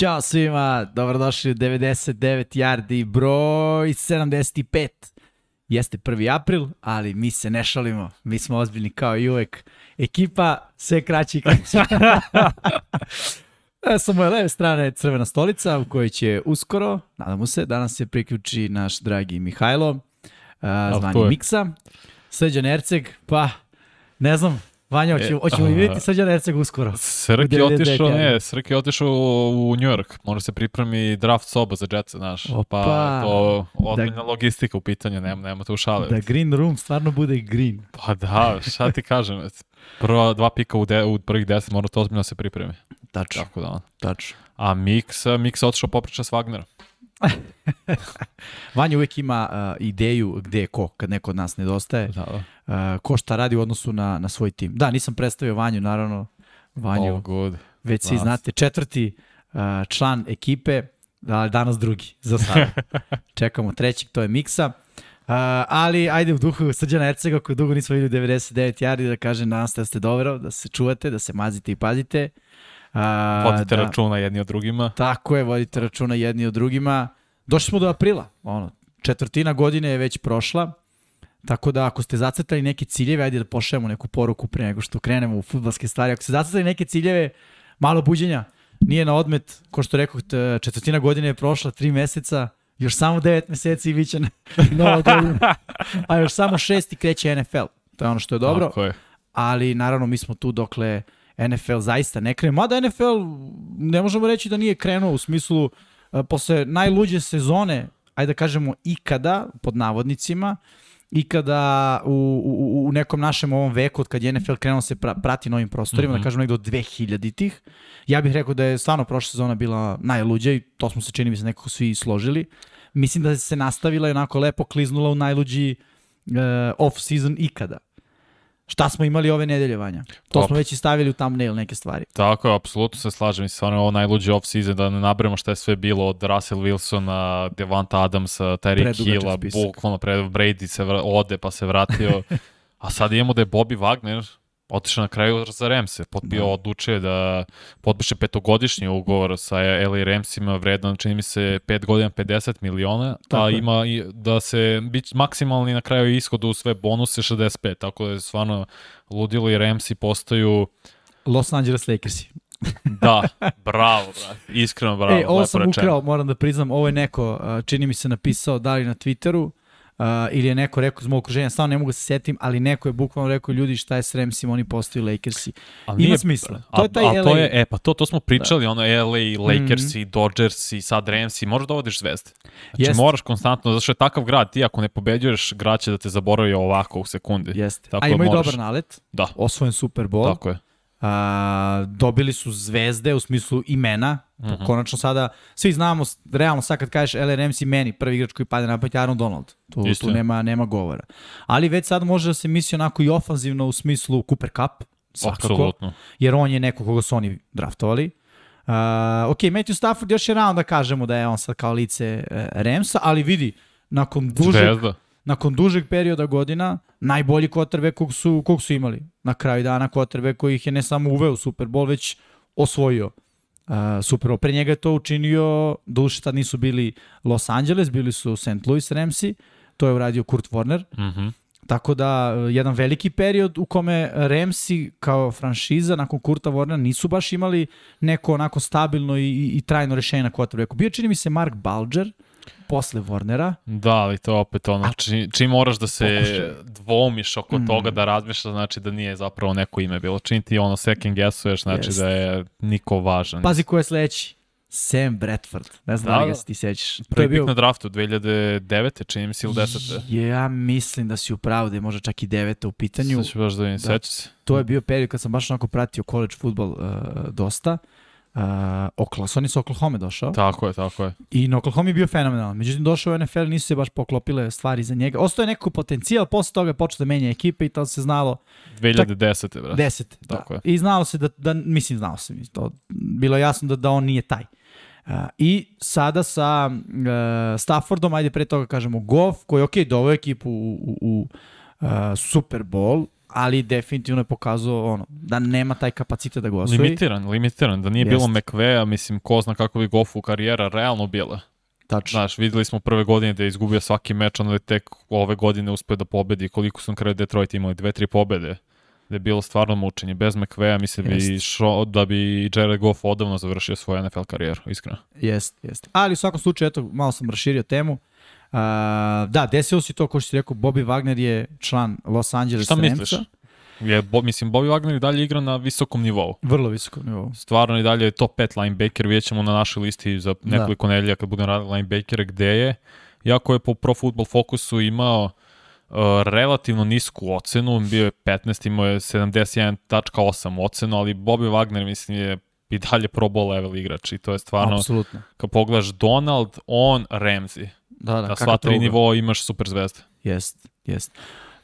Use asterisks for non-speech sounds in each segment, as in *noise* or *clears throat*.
Ćao svima, dobrodošli u 99 yardi broj 75. Jeste 1. april, ali mi se ne šalimo, mi smo ozbiljni kao i uvek. Ekipa sve kraći i kraći. *laughs* E, Sa moje leve strane je crvena stolica u kojoj će uskoro, nadamo se, danas se priključi naš dragi Mihajlo, uh, zvani? Miksa. Srđan Erceg, pa ne znam, Vanja, hoćemo, E, hoćemo li a- vidjeti Srđan Erceg uskoro? Srk U je 99 otišao, ne, Srk je otišao u New York. Može se pripremi draft soba za Jetsa, znaš. Opa. Pa to ozbiljna logistika u pitanju, nema, nema tu šale. Da Green Room stvarno bude green. Pa da, šta ti kažem, *laughs* prva dva pika u, de, u prvih deset mora to ozbiljno da se pripremi. Tačno, Tako da, tačno. A Mix, Mix otišao popriča s Wagnerom. *laughs* Vanja uvek ima uh, ideju gde je ko, kad neko od nas nedostaje, Da, da. uh, ko šta radi u odnosu na, na svoj tim. Da, nisam predstavio Vanju, naravno. Vanju, All good. već svi znate, četvrti uh, član ekipe, ali danas drugi, za sada. *laughs* Čekamo trećeg, to je Miksa. Uh, ali ajde u duhu Srđana Ercega koji dugo nismo vidjeli 99 yardi da kažem nadam se da ste dobro, da se čuvate, da se mazite i pazite. Uh, Vodite da, računa jedni od drugima. Tako je, vodite računa jedni o drugima. Došli smo do aprila, ono, četvrtina godine je već prošla, tako da ako ste zacrtali neke ciljeve, ajde da pošaljemo neku poruku pre nego što krenemo u futbalske stvari. Ako ste zacrtali neke ciljeve, malo buđenja, nije na odmet, ko što rekao, četvrtina godine je prošla, tri meseca, još samo devet meseci i bit će nova godina. A još samo šest i kreće NFL. To je ono što je dobro Tako je. ali naravno mi smo tu dokle NFL zaista ne krene. Mada NFL ne možemo reći da nije krenuo u smislu uh, posle najluđe sezone, ajde da kažemo ikada, pod navodnicima, ikada u, u, u nekom našem ovom veku, od kad je NFL krenuo se pra, prati novim prostorima, mm -hmm. da kažemo negde od 2000-ih, ja bih rekao da je stvarno prošla sezona bila najluđa i to smo se čini mi se nekako svi složili. Mislim da se nastavila i onako lepo kliznula u najluđi uh, off-season ikada. Šta smo imali ove nedelje, Vanja? To Top. smo već i stavili u thumbnail neke stvari. Tako je, apsolutno se slažem. Stvarno je ovo najluđi off-season, da ne nabremo šta je sve bilo od Russell Wilsona, Devonta Adamsa, Terry Hilla, bukvalno pred Brady se ode pa se vratio. *laughs* A sad imamo da je Bobby Wagner otišao na kraju za Ramse, potpio, Da. odlučio da potpiše petogodišnji ugovor sa LA Ramsima, vredan, čini mi se, 5 godina 50 miliona, Tako a ima i da se biti maksimalni na kraju ishodu u sve bonuse 65, tako da je stvarno ludilo i Ramsi postaju Los Angeles Lakersi. *laughs* Da, bravo, brate. Iskreno bravo. e, ovo sam rečeno. ukrao, moram da priznam, ovo je neko, čini mi se napisao da li na Twitteru, uh, ili je neko rekao iz mog okruženja, stvarno ne mogu da se setim, ali neko je bukvalno rekao ljudi šta je s Ramsima, oni postaju Lakersi. Ali Ima smisla. A, To je taj a, to LA. je, e, pa to, to smo pričali, ono LA, Lakers Mhm. i Dodgers i sad Rams i moraš da vodiš zvezde. Znači Jeste. moraš konstantno, zato što je takav grad, ti ako ne pobeđuješ, grad će da te zaboravi ovako u sekundi. Jeste. Tako A da imaju moraš. dobar nalet, Da, osvojen Super Bowl. tako je. A, dobili su zvezde u smislu imena. Mm. -hmm. Konačno sada, svi znamo, realno sad kad kažeš i meni, prvi igrač koji pade na pamet Aaron Donald. Tu, tu Istina. nema, nema govora. Ali već sad može da se misli onako i ofanzivno u smislu Cooper Cup, svakako, Apsolutno. jer on je neko koga su oni draftovali. Uh, ok, Matthew Stafford još je rano da kažemo da je on sad kao lice uh, Ramsa, ali vidi, nakon dužeg, Zvezda. nakon dužeg perioda godina, najbolji quarterback kog su, kog su imali. Na kraju dana quarterback koji ih je ne samo uveo u Super Bowl, već osvojio uh, Super. Pre njega je to učinio, duše tad nisu bili Los Angeles, bili su St. Louis Ramsi, to je uradio Kurt Warner. Mhm. Tako da, uh, jedan veliki period u kome Ramsi kao franšiza nakon Kurta Warnera nisu baš imali neko onako stabilno i, i, i trajno rešenje na quarterbacku. Bio čini mi se Mark Balger posle Warnera. Da, ali to je opet ono, či, čim moraš da se Pokušaj. dvomiš oko Mm. toga da razmišljaš, znači da nije zapravo neko ime bilo. Čim ti ono second guessuješ, znači Jeste. da je niko važan. Pazi ko je sledeći. Sam Bradford. Ne znam da, Da, li ga da. se ti sećaš. Prvi bio... pik na draftu 2009. čini mi se ili 10. Ja mislim da si upravo da je možda čak i deveta u pitanju. Sad ću baš da vidim, Da. seća se. To je bio period kad sam baš onako pratio college futbol uh, dosta. Uh, Oklahoma, on je sa Oklahoma došao Tako je, tako je. i na Oklahoma je bio fenomenalan. Međutim, došao u NFL, nisu se baš poklopile stvari za njega. Ostao je neko potencijal, posle toga je počeo da menja ekipe i to se znalo 2010. brate. 10. Da. Tako je. I znalo se da, da mislim, znalo se, to, bilo je jasno da, da on nije taj. Uh, I sada sa uh, Staffordom, ajde pre toga kažemo Goff, koji je ok, doveo ekipu u, u, u uh, Super Bowl, ali definitivno je pokazao ono, da nema taj kapacitet da ga osvoji. Limitiran, limitiran. Da nije Jest. bilo McVeja, mislim, ko zna kako bi Goffu karijera realno bila. Tačno. Znaš, videli smo prve godine da je izgubio svaki meč, onda je tek ove godine uspeo da pobedi. Koliko su na kraju Detroit imali? Dve, tri pobede. Da je bilo stvarno mučenje. Bez McVeja mislim bi šo, da bi Jared Goff odavno završio svoju NFL karijeru, iskreno. Jest, jest. Ali u svakom slučaju, eto, malo sam raširio temu. Uh, da, desilo se to, ko što si rekao, Bobby Wagner je član Los Angeles Šta Ramsa. misliš? Je, bo, mislim, Bobby Wagner i dalje igra na visokom nivou. Vrlo visoko nivou. Stvarno i dalje je top 5 linebacker, vidjet ćemo na našoj listi za Da. nekoliko da. nedelja kad budem radili linebackere gde je. Jako je po Pro Football Focusu imao uh, relativno nisku ocenu, bio je 15, imao je 71.8 ocenu, ali Bobby Wagner mislim je i dalje pro bowl level igrač i to je stvarno, Apsolutno. kad pogledaš Donald, on, Ramsey. Da, da, kakav sva tri nivoa imaš super zvezde. Jest, jest.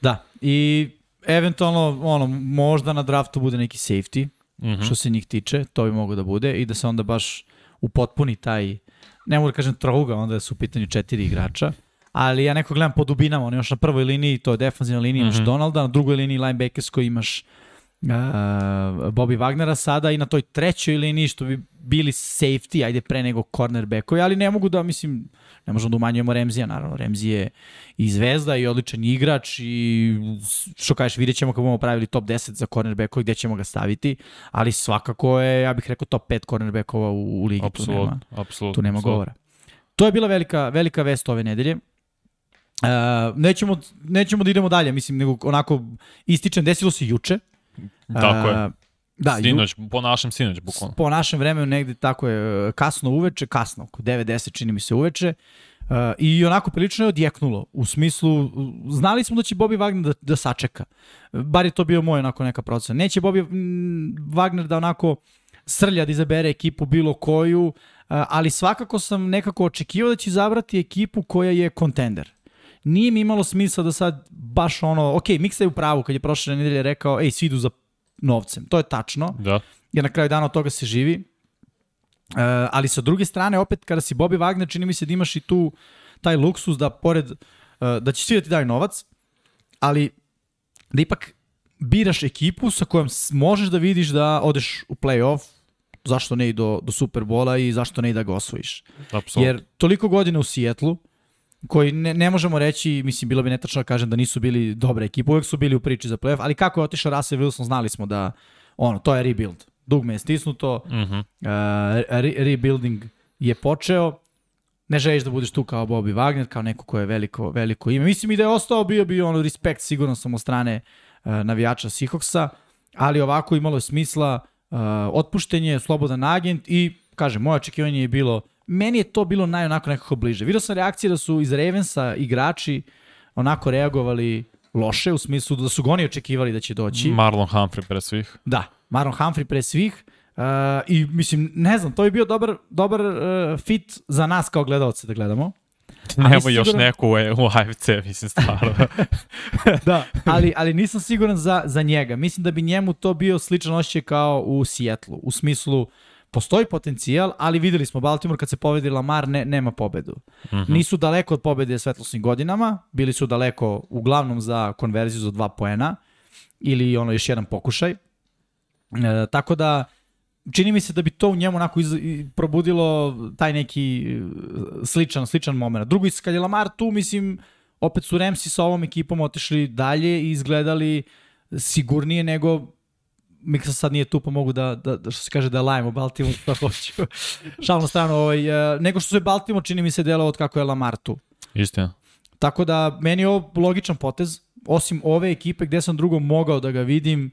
Da, i eventualno, ono, možda na draftu bude neki safety, Mm -hmm. što se njih tiče, to bi mogo da bude i da se onda baš upotpuni taj, ne mogu da kažem trouga, onda su u pitanju četiri igrača, ali ja neko gledam po dubinama, on imaš na prvoj liniji, to je defanzivna linija, imaš Mhm. Donalda, na drugoj liniji linebackerskoj imaš uh, Bobby Wagnera sada i na toj trećoj liniji što bi bili safety, ajde pre nego cornerbackovi, ali ne mogu da, mislim, ne možemo da umanjujemo Remzija, naravno, Remzi je i zvezda i odličan igrač i što kažeš, vidjet ćemo kad budemo pravili top 10 za cornerbackove gde ćemo ga staviti, ali svakako je, ja bih rekao, top 5 cornerbackova u, u ligi, tu nema, apsolutno. tu nema apsolutno. govora. To je bila velika, velika vest ove nedelje. Uh, nećemo, nećemo da idemo dalje, mislim, nego onako ističem, desilo se juče. Tako je. Da, ju, Sinoć, po našem sinoć, bukvalno. po našem vremenu negde tako je, kasno uveče, kasno, oko 9-10 čini mi se uveče, uh, i onako prilično je odjeknulo, u smislu, znali smo da će Bobby Wagner da, da sačeka, bar je to bio moj onako neka procena. Neće Bobby Wagner da onako srlja da izabere ekipu bilo koju, uh, ali svakako sam nekako očekivao da će izabrati ekipu koja je kontender. Nije mi imalo smisla da sad baš ono, ok, Miksa je u pravu kad je prošle nedelje rekao, ej, svi idu za novcem. To je tačno Da. jer na kraju dana od toga se živi. Uh, ali sa druge strane, opet kada si Bobby Wagner, čini mi se da imaš i tu taj luksus da pored, uh, da će svi da ti daju novac, ali da ipak biraš ekipu sa kojom možeš da vidiš da odeš u play-off, zašto ne i do, do Superbola i zašto ne i da ga osvojiš. Apsolutno. Jer toliko godina u Sijetlu, koji ne, ne možemo reći, mislim, bilo bi netačno da kažem da nisu bili dobra ekipa, uvek su bili u priči za playoff, ali kako je otišao Russell Wilson, znali smo da, ono, to je rebuild. Dugme je stisnuto, Mm -hmm. uh, re, rebuilding je počeo, ne želiš da budeš tu kao Bobby Wagner, kao neko ko je veliko, veliko ime. Mislim i da je ostao, bio bi ono respekt sigurno sam od strane uh, navijača Seahawksa, ali ovako imalo je smisla uh, otpuštenje, slobodan agent i, kažem, moje očekivanje je bilo, meni je to bilo naj onako nekako bliže. Vidio sam reakcije da su iz Ravensa igrači onako reagovali loše, u smislu da su ga oni očekivali da će doći. Marlon Humphrey pre svih. Da, Maron Humphrey pre svih. Uh, I mislim, ne znam, to je bio dobar, dobar uh, fit za nas kao gledalce da gledamo. Nemo nisam još siguran- neku u, u AFC, mislim, stvarno. *laughs* Da, ali, ali nisam siguran za, za njega. Mislim da bi njemu to bio sličan osjećaj kao u Sijetlu. U smislu, postoji potencijal, ali videli smo Baltimore kad se povedi Lamar, ne, nema pobedu. Mm -hmm. Nisu daleko od pobede svetlosnim godinama, bili su daleko uglavnom za konverziju za dva poena ili ono još jedan pokušaj. E, tako da, čini mi se da bi to u njemu onako iz, probudilo taj neki e, sličan, sličan moment. Drugo, kad je Lamar tu, mislim, opet su Ramsi sa ovom ekipom otišli dalje i izgledali sigurnije nego Miksa sad nije tu pa mogu da, da, da što se kaže da lajemo Baltimore što hoću. Šalno strano, ovaj, e, nego što se Baltimore čini mi se delo od kako je Lamar tu. Istina. Tako da meni je ovo logičan potez, osim ove ekipe gde sam drugo mogao da ga vidim,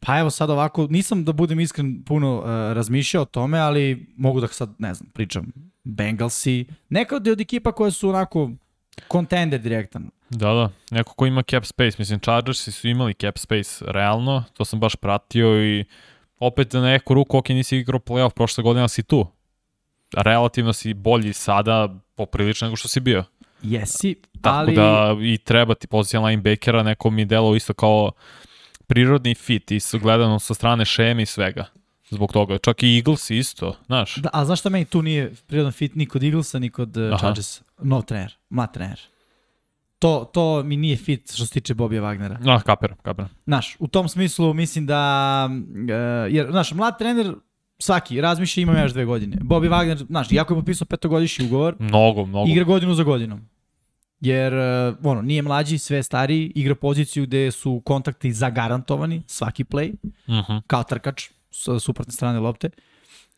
pa evo sad ovako, nisam da budem iskren puno uh, razmišljao o tome, ali mogu da sad, ne znam, pričam Bengalsi, neka od ekipa koje su onako contender direktan. Da, da. Neko ko ima cap space. Mislim, Chargersi su imali cap space realno. To sam baš pratio i opet na neku ruku, ok, nisi igrao playoff prošle godine, ali si tu. Relativno si bolji sada poprilično nego što si bio. Jesi, Tako ali... da i treba ti pozicija linebackera, neko mi delo isto kao prirodni fit i gledano sa strane šeme i svega. Zbog toga. Čak i Eagles isto, znaš. Da, a znaš šta meni tu nije prirodan fit ni kod Eaglesa, ni kod uh, Aha. Chargersa? No trener, ma trener. To, to mi nije fit što se tiče Bobija Wagnera. No, kaper, kaper. Znaš, u tom smislu mislim da, uh, jer, znaš, mlad trener svaki razmišlja imam još dve godine. Bobby Wagner, znaš, jako je potpisao petogodišnji ugovor, Mnogo, mnogo. igra godinu za godinom. Jer, uh, ono, nije mlađi, sve stariji, igra poziciju gde su kontakti zagarantovani, svaki play, Uh -huh. kao trkač sa suprotne strane lopte.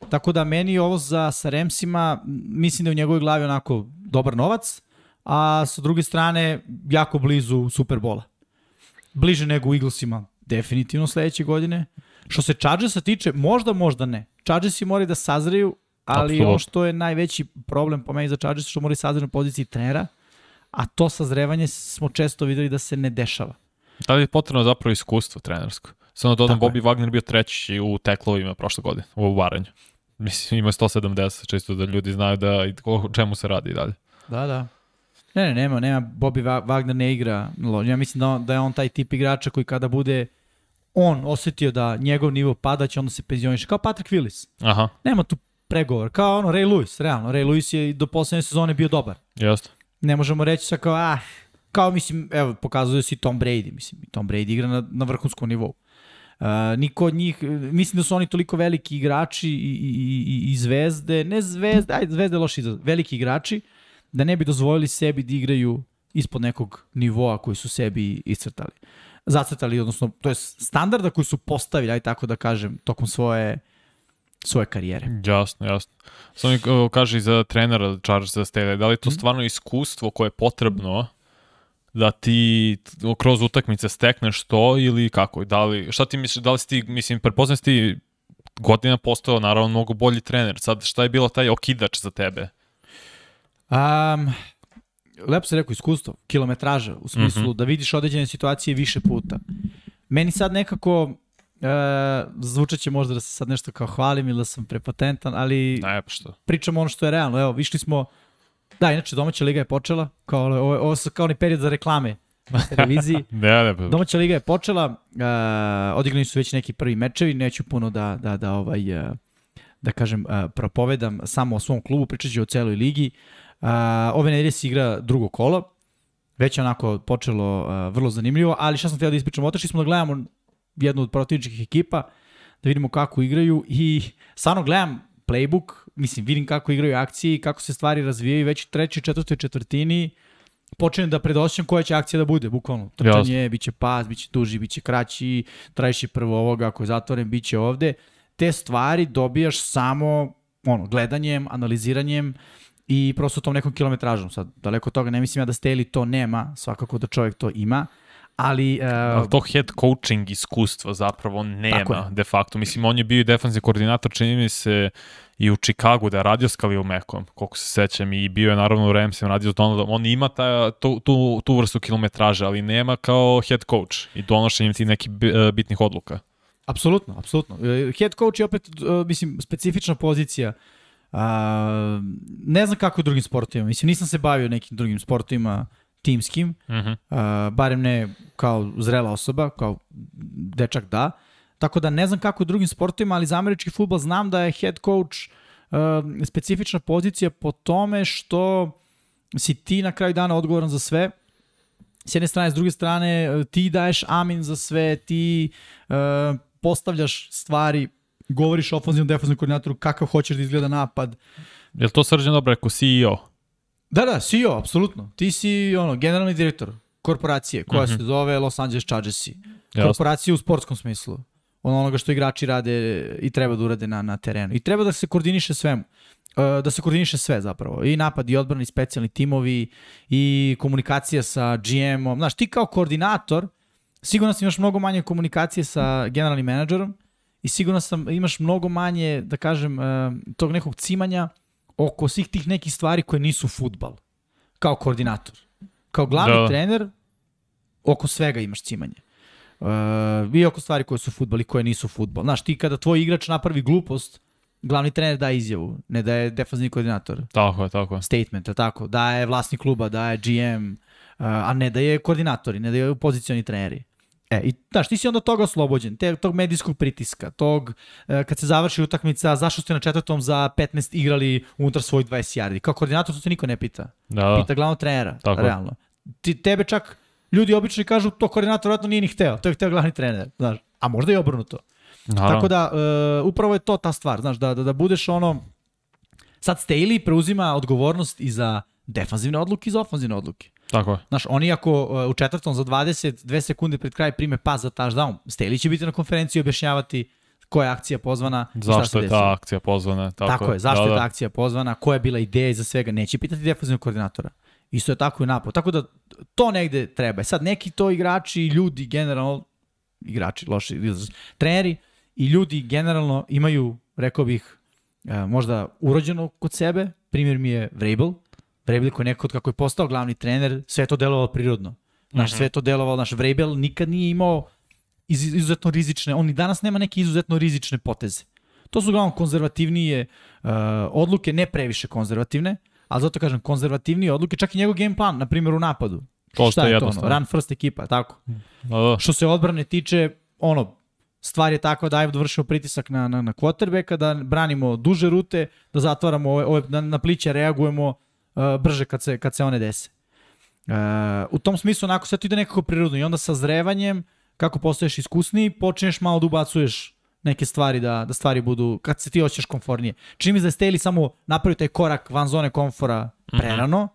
Tako da meni ovo za sa Remsima, mislim da je u njegovoj glavi onako dobar novac, a sa druge strane jako blizu Superbola. Bliže nego u Eaglesima, definitivno sledeće godine. Što se Chargersa tiče, možda, možda ne. Chargersi moraju da sazreju, ali Apsolutno. ono što je najveći problem po meni za Chargers što moraju sazreju na poziciji trenera, a to sazrevanje smo često videli da se ne dešava. Da li je potrebno zapravo iskustvo trenersko? Samo da dodam, Tako je. Bobby Wagner bio treći u teklovima prošle godine, u varanju. *laughs* Mislim, ima 170, čisto da ljudi znaju da i o čemu se radi i dalje. Da, da. Ne, ne, nema, nema, Bobby Wa- Wagner ne igra, ja mislim da, da je on taj tip igrača koji kada bude on osetio da njegov nivo pada, će onda se penzioniše, kao Patrick Willis. Aha, Nema tu pregovor, kao ono Ray Lewis, realno, Ray Lewis je do poslednje sezone bio dobar. jeste. Ne možemo reći sa kao, ah, kao mislim, evo, pokazuje se i Tom Brady, mislim, i Tom Brady igra na, na vrhunskom nivou. Uh, niko od njih, mislim da su oni toliko veliki igrači i, i, i, i zvezde, ne zvezde, ajde zvezde je loš izraz, veliki igrači, da ne bi dozvolili sebi da igraju ispod nekog nivoa koji su sebi iscrtali. Zacrtali, odnosno, to je standarda koji su postavili, aj tako da kažem, tokom svoje, svoje karijere. Jasno, jasno. Samo mi kaže i za trenera Charlesa Staley, da li je Mhm. to stvarno iskustvo koje je potrebno da ti kroz utakmice stekneš to ili kako? Da li, šta ti misliš, da li si ti, mislim, prepoznam si ti godina postao naravno mnogo bolji trener. Sad, šta je bilo taj okidač za tebe? Um, lepo se rekao iskustvo, kilometraža, u smislu mm -hmm. da vidiš određene situacije više puta. Meni sad nekako, e, zvučat će možda da se sad nešto kao hvalim ili da sam prepatentan, ali Ne, pa što? pričamo ono što je realno. Evo, višli smo, da, inače domaća liga je počela, kao, ovo, ovo su kao ni period za reklame na *laughs* televiziji. Ne, ne, pa, Domaća liga je počela, uh, odigrani su već neki prvi mečevi, neću puno da, da, da ovaj, uh, da kažem, uh, propovedam samo o svom klubu, pričat ću o celoj ligi. Uh, ove nedelje se igra drugo kolo, već je onako počelo uh, vrlo zanimljivo, ali šta sam htio da ispričam, otišli smo da gledamo jednu od protivničkih ekipa, da vidimo kako igraju i stvarno gledam playbook, mislim, vidim kako igraju akcije i kako se stvari razvijaju već u trećoj, četvrtoj četvrtini, počinjem da predosjećam koja će akcija da bude, bukvalno. Trčanje, bit će pas, bit će duži, bit će kraći, trajiš prvo ovoga, ako je zatvoren, bit će ovde. Te stvari dobijaš samo ono, gledanjem, analiziranjem i prosto tom nekom kilometražom. Sad, daleko od toga ne mislim ja da Steli to nema, svakako da čovjek to ima, ali... Uh, Ali to head coaching iskustva zapravo nema, de facto. Mislim, on je bio i defensivni koordinator, čini mi se, i u Chicagu da je radio s Khalil Mackom, koliko se sećam, i bio je naravno u Ramsima, radio s Donaldom. On ima ta, tu, tu, tu vrstu kilometraže, ali nema kao head coach i donošenjem ti nekih e, bitnih odluka. Apsolutno, apsolutno. E, Head coach je opet, mislim, specifična pozicija. A, ne znam kako je u drugim sportovima. Mislim, nisam se bavio nekim drugim sportovima timskim, Uh -huh. a, barem ne kao zrela osoba, kao dečak da. Tako da ne znam kako u drugim sportovima, ali za američki futbol znam da je head coach a, specifična pozicija po tome što si ti na kraju dana odgovoran za sve, s jedne strane, s druge strane, e, ti daješ amin za sve, ti uh, postavljaš stvari, govoriš ofenzivnom defensivnom koordinatoru kakav hoćeš da izgleda napad. Je li to srđan dobro rekao CEO? Da, da, CEO, apsolutno. Ti si ono, generalni direktor korporacije koja Mhm. se zove Los Angeles Chargersi. Jasno. Korporacije u sportskom smislu. Ono onoga što igrači rade i treba da urade na, na terenu. I treba da se koordiniše svemu. E, da se koordiniše sve zapravo. I napad, i odbrani, i specijalni timovi, i komunikacija sa GM-om. Znaš, ti kao koordinator, sigurno sam imaš mnogo manje komunikacije sa generalnim menadžerom i sigurno sam imaš mnogo manje, da kažem, e, tog nekog cimanja oko svih tih nekih stvari koje nisu futbal. Kao koordinator. Kao glavni Da. trener, oko svega imaš cimanje. Uh, I oko stvari koje su futbal i koje nisu futbal. Znaš, ti kada tvoj igrač napravi glupost, glavni trener daje izjavu, ne da je koordinator. Tako je, tako je. Statement, je tako? Da je vlasnik kluba, da je GM, uh, a ne da je koordinatori, ne da je pozicioni treneri. E, i znaš, ti si onda toga oslobođen, te, tog medijskog pritiska, tog, e, kad se završi utakmica, zašto ste na četvrtom za 15 igrali unutar svojih 20 yardi. Kao koordinator to te niko ne pita. Da. Pita glavnog trenera, Tako realno. ti, tebe čak ljudi obično kažu to koordinator vratno nije ni hteo, to je hteo glavni trener, znaš. A možda i obrnuto. Naravno. Tako da, uh, upravo je to ta stvar, znaš, da, da, da budeš ono... Sad Staley preuzima odgovornost i za defanzivne odluke i za ofanzivne odluke. Tako je. Znaš, oni ako uh, u četvrtom za 22 sekunde pred kraj prime pas za touchdown, Staley će biti na konferenciji objašnjavati koja je akcija pozvana i šta Zašto se je desilo. ta akcija pozvana? Tako, Tako je, zašto da, je da. ta akcija pozvana, koja je bila ideja iza svega, neće pitati defanzivnog koordinatora. Isto je tako i napad. Tako da to negde treba. E Sad neki to igrači ljudi generalno, igrači, loši izraz, treneri i ljudi generalno imaju, rekao bih, e, možda urođeno kod sebe. Primjer mi je Vrabel. Je neko od kako je postao glavni trener, sve to delovalo prirodno. Naš, sve je to delovalo, naš Vrabel nikad nije imao iz, izuzetno rizične, on i danas nema neke izuzetno rizične poteze. To su uglavnom konzervativnije uh, odluke, ne previše konzervativne, ali zato kažem konzervativnije odluke, čak i njegov game plan, na primjer u napadu. To Šta što je je to ono? Run first ekipa, tako. Da, da. Što se odbrane tiče, ono, stvar je takva da ajmo vršimo pritisak na, na, na quarterbacka, da branimo duže rute, da zatvaramo ove, ove na, na pliće reagujemo uh, brže kad se, kad se one dese. Uh, u tom smislu, onako, sve to ide nekako prirodno i onda sa zrevanjem, kako postaješ iskusniji, počneš malo da ubacuješ neke stvari da, da stvari budu, kad se ti hoćeš komfornije. Čini mi se da je Staley samo napravio taj korak van zone komfora prerano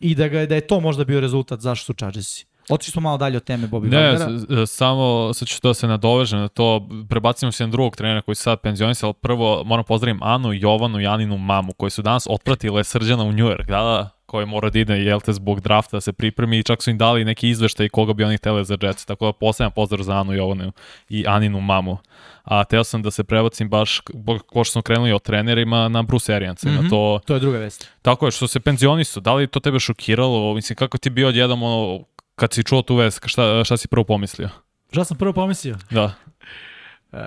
i da, ga, da je to možda bio rezultat zašto su Chargersi. Otišli smo malo dalje od teme Bobby Ne, Wagnera. s- samo sad ću da se nadovežem na to, prebacimo se na drugog trenera koji se sad penzionisao, prvo moram pozdravim Anu, Jovanu i Aninu mamu, koji su danas otpratile Srđana u New York, da, da, koji mora da ide, jel te, zbog drafta da se pripremi i čak su im dali neki izveštaj koga bi oni hteli za Jets, tako da postavljam pozdrav za Anu, Jovanu i Aninu mamu. A teo sam da se prebacim baš, bo- pošto smo krenuli o trenerima, na Bruce Ariansa, Mhm. na to To je druga vest. Tako je, što se penzionisu, da li to tebe šokiralo? Mislim, kako ti bio odjednom ono, kad si čuo tu vest, šta, šta si prvo pomislio? Šta sam prvo pomislio? Da. Uh,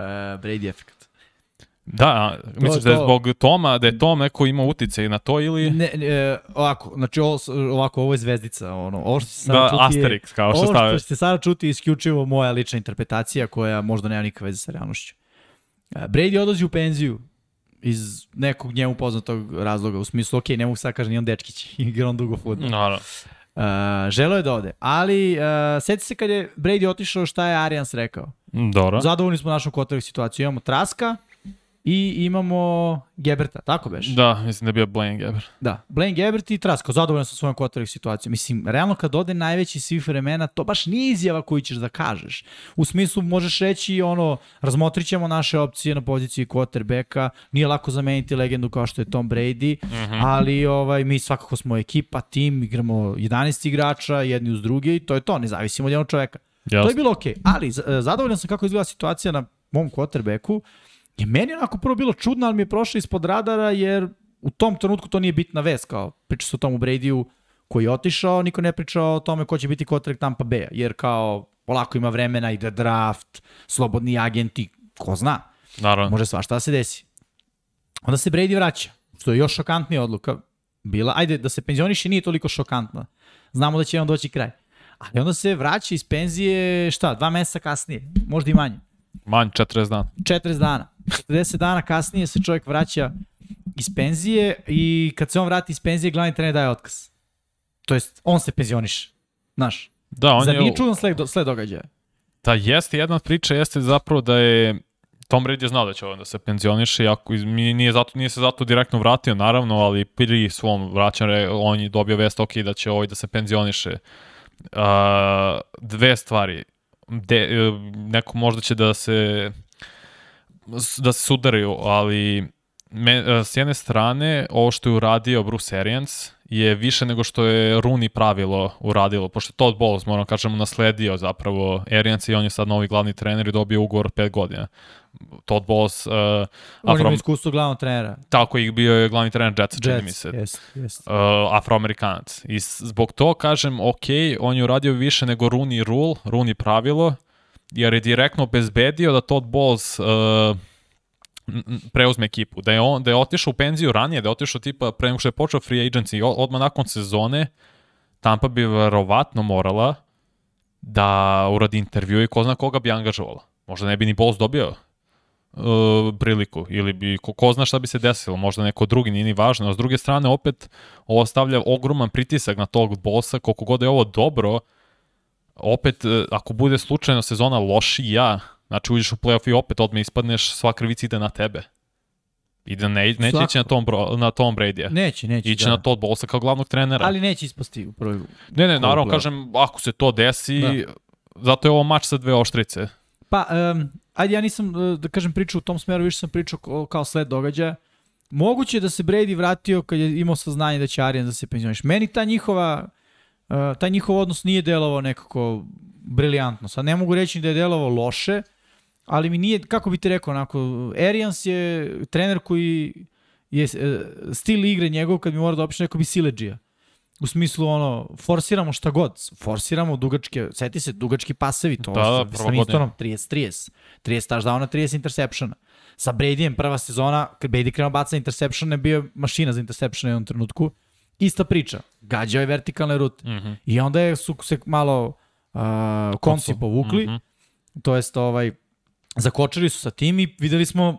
Brady efekt. Da, a, misliš da je to- zbog Toma, da je Tom neko imao uticaj na to ili... Ne, ne, e, ovako, znači ovo, ovako, ovo je zvezdica, ono, ovo što sada Da, čuti je, Asterix, kao što ovo što ste sada čuti je isključivo moja lična interpretacija koja možda nema nikakve veze sa realnošću. E, Brady odlazi u penziju iz nekog njemu poznatog razloga, u smislu, ok, ne mogu sad kažem, nije on dečkić, *laughs* igra on dugo futbol. Naravno. Uh, želeo je da ode, ali uh, sjeti se kad je Brady otišao šta je Arians rekao. Dobro. Zadovoljni smo našom quarterback situaciju. Imamo Traska i imamo Geberta, tako beš? Da, mislim da je bio Blaine Gaber. Da, Blaine Gabbert i Trasko, zadovoljan sam svojom quarterback situacijom. Mislim, realno kad ode najveći svih vremena, to baš nije izjava koju ćeš da kažeš. U smislu možeš reći ono, razmotrit ćemo naše opcije na poziciji quarterbacka, nije lako zameniti legendu kao što je Tom Brady, mm -hmm. ali ovaj, mi svakako smo ekipa, tim, igramo 11 igrača, jedni uz druge i to je to, ne zavisimo od jednog čoveka. To je bilo okej, ali z- e, zadovoljan sam kako izgleda situacija na mom quarterbacku. Je meni onako prvo bilo čudno, ali mi je prošlo ispod radara jer u tom trenutku to nije bitna vest, kao priča se o tomu Bradyu koji je otišao, niko ne priča o tome ko će biti quarterback Tampa Bay, jer kao polako ima vremena, ide draft, slobodni agenti, ko zna, Naravno. može svašta da se desi. Onda se Brady vraća, što je još šokantnija odluka bila. Ajde, da se penzioniše nije toliko šokantno. Znamo da će on doći kraj. Ali onda se vraća iz penzije, šta, dva meseca kasnije, možda i manje. Manj 40 dana. 40 dana. 40 dana kasnije se čovjek vraća iz penzije i kad se on vrati iz penzije, glavni trener daje otkaz. To jest, on se penzioniše. Znaš, Da, on zar je... nije čudan sled, sled događaja? Da, jeste jedna od priča, jeste zapravo da je Tom Brady je znao da će on da se penzioniše, mi- nije, zato, nije se zato direktno vratio, naravno, ali pri svom vraćanju re- on je dobio vest, ok, da će ovaj da se penzioniše. Uh, dve stvari. De, e, neko možda će da se da se sudaraju, ali me, e, s jedne strane, ovo što je uradio Bruce Arians je više nego što je Rooney pravilo uradilo, pošto Todd Bowles, moram kažemo, nasledio zapravo Arians i on je sad novi glavni trener i dobio ugovor od 5 godina. Todd Bowles, uh, On ima afro, iskustvo glavnog trenera. tako i bio je glavni trener Jetsa, čini mi Jets, se jest, jest. uh, afroamerikanac. I zbog to kažem, ok, on je uradio više nego Rooney rule, Rooney pravilo, jer je direktno obezbedio da Todd Bowles uh, preuzme ekipu. Da je on da je otišao u penziju ranije, da je otišao tipa pre nego što je počeo free agency, odmah nakon sezone, Tampa bi verovatno morala da uradi intervju i ko zna koga bi angažovala. Možda ne bi ni Bowles dobio uh, priliku ili bi, ko, ko zna šta bi se desilo, možda neko drugi nije ni važno, a s druge strane opet ovo stavlja ogroman pritisak na tog bosa, koliko god je ovo dobro, opet uh, ako bude slučajno sezona lošija, znači uđeš u playoff i opet odme ispadneš, sva krivica ide na tebe. I da ne, neće Svako. ići na Tom, bro, na Tom Brady-a. Neće, neće. Ići da. na Todd Bowlesa kao glavnog trenera. Ali neće ispasti u prvoj. ne, ne, naravno, play-off. kažem, ako se to desi, zato je ovo mač sa dve oštrice. Pa, um, ajde, ja nisam, e, da kažem, pričao u tom smeru, više sam pričao kao, sled događaja. Moguće je da se Brady vratio kad je imao saznanje da će Arians da se penzioniš. Meni ta njihova, uh, taj njihov odnos nije delovao nekako briljantno. Sad ne mogu reći da je delovao loše, ali mi nije, kako bi ti rekao, onako, Arians je trener koji je e, stil igre njegov kad mi mora da opiše neko bi sileđija. U smislu ono, forsiramo šta god, forsiramo dugačke, seti se, dugački pasevi, to Da, da, sa. Winstonom 30-30, 30 touchdowna, 30 interseptiona. Sa Bradyjem prva sezona, kad Brady krenuo baca interseptione, bio mašina za interseptione u jednom trenutku. Ista priča, gađao je vertikalne rute. Mm -hmm. I onda je, su se malo uh, konci povukli, Mhm. to jest ovaj, zakočili su sa tim i videli smo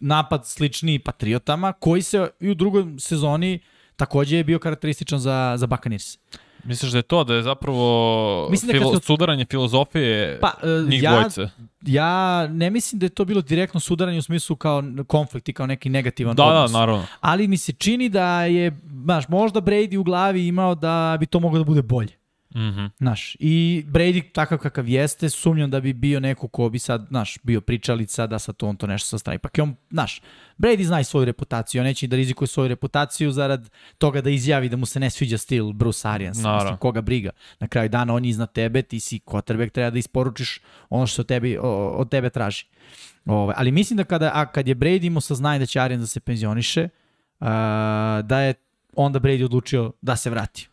napad slični Patriotama, koji se i u drugoj sezoni takođe je bio karakterističan za, za Buccaneers. Misliš da je to, da je zapravo Mislim da filo, su- sudaranje filozofije Pa, e, njih ja, dvojice? ja ne mislim da je to bilo direktno sudaranje u smislu kao konflikt i kao neki negativan Da, da, odnos. naravno. ali mi se čini da je, znaš, možda Brady u glavi imao da bi to moglo da bude bolje. Mhm. Znaš, i Brady takav kakav jeste, sumnjam da bi bio neko ko bi sad, znaš, bio pričalica da sad to on to nešto sa strani. Pak je on, znaš, Brady zna i svoju reputaciju, on neće da rizikuje svoju reputaciju zarad toga da izjavi da mu se ne sviđa stil Bruce Arians. Mislim, koga briga. Na kraju dana on je iznad tebe, ti si quarterback, treba da isporučiš ono što od tebi, od tebe traži. Ove, ali mislim da kada, a kad je Brady imao saznanje da će Arians da se penzioniše, a, da je onda Brady odlučio da se vrati.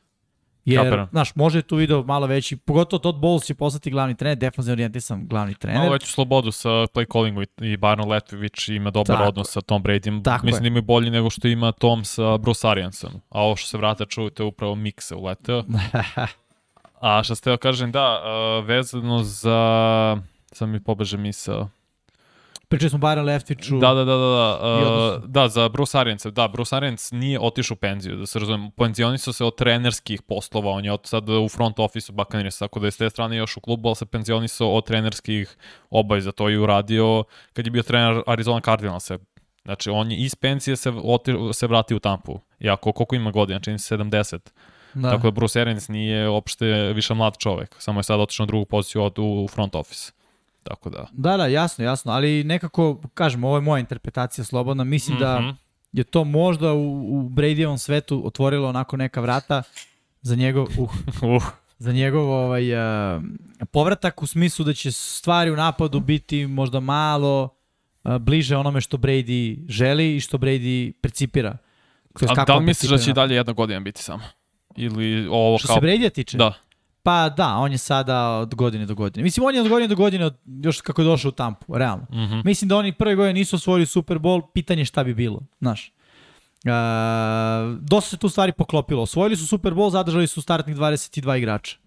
Jer, Kapiram. znaš, može tu video malo veći, pogotovo Todd Bowles će postati glavni trener, defensivno orijentisan glavni trener. Malo veću slobodu sa play callingu i- Barno Letvić ima dobar Tako odnos sa Tom Bradyem. Tako Mislim da ima bolji nego što ima Tom sa Bruce Ariansom. A ovo što se vrata čujete upravo Mik se uleteo. *laughs* A što ste joj kažem, da, vezano za... Sam mi pobeže misao. Pričali smo Byron Leftiću. Da, da, da, da, da, uh, da, za Bruce Ariansa, da, Bruce Arians nije otišao u penziju, da se razumem, penzionisao se od trenerskih poslova, on je od sad u front office u Buccaneers, tako da je s te strane još u klubu, ali se penzionisao od trenerskih obaveza, to je uradio kad je bio trener Arizona Cardinalsa. Znači, on je iz penzije se, oti, se vrati u Tampu. Iako, koliko ima godina, čini se 70. da. Tako da Bruce Arians nije uopšte više mlad čovek, samo je sad otišao na drugu poziciju od, u front office. Tako da. Da, da, jasno, jasno, ali nekako, kažem, ovo je moja interpretacija slobodna, mislim mm -hmm. Mhm. da je to možda u, u Bradyjevom svetu otvorilo onako neka vrata za njegov, uh, *laughs* Uh, za njegov ovaj, uh, povratak u smislu da će stvari u napadu biti možda malo uh, bliže onome što Brady želi i što Brady percipira. Kroz a kako da li misliš da će i dalje jedna godina biti samo? Ili ovo Što kao... se Brady tiče? Da. Pa da, on je sada od godine do godine. Mislim, on je od godine do godine, od, još kako je došao u Tampu, realno. Mhm. Mislim da oni prve godine nisu osvojili Super Bowl, pitanje šta bi bilo, znaš. Uh, dosta se tu stvari poklopilo. Osvojili su Super Bowl, zadržali su startnih 22 igrača.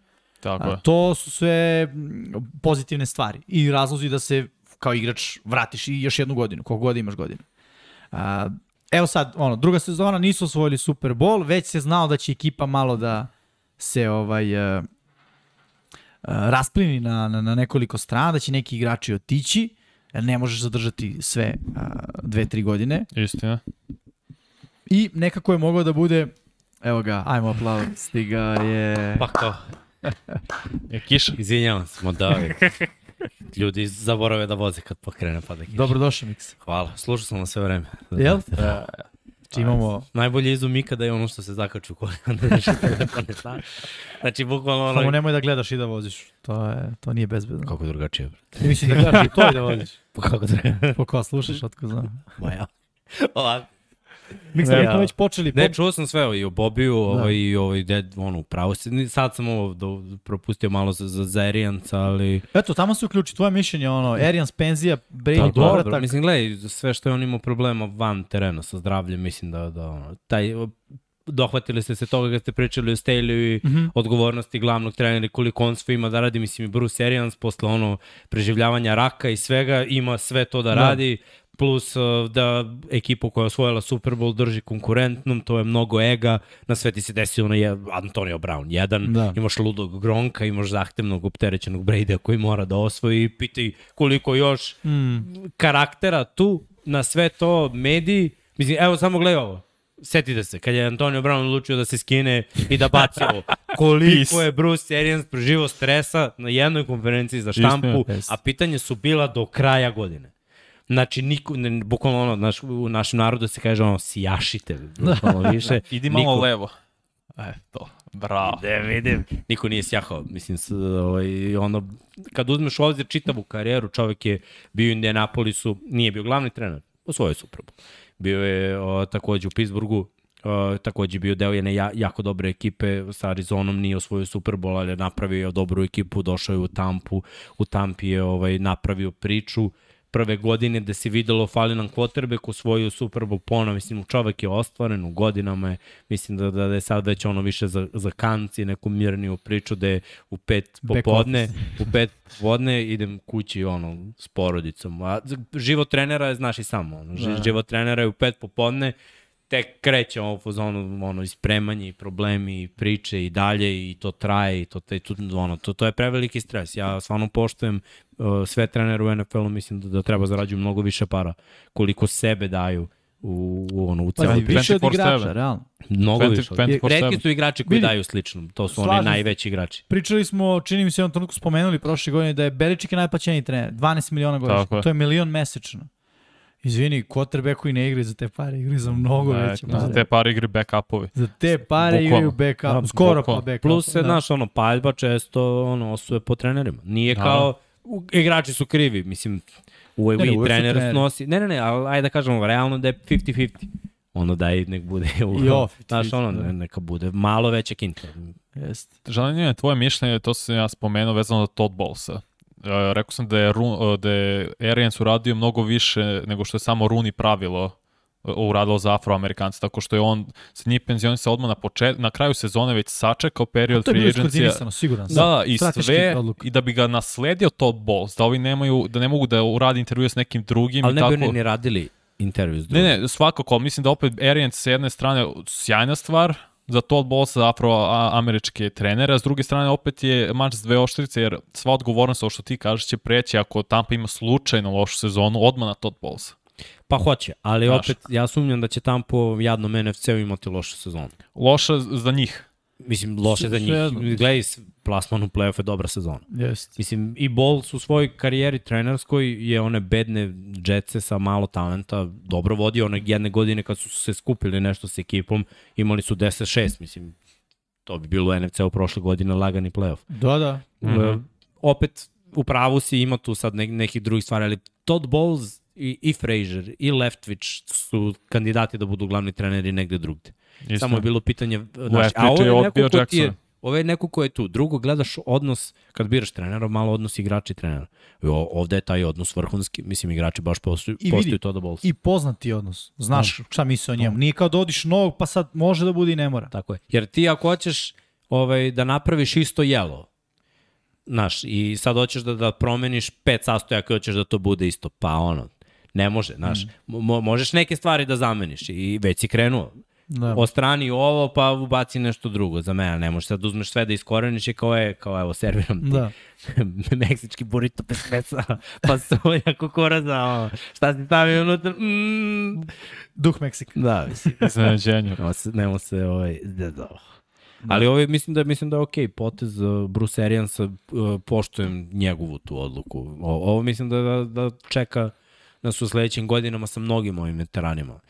Tako A, je. to su sve mm, pozitivne stvari i razlozi da se kao igrač vratiš i još jednu godinu, koliko god imaš godinu. A, evo sad, ono, druga sezona nisu osvojili Super Bowl, već se znao da će ekipa malo da se ovaj uh, rasplini na, na, na nekoliko strana, da će neki igrači otići, jer ne možeš zadržati sve uh, dve, tri godine. Istina. I nekako je moglo da bude, evo ga, ajmo aplauz, stigao je... Pa kao, Je kiša. izvinjavam se, modavi. Ljudi zaborave da voze kad pokrene pada kiša. Dobrodošao, Miks. Hvala, slušao sam na sve vreme. Jel? Znači imamo... Najbolji izum ikada je ono što se zakaču. *laughs* Znači, telefon ne zna. Znači, bukvalno Samo ono... nemoj da gledaš i da voziš. To, je, to nije bezbedno. Kako drugačije? bre? I mislim da gledaš i to i da voziš. *laughs* Pa kako treba? Po ko slušaš, otko znam. Ma ja. Ovako. Ja. smo ja. već počeli. Ne, čuo sam sve i o Bobiju, ovaj, i ovaj, ded, ono, pravo se. Sad sam ovo do, propustio malo za, za, za Arians, ali... Eto, tamo se uključi tvoje mišljenje, ono, Arians penzija, Brady Da, dobro, povratak. mislim, gledaj, sve što je on imao problema van terena sa zdravljem, mislim da, da ono, taj, dohvatili ste se toga kad ste pričali o Staley i mm -hmm. odgovornosti glavnog trenera i koliko on sve ima da radi, mislim i Bruce Arians posle ono preživljavanja raka i svega ima sve to da, da. radi plus uh, da ekipu koja je osvojila Super Bowl drži konkurentnom, to je mnogo ega, na sve ti se desilo na je, Antonio Brown jedan, da. imaš ludog Gronka, imaš zahtevnog opterećenog Brady koji mora da osvoji, pitaj koliko još mm. karaktera tu, na sve to mediji, mislim, evo samo gledaj ovo, setite se, kad je Antonio Brown odlučio da se skine i da baci ovo. *laughs* Koliko je Bruce Arians proživo stresa na jednoj konferenciji za štampu, a pitanje su bila do kraja godine. Znači, niko, ne, bukvalno ono, naš, u našem narodu se kaže ono, sijašite, *laughs* bukvalno više. Idi malo niko, levo. E, to, bravo. Da vidim. Niko nije sjahao, mislim, s, ovaj, ono, kad uzmeš u obzir čitavu karijeru, čovek je bio u Indianapolisu, nije bio glavni trener, osvojio Super Bowl. Bio je o, takođe u Pittsburghu, Uh, takođe bio deo jedne ja, jako dobre ekipe sa Arizonom, nije osvojio Super Bowl, ali je napravio dobru ekipu, došao je u Tampu, u Tampi je ovaj, napravio priču. Uh, prve godine da se videlo fali nam quarterback osvojio Super Bowl ponovo, mislim čovek je ostvaren u godinama je, mislim da, da, da je sad već ono više za, za kanci, neku mirniju priču da je u pet popodne, u pet popodne idem kući ono s porodicom. A život trenera je znaš i samo, ono, da. život trenera je u pet popodne, tek kreće ovo fazonu, ono, ispremanje i problemi i priče i dalje i to traje i to, te, to, ono, to, to je preveliki stres. Ja stvarno poštujem uh, sve trenere u NFL-u, mislim da, da treba zarađuju mnogo više para koliko sebe daju u, u, ono, u celu. Pa, više od igrača, realno. Mnogo 20, više. Redki su igrači koji Vidi, daju slično. To su oni najveći igrači. Pričali smo, čini mi se, jednom trenutku spomenuli prošle godine da je Beličik najplaćeniji trener. 12 miliona godišnje. To je milion mesečno. Izvini, quarterbacku i ne igri za te pare, igri za mnogo ne, veće pare. Za te pare igri backupove. Za te pare Bukvalno. igraju backup, da, skoro Bukvalno. pa backup. Plus se, da. znaš, ono, paljba često ono, osuje po trenerima. Nije da. kao, u, igrači su krivi, mislim, uvek i trener trener. nosi, ne, ne, ne, ali ajde da kažemo, realno da je 50-50. Ono da i nek bude *laughs* u, jo, znaš, ono, da. neka bude malo veća kinta. Želim je tvoje mišljenje, to sam ja spomenuo vezano za Todd Bowlesa rekao sam da je, Ru, da je Arians uradio mnogo više nego što je samo Runi pravilo uradilo za afroamerikance, tako što je on se nije penzionisao odmah na, počet, na kraju sezone već sačekao period free agencija. To je siguran. Da, da, i sve, odluk. i da bi ga nasledio Todd Bowles, da ovi nemaju, da ne mogu da uradi intervju s nekim drugim. Ali ne bi oni ni radili intervju s drugim. Ne, ne, svakako, mislim da opet Arians s jedne strane sjajna stvar, za Todd Bowles za afroameričke trenere, a s druge strane opet je mač s dve oštrice, jer sva odgovornost, ovo što ti kažeš, će preći ako Tampa ima slučajno lošu sezonu, odmah na Todd Bowles. Pa hoće, ali Znaš. opet ja sumnjam da će Tampa u jadnom NFC-u imati lošu sezonu. Loša za njih. Mislim, loše za njih. Gledaj, plasman u playoff je dobra sezona. Jest. Mislim, i Bowles u svojoj karijeri trenerskoj je one bedne džetce sa malo talenta dobro vodio. One jedne godine kad su se skupili nešto s ekipom, imali su 10-6, mislim, to bi bilo u NFC u prošle godine lagani playoff. Da, da. Mm -hmm. opet, u pravu si, ima tu sad ne, nekih drugih stvari, ali Todd Bowles i, i Frazier i Leftwich su kandidati da budu glavni treneri negde drugde. Isto. Samo je bilo pitanje... Znaš, a ovo je neko ko ti je, ovo je neko ko je tu. Drugo, gledaš odnos, kad biraš trenera, malo odnos igrači i trenera. O, ovde je taj odnos vrhunski. Mislim, igrači baš postoju, I postoju to da bolsi. I poznati odnos. Znaš no. šta misle o njemu. Nije kao da odiš novog, pa sad može da bude i ne mora. Tako je. Jer ti ako hoćeš ovaj, da napraviš isto jelo, Znaš, i sad hoćeš da, da promeniš pet sastojaka i hoćeš da to bude isto. Pa ono, ne može, znaš. Mm. Mo možeš neke stvari da zameniš i već si krenuo. Da. Ostrani ovo, pa ubaci nešto drugo za mene. Ne možeš sad da uzmeš sve da iskoreniš i kao je, kao evo, serviram ti da. *laughs* meksički burrito bez mesa, *laughs* pa soja, kukoraza, ovo. šta si stavio unutra? Mm. Duh Meksika. Da, mislim. *laughs* Iznenađenje. Nemo se, nemo se, ovaj, da, da. Ali ovaj, mislim da mislim da je okej okay. potez uh, Bruce Ariansa, uh, poštujem njegovu tu odluku. O, ovo mislim da, da, da čeka nas u sledećim godinama sa mnogim ovim veteranima.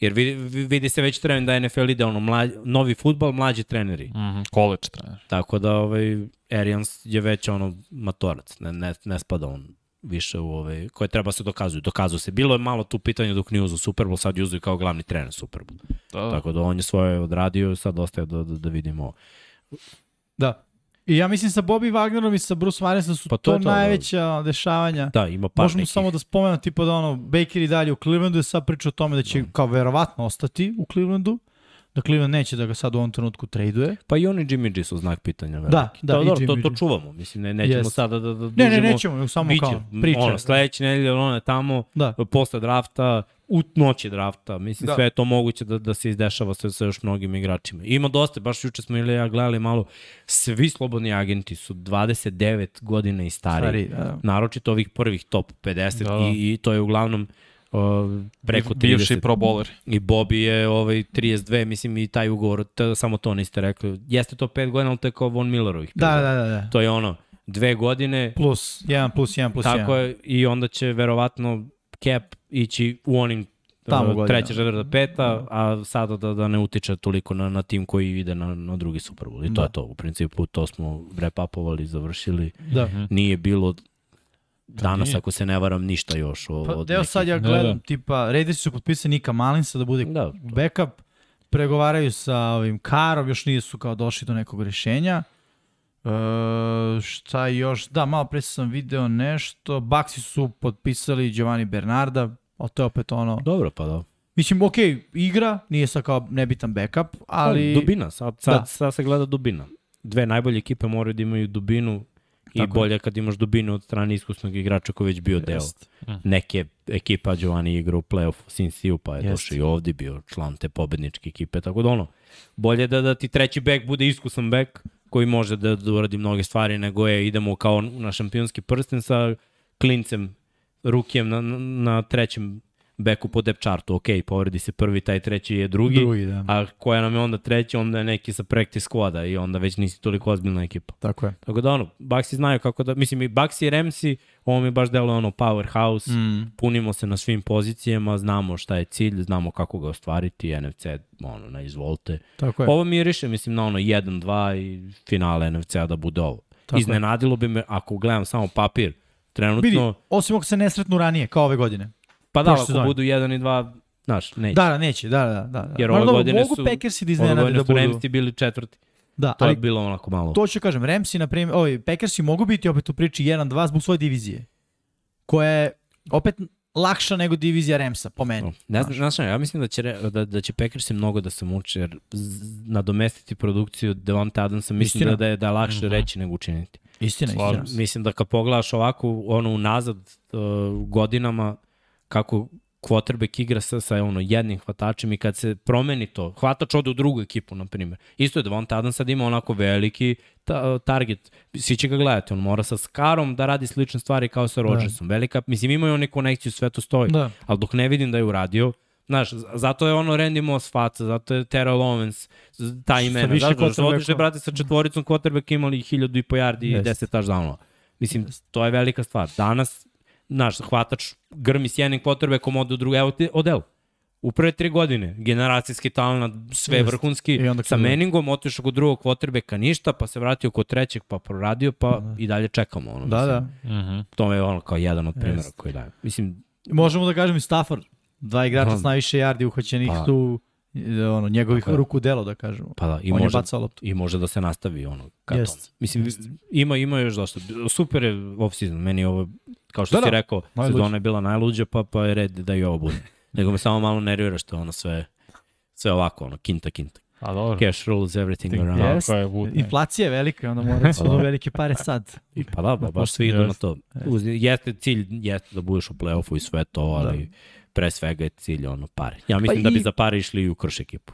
Jer vidi, vidi se već trend da NFL ide ono mlađi, novi futbal, mlađi treneri. Mm -hmm, college trener. Tako da ovaj, Arians je već ono matorac, ne, ne, ne spada on više u ove, koje treba se dokazuju. Dokazuju se. Bilo je malo tu pitanje dok nije uzu Super Bowl, sad je uzu kao glavni trener Super Bowl. Da, da. Tako da on je svoje odradio, sad ostaje da, da, da vidimo. Da, I ja mislim sa Bobby Wagnerom i sa Bruce Willisom su pa to, to, to da. najveća da. dešavanja. Da, ima par Možemo nekih. samo da spomenem tipa da ono, Baker i dalje u Clevelandu je sad priča o tome da će mm. kao verovatno ostati u Clevelandu, da Cleveland neće da ga sad u ovom trenutku traduje. Pa i oni Jimmy G su znak pitanja. Veliki. Da, da, to, i dobro, to, to čuvamo. Mislim, ne, nećemo Jest. sada da, da Ne, ne, dužimo. nećemo, samo Biće, kao priča. Ono, sledeće nedelje ono je tamo, Da. posle drafta, u noći drafta. Mislim, Da. sve je to moguće da, da se izdešava sa, sa još mnogim igračima. Ima dosta, baš juče smo ili ja gledali malo, svi slobodni agenti su 29 godina i stariji. Stari, da, da. Naročito ovih prvih top 50 Da, da. I, i to je uglavnom uh, preko 30. Bivši pro bowler. I Bobby je ovaj 32, mislim i taj ugovor, to, samo to niste rekli. Jeste to 5 godina, ali to je kao Von Millerovih. Da, da, da, da. To je ono, dve godine, Plus 1 plus 1 plus 1. tako je, i onda će verovatno cap ići u onim Tamo uh, treća, četvrta, peta, a sada da, da ne utiče toliko na, na tim koji ide na, na drugi Super Bowl. I to Da. je to. U principu to smo wrap-upovali, završili. Da. Nije bilo danas, nije. ako se ne varam, ništa još. O, Pa, od deo nekih- sad ja Da, gledam, da. tipa, Raiders su potpisali Nika Malinsa da bude Da, backup, pregovaraju sa ovim Karom, još nisu kao došli do nekog rešenja. E, šta još? Da, malo pre sam video nešto. Baxi su potpisali Giovanni Bernarda, ali to je opet ono... Dobro, pa da. Mislim, okej, igra, nije sad kao nebitan backup, ali... Da, Dubina, sad, sad, Da. da. sad se gleda dubina. Dve najbolje ekipe moraju da imaju dubinu i Tako je. bolje kad imaš dubinu od strane iskusnog igrača koji je već bio deo Jest. neke ekipa Giovanni igra u play-offu Cincinnati pa je Jest. došao i ovdje bio član te pobedničke ekipe, tako da ono, bolje da, da ti treći bek bude iskusan bek koji može da, da uradi mnoge stvari nego je idemo kao na šampionski prsten sa klincem, rukijem na, na, trećem beku po depth chartu, ok, povredi se prvi, taj treći je drugi, Drugi, da. a koja nam je onda treći, onda je neki sa practice squada i onda već nisi toliko ozbiljna ekipa. Tako je. Tako da ono, Baxi znaju kako da, mislim i Baxi i Remsi, ovo mi baš delo ono powerhouse, Mm. punimo se na svim pozicijama, znamo šta je cilj, znamo kako ga ostvariti, NFC, ono, na izvolite. Tako je. Ovo miriše, mislim, na ono 1-2 i finale NFC-a da bude ovo. Tako je. Iznenadilo bi me, ako gledam samo papir, trenutno, Vidi, osim ako se ne sretnu ranije, kao ove godine. Pa da, ako budu 1 i 2, znaš, neće. Da, da, neće, da, da, da. da. Jer ove godine mogu su- da Ove iznenade godine da su budu. Ramsi bili četvrti. Da, To je ali bilo onako malo. to ću kažem, Ramsi, na primjer, ovi, Packersi mogu biti opet u priči 1-2 zbog svoje divizije, koja je opet lakša nego divizija Ramsa, po meni. Ne znam, znaš, ja mislim da će, da, da će Packersi mnogo da se muče, jer nadomestiti produkciju Devonta Adamsa mislim Istina. da, da je, da je lakše reći nego učiniti. Istina, Slažem istina. Mislim da kad pogledaš ovako ono unazad uh, godinama kako quarterback igra sa, sa ono jednim hvatačem i kad se promeni to, hvatač ode u drugu ekipu, na primjer. Isto je Devonta Adams sad ima onako veliki ta, target, svi će ga gledati, on mora sa Skarom da radi slične stvari kao sa Rodgersom. Velika, mislim imaju oni konekciju, sve to stoji, Da. ali dok ne vidim da je uradio, Znaš, zato je ono Randy Moss faca, zato je Terrell Owens, ta imena. više Zato što quarterbacka. odiše, brate, sa četvoricom quarterback imali hiljadu i po yardi i Jeste. 10 touchdownova. Mislim, to je velika stvar. Danas, znaš, hvatač grmi s jednim quarterbackom od druge, evo ti Odell. U prve tri godine, generacijski talent, sve Jeste. vrhunski, sa meningom otišao kod drugog quarterbacka ništa, pa se vratio kod trećeg, pa proradio, pa i dalje čekamo. Ono, Da, da. mislim. To je ono kao jedan od primjera Jeste. koji daje. Mislim, Možemo da kažem i Stafford. Dva igrača Da. s najviše yardi uhoćenih Pa. e, ono, njegovih Tako je. ruku delo, da kažemo. pa da, i On može, loptu. i može da se nastavi ono ka Jest. tome. Mislim, ima, ima još dosta. Super je off-season, meni ovo, kao što Da, si da. rekao, Najluđe. sezona je bila najluđa, pa, pa je red da i ovo bude. Nego me samo malo nervira što ono sve, sve ovako, ono, kinta, kinta. A dobro. Cash rules everything Think- around. Yes. Je, Wood. Inflacija je velika, onda mora da se ono velike pare sad. I pa da, ba, baš svi idu na to. Uz, jeste cilj, jeste da budeš u play-offu i sve to, ali pre svega je cilj ono pare. Ja mislim Pa da bi i- za pare išli i u krš ekipu.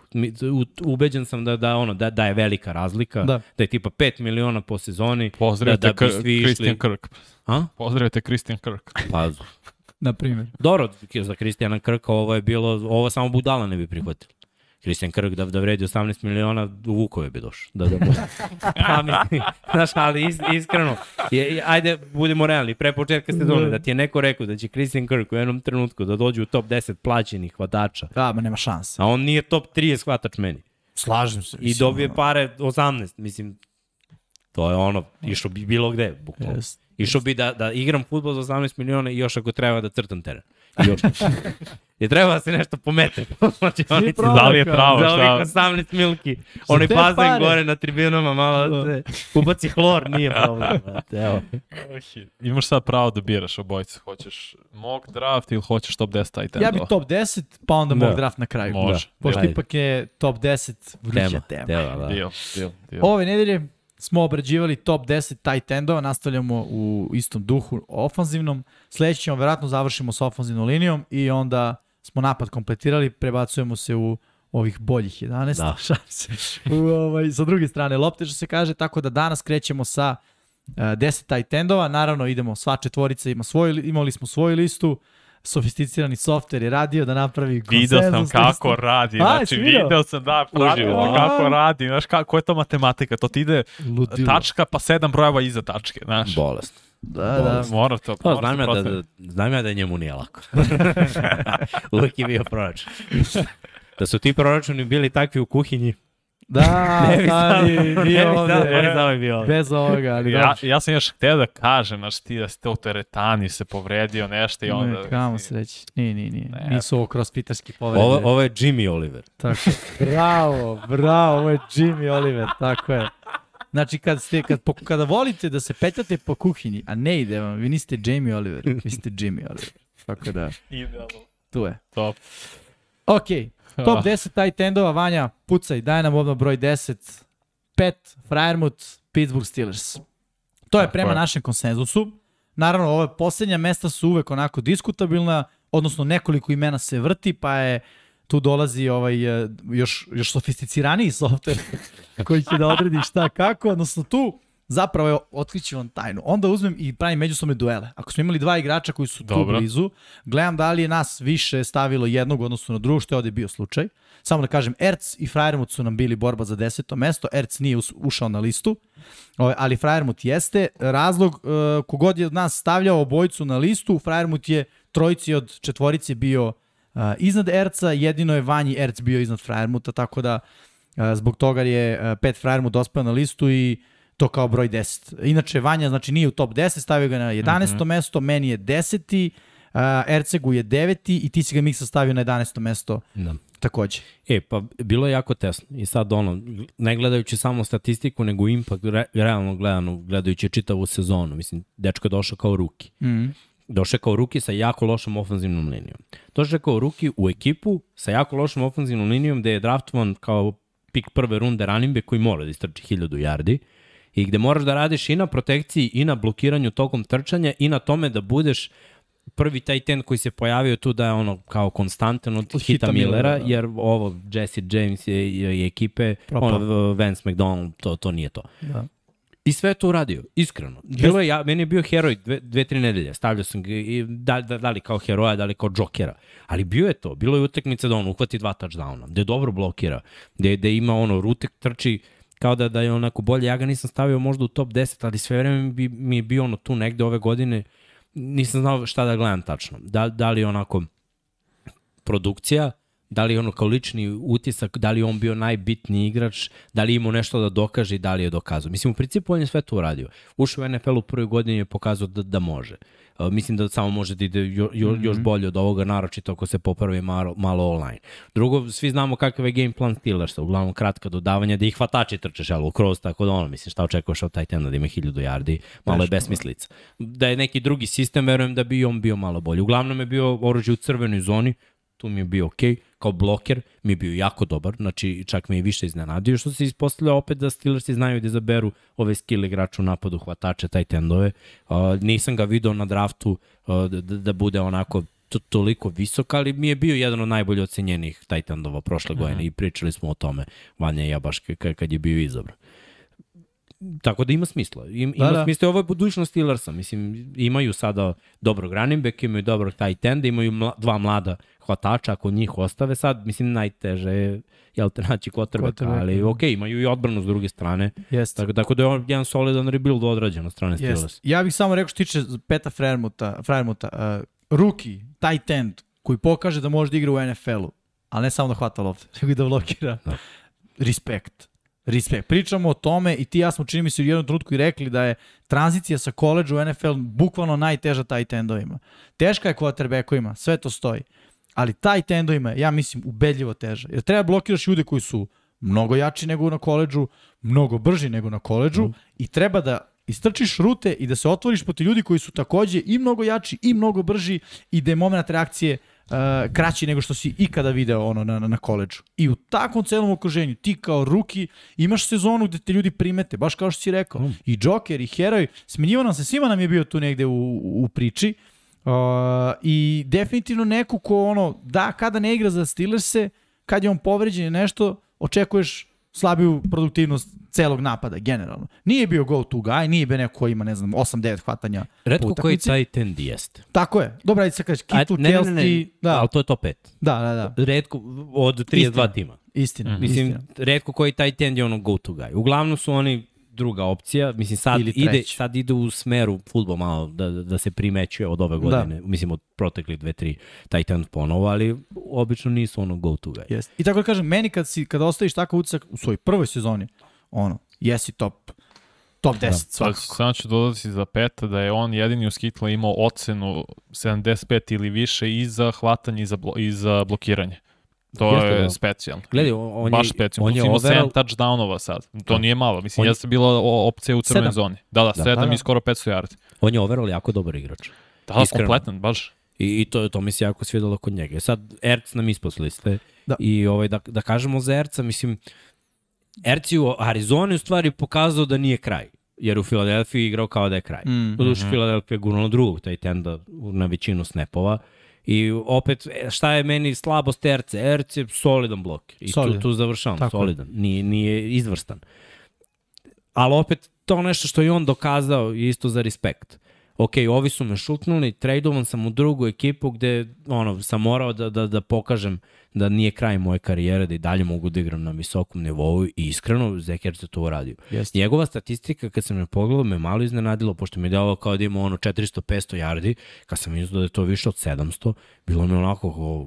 Ubeđen sam da, da, ono, da, da je velika razlika, Da. da je tipa 5 miliona po sezoni, Pozdravite da, da bi Kr- svi Christian išli... Kirk. A? Pozdravite Christian Kirk. Pa, Na primjer. dobro, za Kristijana Krka ovo je bilo, ovo samo budala ne bi prihvatili. Christian Kirk da, da vredi 18 miliona, u Vukove bi došao. Da, da, pa, *laughs* mislim, znaš, ali is, iskreno, je, ajde, budemo realni, pre početka sezone, da ti je neko rekao da će Christian Kirk u jednom trenutku da dođe u top 10 plaćenih hvatača, Da, ma nema šanse. a on nije top 30 hvatač meni. Slažem se. I dobije pare 18, mislim, To je ono, išao bi bilo gde, bukvalno. Jest. Išao bi da, da igram futbol za 18 miliona i još ako treba da crtam teren. I još. I treba da se nešto pomete. *laughs* znači, oni probaj, Da li je pravo, za šta? ovih 18 milki. Onaj bazen pare. gore na tribinama, malo da se ubaci hlor, nije problem. Evo. Imaš sad pravo da biraš obojice. Hoćeš mock draft ili hoćeš top 10 tight endova? Ja bi top 10, pa onda Da. mog draft na kraju. Može. Da. Pošto ipak je top 10 vruća Tema, tema. tema, da. Deal, deal, deal. Ove nedelje smo obrađivali top 10 tight endova, nastavljamo u istom duhu ofanzivnom. Sledeći ćemo verovatno završimo sa ofanzivnom linijom i onda smo napad kompletirali, prebacujemo se u ovih boljih 11. Da. *laughs* Se. U, ovaj, sa druge strane lopte, što se kaže, tako da danas krećemo sa uh, 10 tight endova. Naravno, idemo, sva četvorica ima svoj, imali smo svoju listu, sofisticirani softver je radio da napravi Video sam konsenzus kako listu. radi, A, znači jesi video? video sam da, pratio sam a? kako radi, znaš kako je to matematika, to ti ide Ludilo. tačka pa sedam brojeva iza tačke, znaš. Bolest. Da, da. Mora to, Pa, mora znam, ja da, da, znam ja da njemu nije lako. *laughs* Uvijek je bio proračun. Da su ti proračuni bili takvi u kuhinji, Da, *laughs* ne bi da, znao, nije, ne nije bi znao, ovde. ne bi znao je bio ovde. Bez ovoga, ali Ja, dobro. ja sam još hteo da kažem, znaš ti da ste u teretani se povredio nešto i onda... Ne, kamo sreći. Nije, nije, nije. Ne. Nisu ovo crossfiterski povrede. Ovo, ovo je Jimmy Oliver. Tako. Bravo, bravo, ovo je Jimmy Oliver, tako je. Znači, kad ste, kad, po, kada volite da se petate po kuhinji, a ne ide vam, vi niste Jamie Oliver, vi ste Jimmy Oliver. Tako da, Idealno. tu je. Top. Ok, top 10 tight endova, Vanja, pucaj, daj nam ovno broj 10. Pet, Friermuth, Pittsburgh Steelers. To je prema našem konsenzusu. Naravno, ove posljednja mesta su uvek onako diskutabilna, odnosno nekoliko imena se vrti, pa je tu dolazi ovaj eh, još, još sofisticiraniji softver *laughs* koji će da odredi šta kako, odnosno tu zapravo je otkriću vam tajnu. Onda uzmem i pravim međusobne duele. Ako smo imali dva igrača koji su tu Dobro. blizu, gledam da li je nas više stavilo jednog u odnosu na drugog, što je ovde bio slučaj. Samo da kažem, Erc i Frajermut su nam bili borba za deseto mesto, Erc nije ušao na listu, ali Frajermut jeste. Razlog, uh, kogod je od nas stavljao obojicu na listu, Frajermut je trojici od četvorice bio uh, iznad Erca, jedino je Vanji Erc bio iznad Frajermuta, tako da uh, zbog toga je Pet Frajermut dospeo na listu i to kao broj 10. Inače, Vanja znači nije u top 10, stavio ga na 11. Mm -hmm. mesto, meni je 10. Uh, Ercegu je 9. i ti si ga Miksa stavio na 11. mesto Da. takođe. E, pa bilo je jako tesno. I sad ono, ne gledajući samo statistiku, nego impact, re, realno gledano, gledajući čitavu sezonu. Mislim, dečko je došao kao ruki. Mm -hmm. Došao je kao ruki sa jako lošom ofanzivnom linijom. Došao je kao ruki u ekipu sa jako lošom ofanzivnom linijom gde je draftovan kao pik prve runde running back koji mora da istrči 1000 yardi i gde moraš da radiš i na protekciji i na blokiranju tokom trčanja i na tome da budeš prvi taj ten koji se pojavio tu da je ono kao konstantan od Hita, Hita Millera, da. jer ovo Jesse James je, je, je ekipe, Propao. ono, Vance McDonald, to, to nije to. Da. I sve je to uradio, iskreno. Bilo je, ja, meni je bio heroj dve, dve tri nedelje. Stavljao sam ga, i da, da, da li kao heroja, da li kao džokera. Ali bio je to. Bilo je utakmica da on uhvati dva touchdowna, gde dobro blokira, gde, gde ima ono, rute trči kao da, da je onako bolje. Ja ga nisam stavio možda u top 10, ali sve vreme bi, mi je bio ono tu negde ove godine. Nisam znao šta da gledam tačno. Da, da li onako produkcija, da li je ono kao lični utisak, da li on bio najbitniji igrač, da li imao nešto da dokaže i da li je dokazao. Mislim, u principu on je sve to uradio. Ušao u NFL u prvoj godini je pokazao da, da može. Uh, mislim da samo može da ide jo, jo, mm -hmm. još bolje od ovoga, naročito ako se popravi malo, malo online. Drugo, svi znamo kakav je game plan Steelersa, uglavnom kratka dodavanja, da ih hvatači trčeš, ali u cross, tako da ono, mislim, šta očekuješ od taj tenda da ima 1000 yardi, malo je besmislica. Da je neki drugi sistem, verujem da bi on bio malo bolji. Uglavnom je bio oružje u crvenoj zoni, tu mi je bio okej, okay. Kao bloker mi je bio jako dobar, znači čak me i više iznenadio, što se ispostavlja opet da Steelersi znaju da izaberu ove skill igrača u napadu, hvatače, taj tendove. Uh, nisam ga video na draftu uh, da, da bude onako to, toliko visok, ali mi je bio jedan od najbolje ocenjenih Titandova prošle godine i pričali smo o tome, Vanja i ja baš kad je bio izabran. Tako da ima smisla. Im, ima Da, da, da. smisla. Ovo je budućnost Steelersa. Mislim, imaju sada dobrog running back, imaju dobrog tight enda, imaju mla, dva mlada hvatača, ako njih ostave sad, mislim, najteže je jel te naći Quarterback, ali da. ok, imaju i odbranu s druge strane. Jeste. Tako, tako da je on jedan solidan rebuild odrađen od strane Steelers. Jest. Ja bih samo rekao što tiče Peta Frermuta, Frermuta uh, rookie, tight end, koji pokaže da može da igra u NFL-u, ali ne samo da hvata lopte, *laughs* nego i da blokira. Da. Respekt. Respekt. Pričamo o tome i ti ja smo čini mi se u jednom trenutku i rekli da je tranzicija sa koleđa u NFL bukvalno najteža tight endovima. Teška je quarterbackovima, sve to stoji. Ali tight endovima je, ja mislim, ubedljivo teža. Jer treba blokiraš ljude koji su mnogo jači nego na koleđu, mnogo brži nego na koleđu mm. i treba da istrčiš rute i da se otvoriš poti ljudi koji su takođe i mnogo jači i mnogo brži i da je moment reakcije uh, kraći nego što si ikada video ono na, na, na koleđu. I u takvom celom okruženju ti kao ruki imaš sezonu gde te ljudi primete, baš kao što si rekao. Mm. I Joker i Heroj, smenjivo nam se, svima nam je bio tu negde u, u priči. Uh, I definitivno neko ko ono, da, kada ne igra za Steelers-e, kad je on povređen nešto, očekuješ slabiju produktivnost celog napada, generalno. Nije bio go-to guy, nije bio neko ko ima, ne znam, 8-9 hvatanja Redko koji tight end jeste. Tako je. Dobro, ajde se kažeš, Kitu, ne, Kelsey, ne, ne, ne, da. ali to je top 5. Da, da, da. Redko, od 32 istina. tima. Istina. Mm. Mislim, istina. redko koji tight end je ono go-to guy. Uglavnom su oni druga opcija. Mislim, sad ide, sad ide u smeru futbol malo da, da se primećuje od ove da. godine. Da. Mislim, od protekli dve, tri tight end ponovo, ali obično nisu ono go to guy. Yes. I tako da kažem, meni kad, si, kada ostaviš takav utisak u svojoj prvoj sezoni, ono, jesi top top 10 da. svakako. Samo ću dodati za peta da je on jedini u Skitla imao ocenu 75 ili više i za hvatanje i za, blo, i za blokiranje. To Jeste, je da. specijalno. Gledaj, on, Baš specijalno. On je imao overall... 7 touchdownova sad. To da. nije malo. Mislim, on... jeste bila opcija u crvenoj zoni. Da, da, 7 da, da. i skoro 500 yardi. On je overall jako dobar igrač. Da, da kompletan, baš. I, i to, to mi se jako svidalo kod njega. Sad, Erc nam ispod liste. Da. I ovaj, da, da kažemo za Erca, mislim, Erc u Arizoni u stvari pokazao da nije kraj jer u Filadelfiji igrao kao da je kraj. Mm. Doduše, mm -hmm. Filadelfija je gurnula drugog taj tenda na većinu snapova. I opet, šta je meni slabost Erce? Erce je solidan blok. I solidan. tu, tu završavam, Tako. solidan. Nije, nije izvrstan. Ali opet, to nešto što je on dokazao je isto za respekt. Ok, ovi su me šutnuli, tradovan sam u drugu ekipu gde ono, sam morao da, da, da pokažem da nije kraj moje karijere, da i dalje mogu da igram na visokom nivou i iskreno Zeker se to uradio. Yes. Njegova statistika kad sam je pogledao me malo iznenadilo, pošto mi je dalo kao da ima ono 400-500 yardi, kad sam izgledao da je to više od 700, bilo mi onako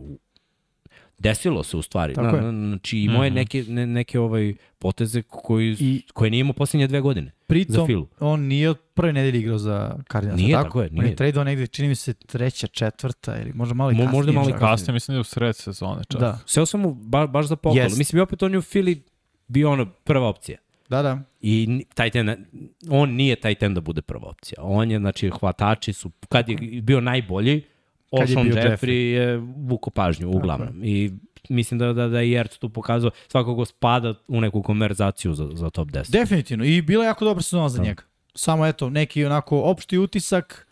desilo se u stvari. Tako na, na, znači imao je mhm. neke, ne, neke ovaj poteze koji, I, koje nije imao poslednje dve godine. Pritom, on nije od prve nedelje igrao za Cardinals. Nije, tako, tako je. Nije. On je tradeo negde, čini mi se, treća, četvrta ili možda malo i kasnije. Možda malo i kasnije, mislim da je u sred sezone čak. Da. Seo sam mu ba, baš za pohvalu. Yes. Mislim, i opet on je u Fili bio ono prva opcija. Da, da. I taj ten, on nije taj ten da bude prva opcija. On je, znači, hvatači su, kad je bio najbolji, Oshon Jeffrey, Jeffrey je vuko pažnju, uglavnom. Okay. I mislim da, da, da je Jerc tu pokazao svakako spada u neku konverzaciju za, za top 10. Definitivno. I bila je jako dobra sezona za da. njega. Samo eto, neki onako opšti utisak,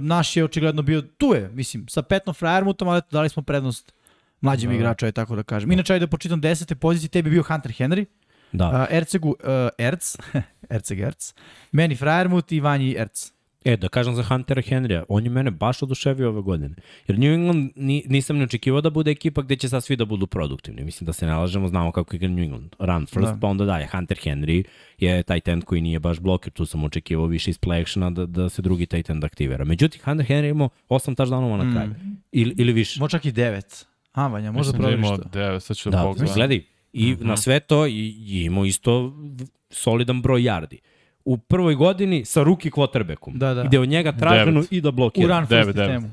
naš je očigledno bio, tu je, mislim, sa Petnom Frajermutom, ali eto, dali smo prednost mlađim da. igrača, je tako da kažem. Inače, ajde da počitam desete pozicije, tebi bio Hunter Henry, da. uh, Ercegu, uh, Erc, *laughs* Erceg Erc, meni Frajermut i Vanji Erc. E, da kažem za Huntera Henrya, on je mene baš oduševio ove godine. Jer New England ni, nisam ne očekivao da bude ekipa gde će sad svi da budu produktivni. Mislim da se ne lažemo, znamo kako igra New England. Run first, da. pa onda daje. Hunter Henry je taj tent koji nije baš bloker, tu sam očekivao više iz play actiona da, da se drugi taj tent aktivira. Međutim, Hunter Henry imao 8 touchdownova na kraju. Mm. Ili, ili više. Možda čak i 9. A, Vanja, možda Mislim da imao 9, sad ću da, da pogledam. Gledaj, i mm -hmm. na sve to i, i imao isto solidan broj yardi u prvoj godini sa ruki quarterbackom. Da, da. Gde od njega traženo i da blokira. U run first sistemu.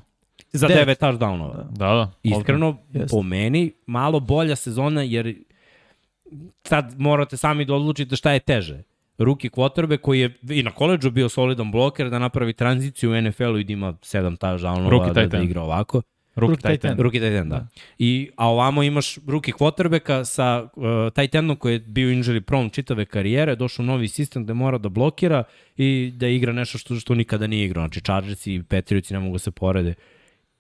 Za 9 touchdownova. Da, da. Iskreno, yes. po meni, malo bolja sezona, jer sad morate sami da odlučite šta je teže. Ruki quarterback koji je i na koleđu bio solidan bloker da napravi tranziciju u NFL-u i da ima 7 touchdownova da, da igra ovako. Rookie tight end. Rookie tight end, da. da. I, a ovamo imaš rookie quarterbacka sa uh, tight endom koji je bio injury prone čitave karijere, došao novi sistem gde mora da blokira i da igra nešto što, što nikada nije igrao. Znači Chargers i Patriots ne mogu da se porede.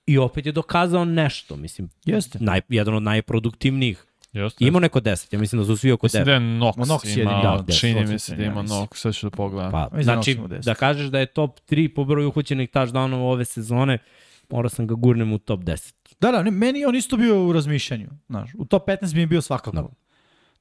I opet je dokazao nešto, mislim. Jeste. Naj, jedan od najproduktivnijih. Jeste. Imao neko 10, ja mislim da su svi oko 10. Mislim da je Nox, Nox imao, da, čini mi se da ima Nox, sad ću da pogledam. Pa, znači, da kažeš da je top 3 po broju uhućenih touchdownova ove sezone, morao sam ga gurnem u top 10. Da, da, ne, meni on isto bio u razmišljanju. Znaš, u top 15 mi je bio svakako. Da.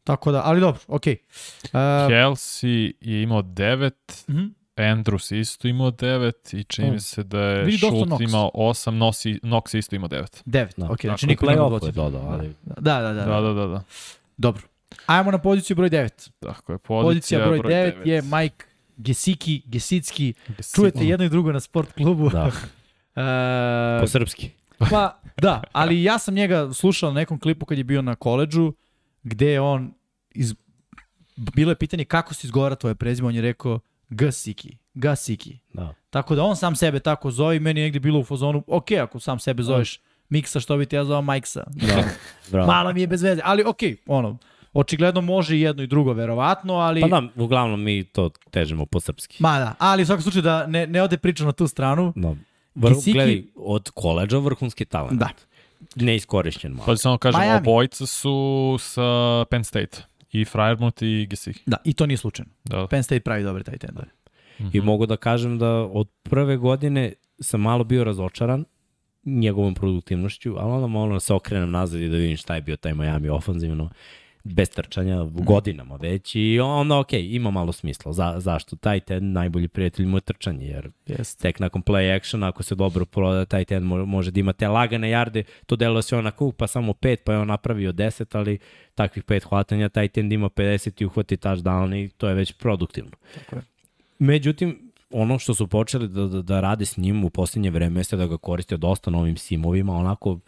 Tako da, ali dobro, okej. Okay. Uh, Kelsey je imao 9, mm -hmm. Andrews isto imao 9 i čini mi se da je Schultz imao 8, Nox, Nox isto imao 9. 9, da. ok, znači niko nema dvoci. Da, da, ali... Da, da, da. Da, da, da. da. Dobro. Ajmo na poziciju broj 9. Tako je, Pozicija, pozicija, broj, broj 9 9 je Mike Gesicki, Gesicki. Gesicki. Čujete jedno i drugo na sport klubu. Da, *laughs* E, po srpski. Pa, da, ali ja sam njega slušao na nekom klipu kad je bio na koleđžu, gde je on, iz... bilo je pitanje kako se izgovara tvoje prezime, on je rekao Gasiki, Gasiki. Da. Tako da on sam sebe tako zove i meni je negde bilo u fazonu, ok, ako sam sebe zoveš Miksa, što bi ti ja zvao Majksa? Da, bravo. Malo mi je bez veze, ali ok, ono, očigledno može i jedno i drugo, verovatno, ali... Pa da, uglavnom mi to težimo po srpski. Ma da, ali u svakom slučaju da ne, ne ode priča na tu stranu. No. Vr, Gesicki- Gledaj, od koleđa vrhunski talent. Da. Neiskorišćen malo. Pa samo kažem, Miami. obojica su sa Penn State. I Friermuth i Gesicki. Da, i to nije slučajno. Da. Penn State pravi dobre taj tendove. I mogu da kažem da od prve godine sam malo bio razočaran njegovom produktivnošću, ali onda malo se okrenem nazad i da vidim šta je bio taj Miami ofanzivno bez trčanja godinama već i onda ok, ima malo smisla. Za, zašto? Taj ten najbolji prijatelj mu je trčanje, jer Jeste. tek nakon play actiona, ako se dobro proda, taj ten mo- može da ima te lagane jarde, to delo se onako, pa samo pet, pa je on napravio 10, ali takvih pet hvatanja, taj ten da ima 50 i uhvati touchdown i to je već produktivno. Tako je. Međutim, ono što su počeli da, da, da rade s njim u posljednje vreme jeste da ga koriste dosta novim simovima, onako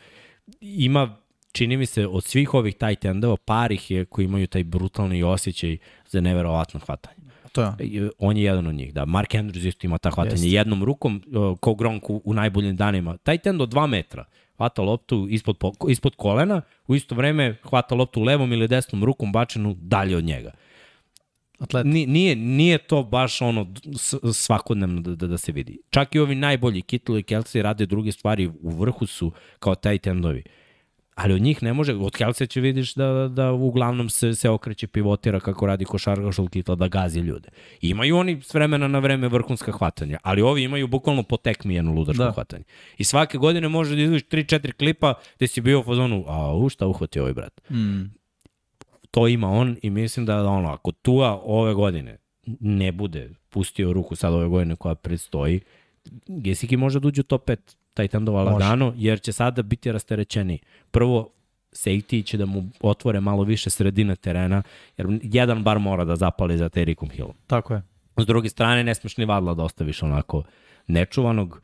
ima čini mi se od svih ovih tight endova par ih je koji imaju taj brutalni osjećaj za neverovatno hvatanje. To je on. Je jedan od njih, da. Mark Andrews isto ima ta hvatanje. Jeste. Jednom rukom, uh, kao Gronk u, najboljim danima. Taj tend od 2 metra hvata loptu ispod, po, ispod kolena, u isto vreme hvata loptu levom ili desnom rukom bačenu dalje od njega. Atlet. Ni, nije, nije to baš ono svakodnevno da, da, da se vidi. Čak i ovi najbolji, Kittle i Kelsey rade druge stvari, u vrhu su kao taj tendovi. Ali od njih ne može, od Kelsey će vidiš da, da uglavnom se, se okreće pivotira kako radi košarkaš od Kittle da gazi ljude. Imaju oni s vremena na vreme vrhunska hvatanja, ali ovi imaju bukvalno po tekmi jedno ludačko Da. hvatanje. I svake godine može da izviš 3-4 klipa gde si bio u fazonu, a u šta uhvatio ovaj brat? Mm. to ima on i mislim da ono, ako Tua ove godine ne bude pustio ruku sad ove godine koja predstoji, Gesicki može da uđe u top 5 Titandova Može. lagano, jer će sada biti rasterećeni. Prvo, safety će da mu otvore malo više sredine terena, jer jedan bar mora da zapali za Terikom Hillom. Tako je. S druge strane, ne smeš ni vadla da ostaviš onako nečuvanog.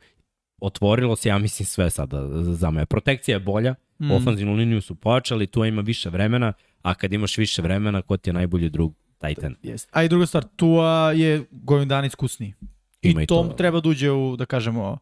Otvorilo se, ja mislim, sve sada za me. Protekcija je bolja, Mm. ofanzivnu liniju su pojačali, tu ima više vremena, a kad imaš više vremena, ko ti je najbolji drug Titan? Jest. A i druga stvar, Tua je godinu dana iskusniji. I, Ima i to, to. treba da uđe u, da kažemo.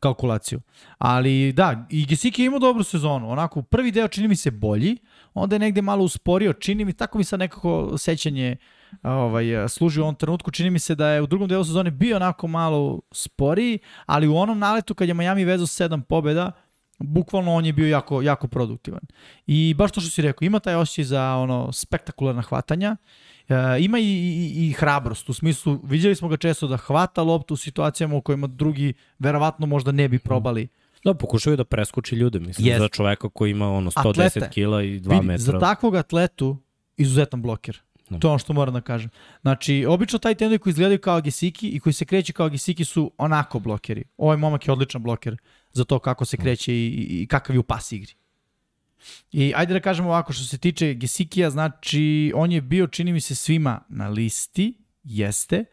Kalkulaciju. Ali da, i Gesicki je imao dobru sezonu. Onako, prvi deo čini mi se bolji, onda je negde malo usporio, čini mi, tako mi sad nekako sećanje ovaj, služi u ovom trenutku, čini mi se da je u drugom delu sezone bio onako malo sporiji, ali u onom naletu kad je Miami vezao sedam pobjeda, bukvalno on je bio jako, jako produktivan. I baš to što si rekao, ima taj osjećaj za ono spektakularna hvatanja, E, ima i, i, i hrabrost, u smislu, vidjeli smo ga često da hvata loptu u situacijama u kojima drugi verovatno možda ne bi probali. Da, pokušaju da preskoči ljude, mislim, Jest. za čoveka koji ima ono 110 Atlete. kila i 2 Vidi, metra. Za takvog atletu, izuzetan bloker. Da. To je ono što moram da kažem. Znači, obično taj tendovi koji izgledaju kao Gesiki i koji se kreće kao Gesiki su onako blokeri. Ovaj momak je odličan bloker za to kako se kreće i, i, i kakav je u pas igri. I ajde da kažemo ovako, što se tiče Gesikija, znači on je bio, čini mi se, svima na listi, jeste.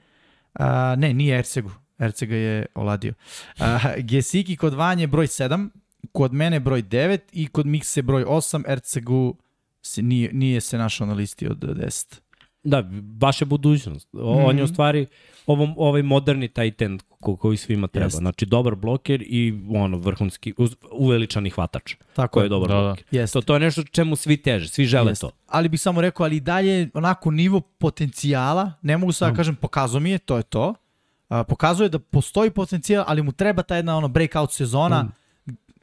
A, ne, nije Ercegu. Ercega je oladio. A, Gesiki kod Vanje broj 7, kod mene broj 9 i kod Mikse broj 8, Ercegu se nije, nije se našao na listi od 10. Da, baš je budućnost. O, mm -hmm. On je u Mhm. stvari ovom, ovaj moderni Titan ko, koji svima treba. Jest. Znači, dobar bloker i ono, vrhunski, uz- uveličani hvatač. Tako Ko je dobar Da, da. bloker. Jeste. To, to je nešto čemu svi teže, svi žele Jeste. to. Ali bih samo rekao, ali dalje onako nivo potencijala, ne mogu sad da kažem pokazao mi je, to je to. A, pokazuje da postoji potencijal, ali mu treba ta jedna ono breakout sezona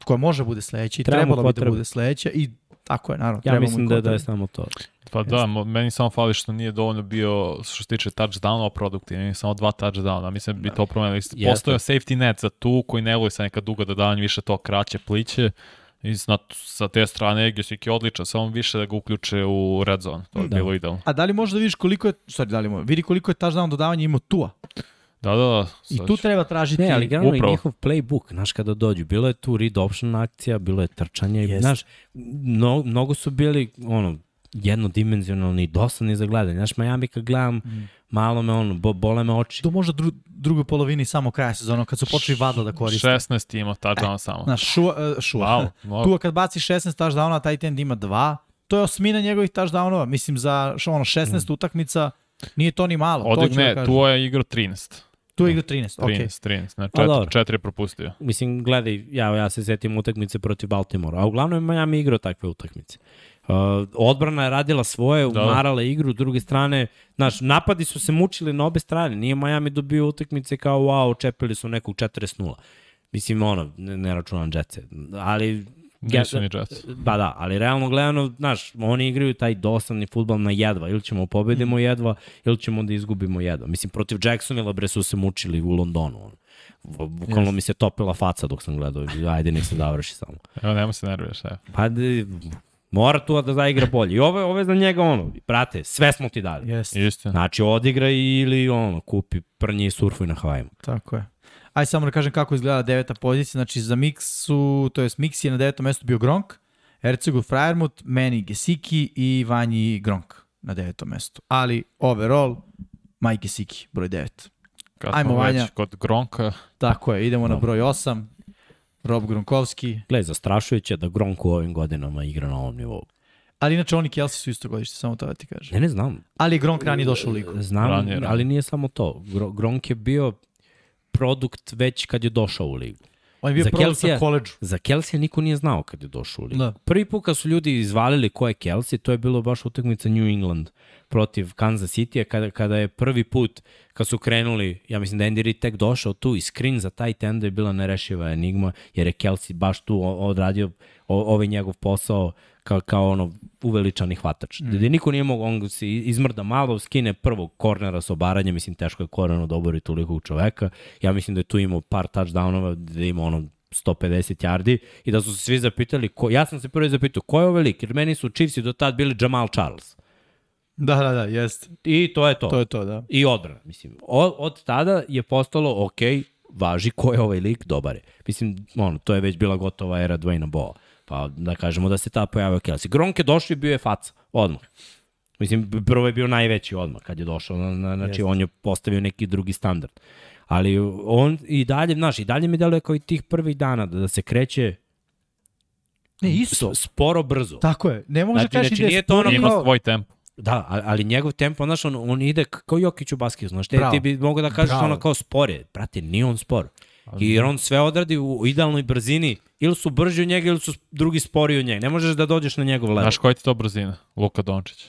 koja može bude sledeća i trebalo bi da bude sledeća i tako je, naravno. Ja mislim da, da je samo to. Pa da, meni samo fali što nije dovoljno bio, što se tiče touchdownova produktivni, samo dva touchdowna, mislim da bi to promenili. Jeste. Postoje safety net za tu koji ne voli sa neka duga dodavanja, više to kraće pliće. I na, sa te strane Gesicki je odličan, samo više da ga uključe u red zone. To je Da. bilo idealno. A da li možeš da vidiš koliko je, sorry, da li mo, vidi koliko je touchdown dodavanja imao Tua. Da, da, da. I tu ću- treba tražiti... Ne, ali generalno i Upravo. njihov playbook, znaš, kada dođu, bilo je tu read option akcija, bilo je trčanje, Jest. znaš, no, mnogo su bili, ono, jednodimenzionalni i dosadni za gledanje. Znaš, Miami kad gledam, mm. malo me ono, bo, bole me oči. Do možda dru, drugoj polovini samo kraja sezona, kad su počeli vadla da koriste. 16 ima touchdown e, samo. Znaš, šua, šua. Wow, tu kad baci 16 touchdownova, taj tend ima dva. To je osmina njegovih touchdownova. Mislim, za što ono, 16 mm. utakmica nije to ni malo. Odig, to ne, da tu je igro 13. Tu je igra 13, 13 ok. 13, 13, znači četiri, četiri je propustio. Mislim, gledaj, ja, ja se setim utakmice protiv Baltimora, a uglavnom je Miami igrao takve utakmice. Uh, odbrana je radila svoje, umarala igru, s druge strane, znaš, napadi su se mučili na obe strane, nije Miami dobio utakmice kao wow, čepili su nekog 40-0. Mislim, ono, ne, ne računam džetce, ali Nisu ni Jets. Ba da, ali realno gledano, znaš, oni igraju taj dosadni futbal na jedva. Ili ćemo pobedimo mm. jedva, ili ćemo da izgubimo jedva. Mislim, protiv Jacksonville bre su se mučili u Londonu. Bukvalno yes. mi se topila faca dok sam gledao. Ajde, nek se završi samo. Evo, nema se nerviraš, evo. Pa, de, mora tu da zaigra bolje. I ove, ove za njega, ono, brate, sve smo ti dali. Yes. Isto. Znači, odigra ili, ono, kupi prnje i surfuj na Havajima. Tako je. Aj samo da kažem kako izgleda deveta pozicija. Znači za Miksu, to jest Mix je na devetom mestu bio Gronk, Ercegu Frajermut, Meni Gesiki i Vanji Gronk na devetom mestu. Ali overall, Maj Gesiki, broj 9. Kad Ajmo Vanja. kod Gronka. Tako je, idemo no. na broj 8. Rob Gronkovski. Gle, zastrašujuće da Gronk u ovim godinama igra na ovom nivou. Ali inače oni Kelsey su isto godište, samo to da ti kažem. Ne, ne znam. Ali je Gronk ranije došao u ligu. Znam, ranije, ali nije samo to. Gronk je bio produkt već kad je došao u ligu. On je bio za produkt na koleđu. Za Kelsey niko nije znao kad je došao u ligu. Da. Prvi put kad su ljudi izvalili ko je Kelsey, to je bilo baš utakmica New England protiv Kansas City, kada, kada je prvi put, kad su krenuli, ja mislim da Andy Reid tek došao tu i screen za taj tender je bila nerešiva enigma, jer je Kelsey baš tu odradio ovaj njegov posao kao, kao ono uveličani hvatač. Mm. Gde niko nije mogo, on se izmrda malo, skine prvog kornera sa obaranjem, mislim teško je koreno da obori tolikog čoveka. Ja mislim da je tu imao par touchdownova, da ima ono 150 yardi i da su se svi zapitali, ko, ja sam se prvi zapitao, ko je ovaj lik? Jer meni su Chiefsi do tad bili Jamal Charles. Da, da, da, jest. I to je to. To je to, da. I odbrana, mislim. Od, od tada je postalo, ok, važi ko je ovaj lik, dobar je. Mislim, ono, to je već bila gotova era Dwayna Boa. Pa da kažemo da se ta pojavio Kelsey. Gronk je došao i bio je faca, odmah. Mislim, prvo je bio najveći odmah kad je došao, na, na, znači on je postavio neki drugi standard. Ali on i dalje, znaš, i dalje mi deluje kao i tih prvih dana da, da se kreće Ne, isto. Sporo, brzo. Tako je. Ne može znači, da kažeš znači, nije to ono Ima svoj tempo. Da, ali njegov tempo, znaš, on, on ide kao Jokić u basketu, znaš, te, ti bi mogao da kažeš Bravo. ono kao spore. Brate, nije on spor. Jer on sve odradi u idealnoj brzini. Ili su brži od njega ili su drugi spori od njega. Ne možeš da dođeš na njegov level. Znaš koja ti to brzina? Luka Dončić.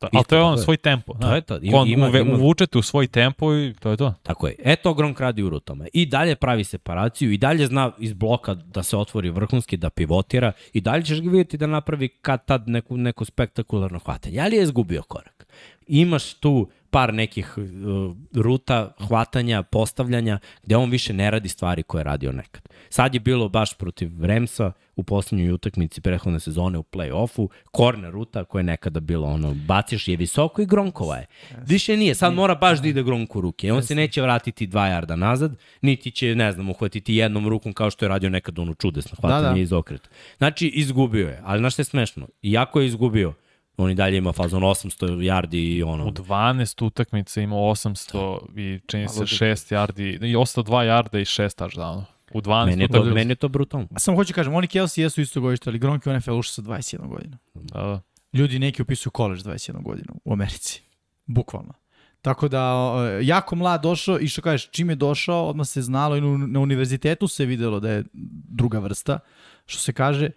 Da, ali to je on, svoj tempo. To je to. Ima, on ima, uve, ima... uvučete u svoj tempo i to je to. Tako je. Eto Gronk radi u rutama. I dalje pravi separaciju, i dalje zna iz bloka da se otvori vrhunski, da pivotira, i dalje ćeš ga vidjeti da napravi kad tad neku, neko spektakularno hvatanje. Ali je izgubio korak. Imaš tu par nekih uh, ruta, hvatanja, postavljanja, gde on više ne radi stvari koje je radio nekad. Sad je bilo baš protiv Remsa u poslednjoj utakmici prethodne sezone u play-offu, korner ruta koja je nekada bilo ono, baciš je visoko i Gronkova je. Više nije, sad mora baš da ide Gronku ruke. On se neće vratiti dva jarda nazad, niti će, ne znam, uhvatiti jednom rukom kao što je radio nekad ono čudesno hvatanje da, da. iz okreta. Znači, izgubio je, ali znaš što je smešno? Iako je izgubio, On i dalje ima fazon 800 yardi i ono... U 12 utakmica ima 800 da. i čini se 6 yardi, i ostao 2 yarda i 6 touchdowna. U 12 meni je to, meni je to brutalno. Samo hoću kažem, oni Kelsey jesu isto godište, ali Gronk u NFL ušao sa 21 godina. Da, da. Ljudi neki upisuju college 21 godinu u Americi. Bukvalno. Tako da, jako mlad došao i što kažeš, čim je došao, odmah se znalo i na univerzitetu se videlo da je druga vrsta, što se kaže.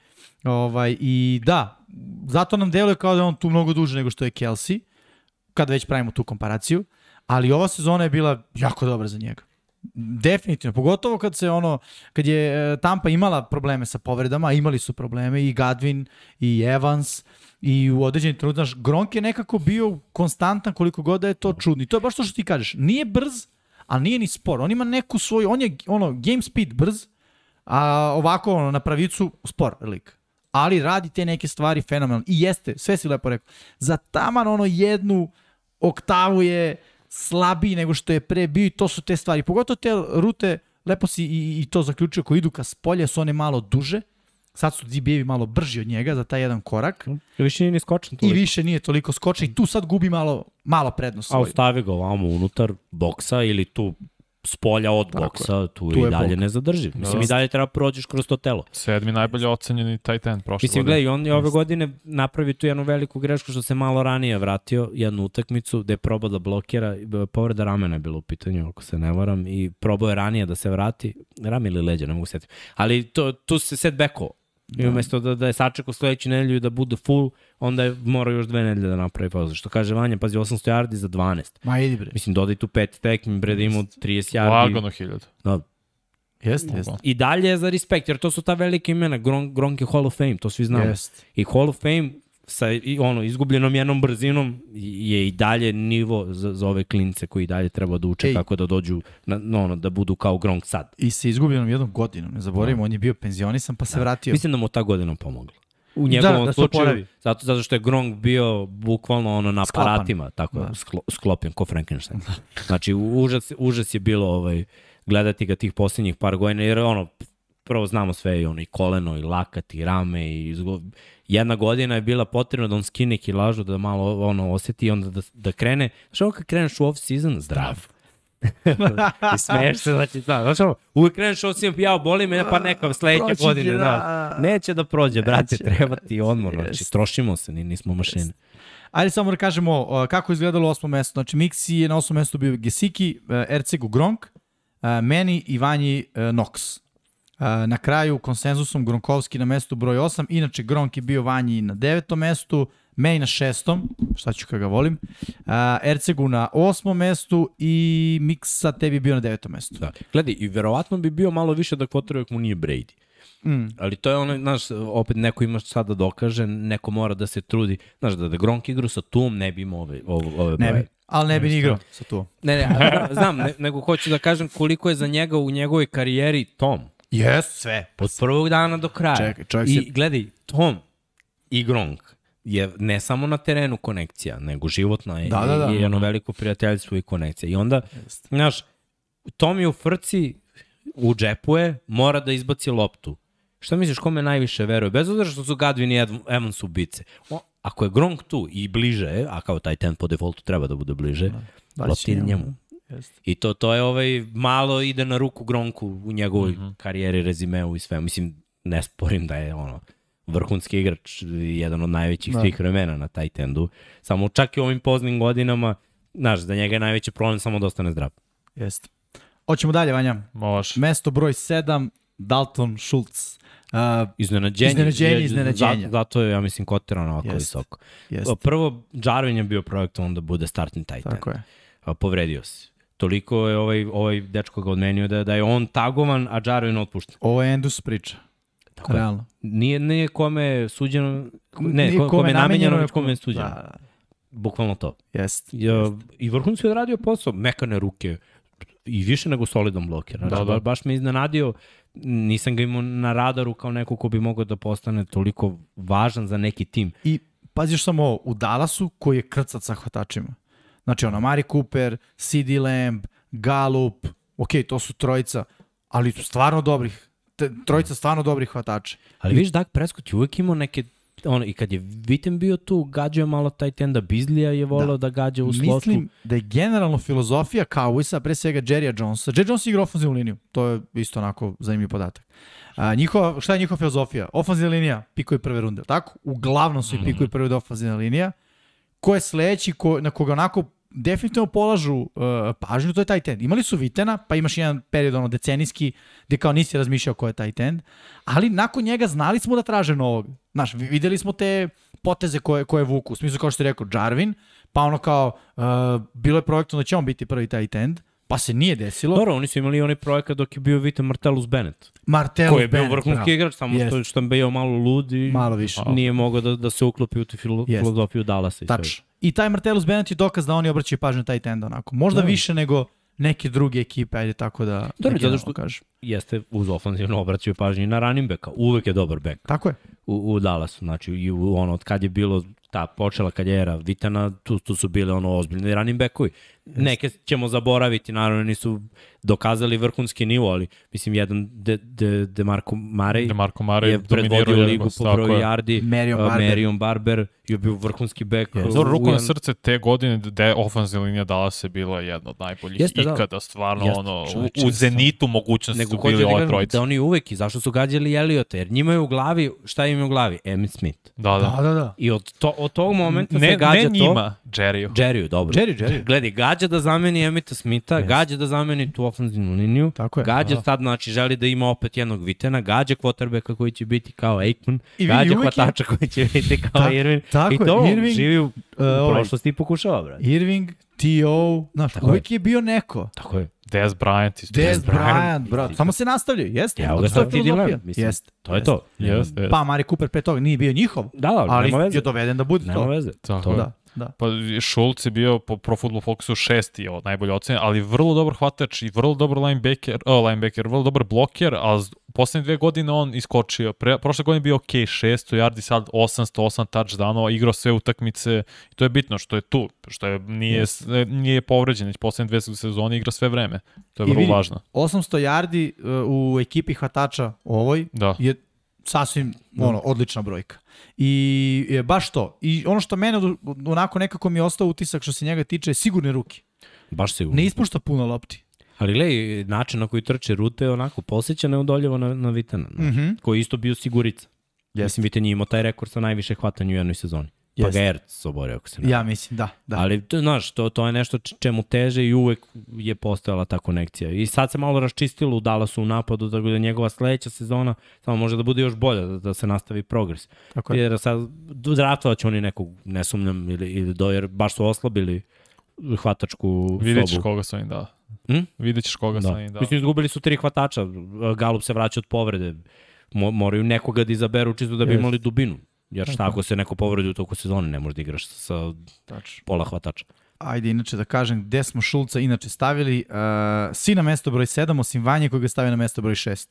Ovaj, I da, zato nam deluje kao da je on tu mnogo duže nego što je Kelsey, kad već pravimo tu komparaciju, ali ova sezona je bila jako dobra za njega. Definitivno, pogotovo kad se ono, kad je e, Tampa imala probleme sa povredama, imali su probleme i Gadvin i Evans i u određenim trenutku, znaš, Gronk je nekako bio konstantan koliko god da je to čudno. I to je baš to što ti kažeš. Nije brz, ali nije ni spor. On ima neku svoju, on je ono, game speed brz, a ovako ono, na pravicu spor lik ali radi te neke stvari fenomenalno. I jeste, sve si lepo rekao. Za taman ono jednu oktavu je slabiji nego što je pre bio i to su te stvari. Pogotovo te rute, lepo si i, i to zaključio, koji idu ka spolje, su one malo duže Sad su DB-evi malo brži od njega za taj jedan korak Više nije ni skočan i toliko. više nije toliko skočan i tu sad gubi malo, malo prednost A ostavi ga ovamo unutar boksa ili tu s polja od Tako boksa, tu, Tu i je dalje bok. ne zadrži. Mislim, Da. i dalje treba prođeš kroz to telo. Sedmi najbolje ocenjeni tight end prošle Mislim, godine. gledaj, on je ove godine napravi tu jednu veliku grešku što se malo ranije vratio, jednu utakmicu gde je probao da blokira, povreda ramena je bila u pitanju, ako se ne varam, i probao je ranije da se vrati, rame ili leđa, ne mogu setiti. Ali to, tu se I umesto da, da je sačekao sledeću nedelju da bude full, onda je morao još dve nedelje da napravi pauzu. Što kaže Vanja, pazi, 800 yardi za 12. Ma idi bre. Mislim, dodaj tu pet tekmi, bre, da imao 30 yardi. Lagano hiljadu. Da, Jeste, jeste. I dalje je za respekt, jer to su ta velika imena. Gronk, Gronk je Hall of Fame, to svi znamo. Jeste. I Hall of Fame sa i ono, izgubljenom jednom brzinom je i dalje nivo za, za ove klince koji dalje treba da uče Ej. kako da dođu, na, no, ono, da budu kao Gronk sad. I se izgubljenom jednom godinu, ne zaboravimo, on je bio penzionisan pa se vratio. Mislim da mu ta godina pomogla. U njegovom Da, da slučaju, zato, zato što je Gronk bio bukvalno ono na Sklapan. aparatima, tako Da. da. sklo, sklopljen, ko Frankenstein. Znači, užas, užas je bilo ovaj, gledati ga tih posljednjih par godina, jer ono, prvo znamo sve i ono, i koleno, i lakat, i rame, i izgo... jedna godina je bila potrebna da on skine kilažu, da malo ono oseti i onda da, da krene. Znaš ovo kad kreneš u off-season, zdrav. *laughs* I smeješ se, znači, da, znaš ovo, uvijek kreneš u off-season, ja, boli me, pa neka sledeće godine, da. da. Neće da prođe, brate, treba ti odmor, znači, Jest. trošimo se, ni- nismo mašine. Ajde samo da kažemo kako je izgledalo osmo mesto. Znači Mixi je na osmom mestu bio Gesiki, uh, Ercegu Gronk, uh, meni i Vanji uh, Nox. Na kraju konsenzusom Gronkovski na mestu broj 8, inače Gronk je bio Vanji na devetom mestu, meni na šestom, šta ću kad ga volim, uh, Ercegu na osmom mestu i Mixa tebi bio na devetom mestu. Da. Gledaj, i verovatno bi bio malo više da quarterback mu nije Brady. Mm. Ali to je ono, znaš, opet neko ima sad da dokaže, neko mora da se trudi. Znaš, da, da Gronk igru sa Tum ne bi imao ove, ove, ove Ne bi, ali ne bi ni igrao sa tu. Ne, ne, a, znam, ne, nego hoću da kažem koliko je za njega u njegovoj karijeri Tom. Jes, sve. Od prvog dana do kraja. Čekaj, čovjek I se- gledaj, Tom i Gronk je ne samo na terenu konekcija, nego životna je Da, da, da. i jedno veliko prijateljstvo i konekcija. I onda, znaš, Tom je u frci, u džepu je, mora da izbaci loptu. Šta misliš, kome najviše veruje? Bez obzira što su Gadvin i Evans ubice. O, ako je Gronk tu i bliže, je, a kao taj ten po defaultu treba da bude bliže, Da, lopti je njemu. Jeste. I to, to je ovaj, malo ide na ruku Gronku u njegovoj mm -hmm. karijeri, rezimeu i sve. Mislim, ne sporim da je ono vrhunski igrač jedan od najvećih Da. svih vremena na taj tendu. Samo čak i u ovim poznim godinama, znaš, za njega je najveći problem samo da ostane zdrav. Jeste. Hoćemo dalje, Vanja. Može. Mesto broj 7, Dalton Schultz. Uh, Iznenađenje. Iznenađenje, je- iznenađenje. Zato, zato je, ja mislim, kotiran ovako Jeste. visoko. jest, Prvo, Jarvin je bio projektovan da bude startni tight end. tako je. Povredio se. Toliko je ovaj, ovaj dečko ga odmenio da, da je on tagovan, a Jarvin otpušten. Ovo je Endus priča. Tako je. Realno. Nije, nije kome je suđeno, ne, Nije kome, kome je namenjeno, već kome je Da, suđeno. da, Bukvalno to. jest. Ja, I vrhunski je odradio posao, mekane ruke i više nego solidan bloker. Znači, Da, da, da. da. Baš me iznenadio, nisam ga imao na radaru kao neko ko bi mogao da postane toliko važan za neki tim. I pazi još samo ovo, u Dallasu koji je krcat sa hvatačima. Znači ono, Mari Cooper, CD Lamb, Gallup, ok, to su trojica, ali stvarno dobrih, te, trojica stvarno dobrih hvatača. Ali viš, Dak Prescott je uvek imao neke ono, i kad je Viten bio tu, gađao je malo taj tenda, Bizlija je volao da, da gađa u slotu. Mislim da je generalno filozofija Cowboysa, pre svega Jerrya Jonesa, Jerry Jones igra ofenzivnu liniju, to je isto onako zanimljiv podatak. A, njihova, šta je njihova filozofija? Ofenzivna linija, pikovi prve runde, tako? Uglavnom su i pikovi prve runde ofenzivna linija. Ko je sledeći, ko, na koga onako definitivno polažu uh, pažnju, to je taj tend. Imali su Vitena, pa imaš jedan period ono decenijski gde kao nisi razmišljao ko je taj tend, ali nakon njega znali smo da traže novog. Znaš, vi- videli smo te poteze koje, koje vuku, u smislu kao što je rekao Jarvin, pa ono kao, uh, bilo je projektno da će on biti prvi taj tend, pa se nije desilo. Dobro, oni su imali onaj projekat dok je bio Viten Martellus Bennett. Martellus Koji je bio Bennett, vrhunski bravo. igrač, samo Jest. što, što je bio malo lud i Malo više. nije mogao da, da se uklopi u tu filo, Jest. filozofiju Dallasa. i. Tačno. I taj Martellus Bennett je dokaz da oni obraćaju pažnju na taj tend onako. Možda Da. više nego neke druge ekipe, ajde tako da, Dobro, da zato generalno što- kažem. jeste uz ofenzivno obraćaju pažnju na running backa. Uvek je dobar back Tako je. u, u Dallasu. Znači, i u, ono, od kad je bilo ta počela karijera Vitana, tu, tu su bile ono ozbiljni running backovi. Neke ćemo zaboraviti, naravno nisu dokazali vrhunski nivo, ali mislim jedan De, De, De Marco Mare De Marko Mare je predvodio ligu po broju yardi, Marion uh, Barber. Marion Barber je bio vrhunski back. Jeste. uh, Dobro, ruku na srce te godine da je ofenzivna linija Dallas je bila jedna od najboljih Jeste, da. ikada, stvarno Jeste, ono, čoveče, u, u zenitu mogućnosti Nego su bili da, ove trojice. da oni uvek i zašto su gađali Eliota, jer njima je u glavi, šta im je u glavi? Emmitt Smith. Da, da. Da, da, da. I od, to, od tog momenta Ne, se gađa ne to... njima, Jerryu. Jerry, dobro. Jerry, Jerry. Gledaj, gađa da zameni Emita Smitha, Yes. gađa da zameni tu ofenzivnu liniju, Tako je. gađa Da. sad, znači, želi da ima opet jednog vitena, gađa quarterbacka koji će biti kao Aikman, I gađa je- hvatača koji će biti kao Ta- Irvin, tako i je, to Irving, živi u, u ovaj- prošlosti i pokušava, brate. Irving, T.O., znaš, Tako uvijek je bio neko. Tako je. Dez Bryant isto. Des Bryant, Bryant, bro. Samo se nastavljaju, jeste. Evo To ga je filozofija. dilema, mislim. Jeste. To je to. Jeste, jeste. Pa Mari Cooper pre toga nije bio njihov, Da, da, ali nema veze. je doveden da bude Nema to. veze. Tako To je. da. Da. Pa Schultz je bio po Pro Football Focusu šesti od najbolje ocene, ali vrlo dobar hvatač i vrlo dobar linebacker, uh, linebacker, vrlo dobar bloker, a poslednje dve godine on iskočio. Pre, prošle godine bio ok, 600 yardi, sad 808 touchdownova, igrao sve utakmice i to je bitno što je tu, što je, nije, yes. nije povređen, već poslednje dve sezone igra sve vreme. To je I vrlo vidi, važno. 800 yardi uh, u ekipi hvatača ovoj Da. je sasvim ono, odlična brojka. I je baš to. I ono što mene onako nekako mi je ostao utisak što se njega tiče sigurne ruke. Baš sigurno. Ne ispušta puno lopti. Ali gledaj, način na koji trče rute je onako posjeća neodoljivo na, na Vitana, mm Mhm. koji je isto bio sigurica. Jeste. Mislim, Vitan je imao taj rekord sa najviše hvatanja u jednoj sezoni. Pa ga Erc oborio, ako se ne Ja mislim, da. da. Ali, to, znaš, to, to je nešto čemu teže i uvek je postojala ta konekcija. I sad se malo raščistilo u Dallasu u napadu, tako da njegova sledeća sezona samo može da bude još bolja, da, da se nastavi progres. Tako je. Jer sad draftovat će oni nekog, ne sumnjam, ili, ili do, jer baš su oslabili hvatačku Vidjet ćeš sobu. koga su im dao. Hm? Vidjet ćeš koga Da. su im dao. Mislim, izgubili su tri hvatača. Galup se vraća od povrede. Mo, moraju nekoga da izaberu čisto da bi Jest. imali dubinu. Jer šta ako se neko povredi u toku sezone, ne možeš da igraš sa Tačno. pola hvatača. Ajde, inače da kažem gde smo Šulca inače stavili. Uh, svi na mesto broj 7, osim Vanje koji ga stavi na mesto broj 6.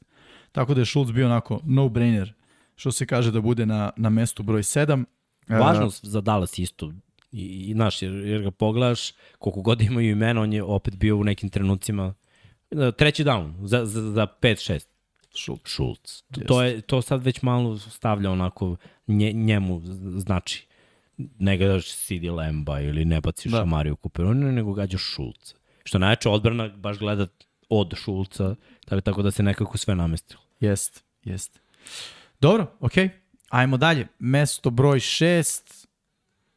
Tako da je Šulc bio onako no-brainer, što se kaže da bude na, na mestu broj 7. Važno za Dallas isto. I, i znaš, jer, jer ga pogledaš, koliko god imaju imena, on je opet bio u nekim trenucima e, treći down za, za, za 5-6. Šulc. Schultz. To, to, je, to sad već malo stavlja onako nje, njemu znači. Ne gledaš CD Lemba ili ne baciš Da. Mariju Kuperoni, nego gađaš Šulca. Što najjače odbrana baš gleda od Šulca, tako, tako da se nekako sve namestilo. Jest, jest. Dobro, okej. Ajmo dalje. Mesto broj 6,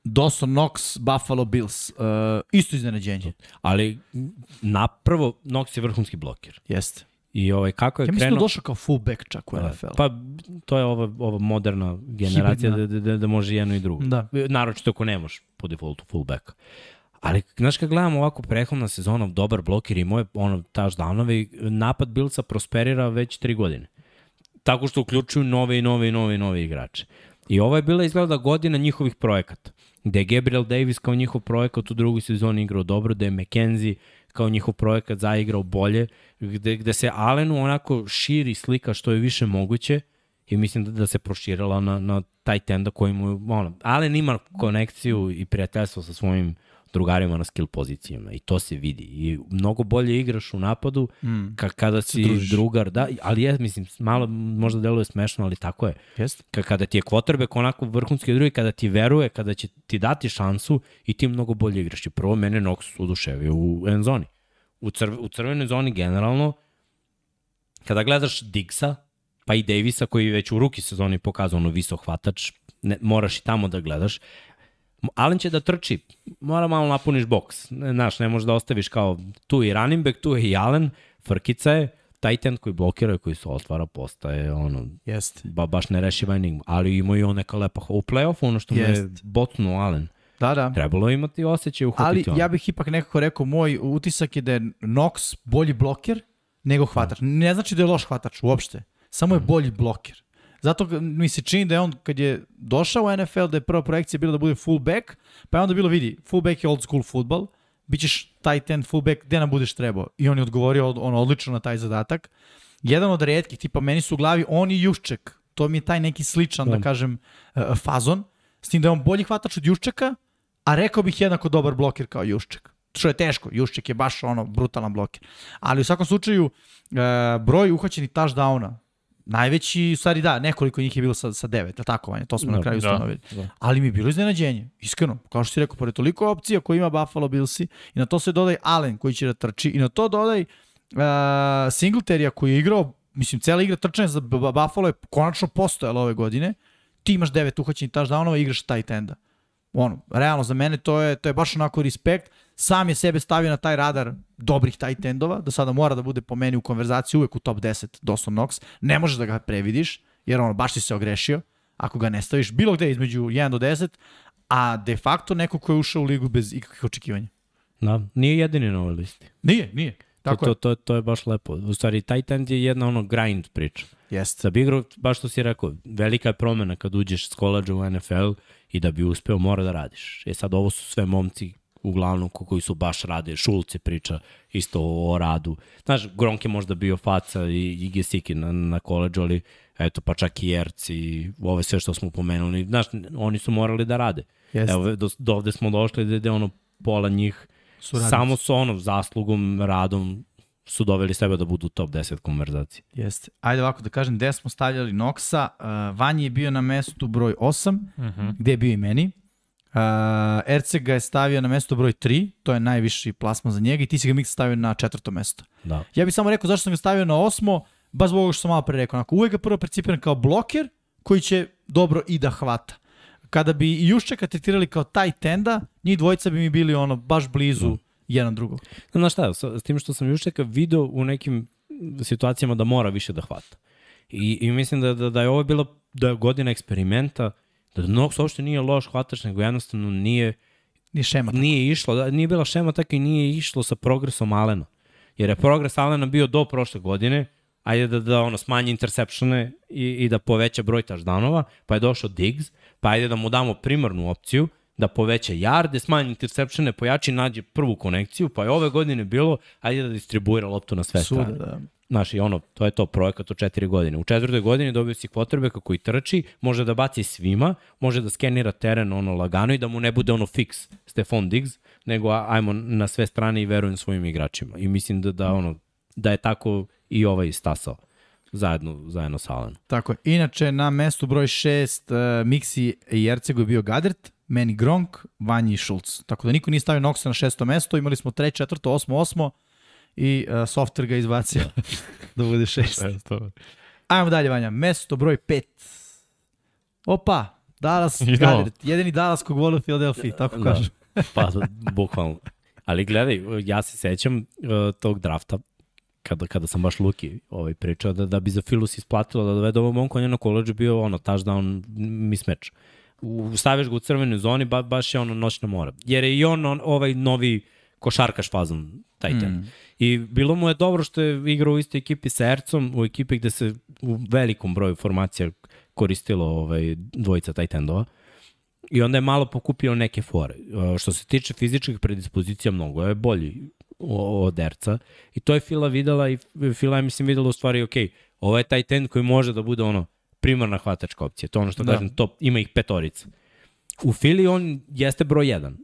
Dawson Knox, Buffalo Bills. Uh, isto iznenađenje. Ali naprvo, Knox je vrhunski bloker. Jeste. I ovaj, kako je Ja mislim da krenuo... je došao kao fullback čak u NFL. Pa to je ova, ova moderna generacija da, da, da, da može jedno i drugo. Da. Naročito ako ne možeš po defaultu fullback. Ali, znaš, kad gledamo ovako prehodna sezona, dobar bloker i moje ono, touchdownovi, napad Bilca prosperira već tri godine. Tako što uključuju nove i nove i nove i nove igrače. I ovo je bila izgleda godina njihovih projekata. Gde je Gabriel Davis kao njihov projekat u drugoj sezoni igrao dobro, da je McKenzie kao njihov projekat zaigrao bolje, gde, gde se Allenu onako širi slika što je više moguće i mislim da, da se proširila na, na taj tenda koji mu, ono, Allen ima konekciju i prijateljstvo sa svojim drugarima na skill pozicijama i to se vidi i mnogo bolje igraš u napadu mm. ka, kada si družiš. drugar, da, ali je, mislim, malo možda deluje smešno, ali tako je. Jeste. Ka, kada ti je quarterback onako vrhunski drugi, kada ti veruje, kada će ti dati šansu i ti mnogo bolje igraš. I prvo mene Nox uduševio u end zoni. U, crv, u crvenoj zoni generalno, kada gledaš Diggsa, pa i Davisa koji je već u ruki sezoni pokazao ono visok hvatač, ne, moraš i tamo da gledaš. Allen će da trči, mora malo napuniš boks. Ne, znaš, ne možeš da ostaviš kao tu i running back, tu je i Allen, frkica je, tight end koji blokira i koji se otvara postaje ono, Jeste. ba, baš nerešiva enigma, ali ima i on neka lepa u play-offu, ono što mu je Jest. botnuo Allen. Da, da. Trebalo imati osjećaj Ali uhvatiti ono. ja bih ipak nekako rekao, moj utisak je da je Knox bolji bloker nego hvatač. Ne znači da je loš hvatač uopšte. Samo je bolji bloker. Zato mi se čini da je on, kad je došao u NFL, da je prva projekcija bila da bude fullback, pa je onda bilo, vidi, fullback je old school futbal, bit ćeš tight end, fullback, gde nam budeš trebao. I on je odgovorio od- ono odlično na taj zadatak. jedan od redkih, tipa meni su u glavi on i Jušček. To mi je taj neki sličan, da, kažem, uh, fazon. S tim da je on bolji hvatač od Juščeka, a rekao bih jednako dobar bloker kao Jušček. Što je teško, Jušček je baš ono brutalan bloker. Ali u svakom slučaju, uh, broj uhvaćenih touchdowna, najveći, u stvari da, nekoliko njih je bilo sa, sa devet, ali tako vanje, to smo Da, na kraju da. ustanovili. Da. Ali mi je bilo iznenađenje, iskreno. Kao što si rekao, pored toliko opcija koje ima Buffalo Billsi, i na to se dodaj Allen koji će da trči, i na to dodaj uh, Singleterija koji je igrao, mislim, cela igra trčanja za Buffalo je konačno postojala ove godine, ti imaš devet uhoćenih touchdownova i igraš tight enda. Ono, realno za mene to je, to je baš onako respekt. Sam je sebe stavio na taj radar dobrih tight endova, da sada mora da bude po meni u konverzaciji uvek u top 10 Dawson Knox. Ne možeš da ga previdiš, jer ono, baš si se ogrešio ako ga ne staviš bilo gde između 1 do 10, a de facto neko ko je ušao u ligu bez ikakvih očekivanja. Da, nije jedini na ovoj listi. Nije, nije. Tako to, je. to, to, to je baš lepo. U stvari, tight end je jedna ono grind priča. Jeste. Sa Big Rock, baš što si rekao, velika je promena kad uđeš s koleđa u NFL i da bi uspeo mora da radiš. E sad, ovo su sve momci uglavnom ko- koji su baš rade. Šulce priča isto o, o radu. Znaš, Gronk je možda bio faca i, i Gesicki na, na koleđu, ali eto, pa čak i Erc i ove sve što smo pomenuli. Znaš, oni su morali da rade. Jeste. Evo, do, do ovde smo došli da, da ono pola njih Su samo su ono zaslugom, radom su doveli sebe da budu top 10 konverzacije. Jeste. Ajde ovako da kažem, gde smo stavljali Noxa. Uh, Vanji je bio na mestu broj 8, uh -huh. gde je bio i meni. Uh, Erceg ga je stavio na mesto broj 3, to je najviši plasman za njega i ti si ga Miksa stavio na četvrto mesto. Da. Ja bih samo rekao zašto sam ga stavio na osmo, baš zbog što sam malo pre rekao. Onako, uvek ga prvo percipiram kao bloker koji će dobro i da hvata. Kada bi i Juščeka tretirali kao tight enda, njih dvojica bi mi bili ono baš blizu Da. jedan drugog. Znaš šta, sa, s tim što sam Juščeka video u nekim situacijama da mora više da hvata. I, i mislim da, da, da je ovo bila da je godina eksperimenta, da Nox uopšte nije loš hvatač, nego jednostavno nije, Nije šema. nije išlo, da, nije bila šema tako i nije išlo sa progresom Alena. Jer je progres Alena bio do prošle godine, ajde da, da ono, smanji interseptione i, i da poveća broj touchdownova, pa je došao Diggs, pa ajde da mu damo primarnu opciju, da poveća jarde, smanji interseptione, pojači, nađe prvu konekciju, pa je ove godine bilo, ajde da distribuira loptu na sve strane. da. Znaš, i ono, to je to projekat od četiri godine. U četvrtoj godini dobio si kvotrbeka koji trči, može da baci svima, može da skenira teren ono lagano i da mu ne bude ono fix Stefan Diggs, nego ajmo na sve strane i verujem svojim igračima. I mislim da, da, ono, da je tako i ovaj stasao zajedno, zajedno sa Allenom. Tako je. Inače, na mestu broj 6 uh, Miksi i Ercegu je bio Gadret, meni Gronk, Vanji i Šulc. Tako da niko nije stavio Noxa na šesto mesto, imali smo treće, četvrto, osmo, osmo i uh, software ga izbacio da *laughs* bude šest. Ajmo dalje, Vanja. Mesto broj 5. Opa, Dallas Idemo. Gadret. Jedini Dallas kog voli u Philadelphia, tako Da. kažem. Pa, bukvalno. Ali gledaj, ja se sećam uh, tog drafta, kada, kada sam baš Luki ovaj, pričao, da, da bi za Filus isplatilo da dovede ovog momka, on je na koleđu bio ono, touchdown mismatch. Staviš ga u crvenoj zoni, ba, baš je ono noćna mora. Jer je i on, on ovaj novi košarkaš fazon, taj ten. Mm. I bilo mu je dobro što je igrao u istoj ekipi sa Ercom, u ekipi gde se u velikom broju formacija koristilo ovaj, dvojica tight endova. I onda je malo pokupio neke fore. Što se tiče fizičkih predispozicija, mnogo je bolji od Erca. I to je Fila videla i Fila je, mislim, videla u stvari, ok, ovo je taj ten koji može da bude ono primarna hvatačka opcija. To je ono što da. kažem, top, ima ih petorica. U Fili on jeste broj jedan.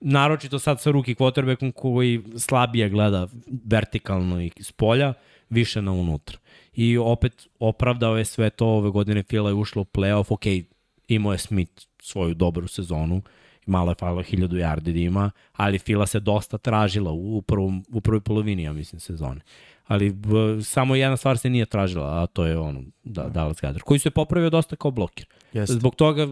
Naročito sad sa ruki quarterbackom koji slabije gleda vertikalno i s polja, više na unutra. I opet opravdao je sve to ove godine Fila je ušla u playoff, ok, imao je Smith svoju dobru sezonu, malo je falilo 1000 yardi da ima, ali Fila se dosta tražila u, prvom, u prvoj polovini, ja mislim, sezone. Ali b, samo jedna stvar se nije tražila, a to je ono, da, Dallas Gadar, koji se popravio dosta kao blokir. Jeste. Zbog toga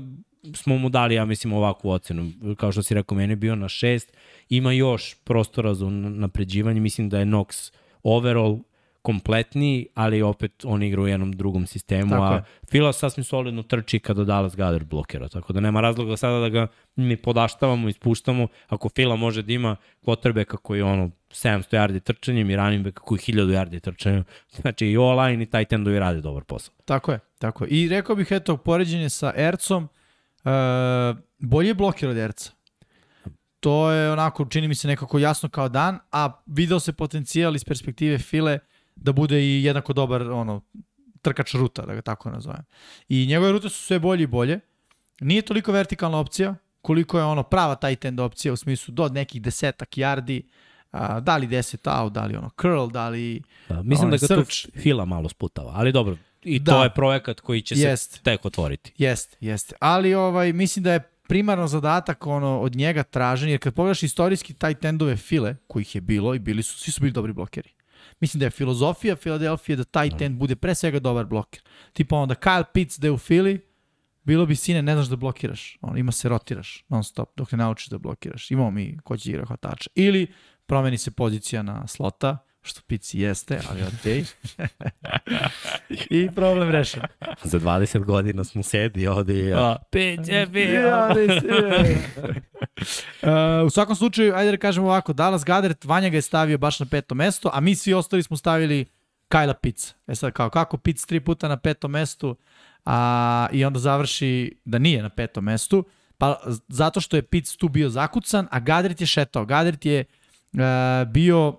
smo mu dali, ja mislim, ovakvu ocenu. Kao što si rekao, meni je bio na šest. Ima još prostora za napređivanje. Mislim da je Nox overall kompletniji, ali opet on igra u jednom drugom sistemu, Tako a. Fila sasvim solidno trči kada Dallas Gader blokira, tako da nema razloga sada da ga mi podaštavamo, ispuštamo, ako Fila može da ima quarterbacka koji je ono 700 yardi trčanjem i running backa koji 1000 yardi trčanjem, znači i online i tight endovi rade dobar posao. Tako je, tako je. I rekao bih, eto, poređenje sa Ercom, uh, bolje je blokir od Erca. To je onako, čini mi se nekako jasno kao dan, a video se potencijal iz perspektive File da bude i jednako dobar ono, trkač ruta, da ga tako nazovem. I njegove rute su sve bolje i bolje. Nije toliko vertikalna opcija, koliko je ono prava tight end opcija u smislu do nekih desetak yardi, a, da li 10 out, da li ono curl, da li Da, mislim onaj da ga tu search. Fila malo sputava, ali dobro, i Da. to je projekat koji će Jest. se tek otvoriti. Jeste, jeste. Ali ovaj, mislim da je primarno zadatak ono od njega tražen, jer kad pogledaš istorijski tight endove file, kojih je bilo i bili su, svi su bili dobri blokeri. Mislim da je filozofija Filadelfije da tight end bude pre svega dobar bloker. Tipa onda Kyle Pitts da je u Fili, bilo bi sine, ne znaš da blokiraš. On, ima se rotiraš non stop dok ne naučiš da blokiraš. Imamo mi ko će igra hvatača. Ili promeni se pozicija na slota, što Pitts i jeste, ali okej. I problem rešen. Za 20 godina smo sedi ovde i ja. Peć je uh, u svakom slučaju, ajde da kažemo ovako, Dallas Goddard, Vanja ga je stavio baš na peto mesto, a mi svi ostali smo stavili Kajla Pitts. E sad, kao kako Pitts tri puta na petom mestu a, i onda završi da nije na petom mestu, pa zato što je Pitts tu bio zakucan, a Goddard je šetao. Goddard je uh, bio,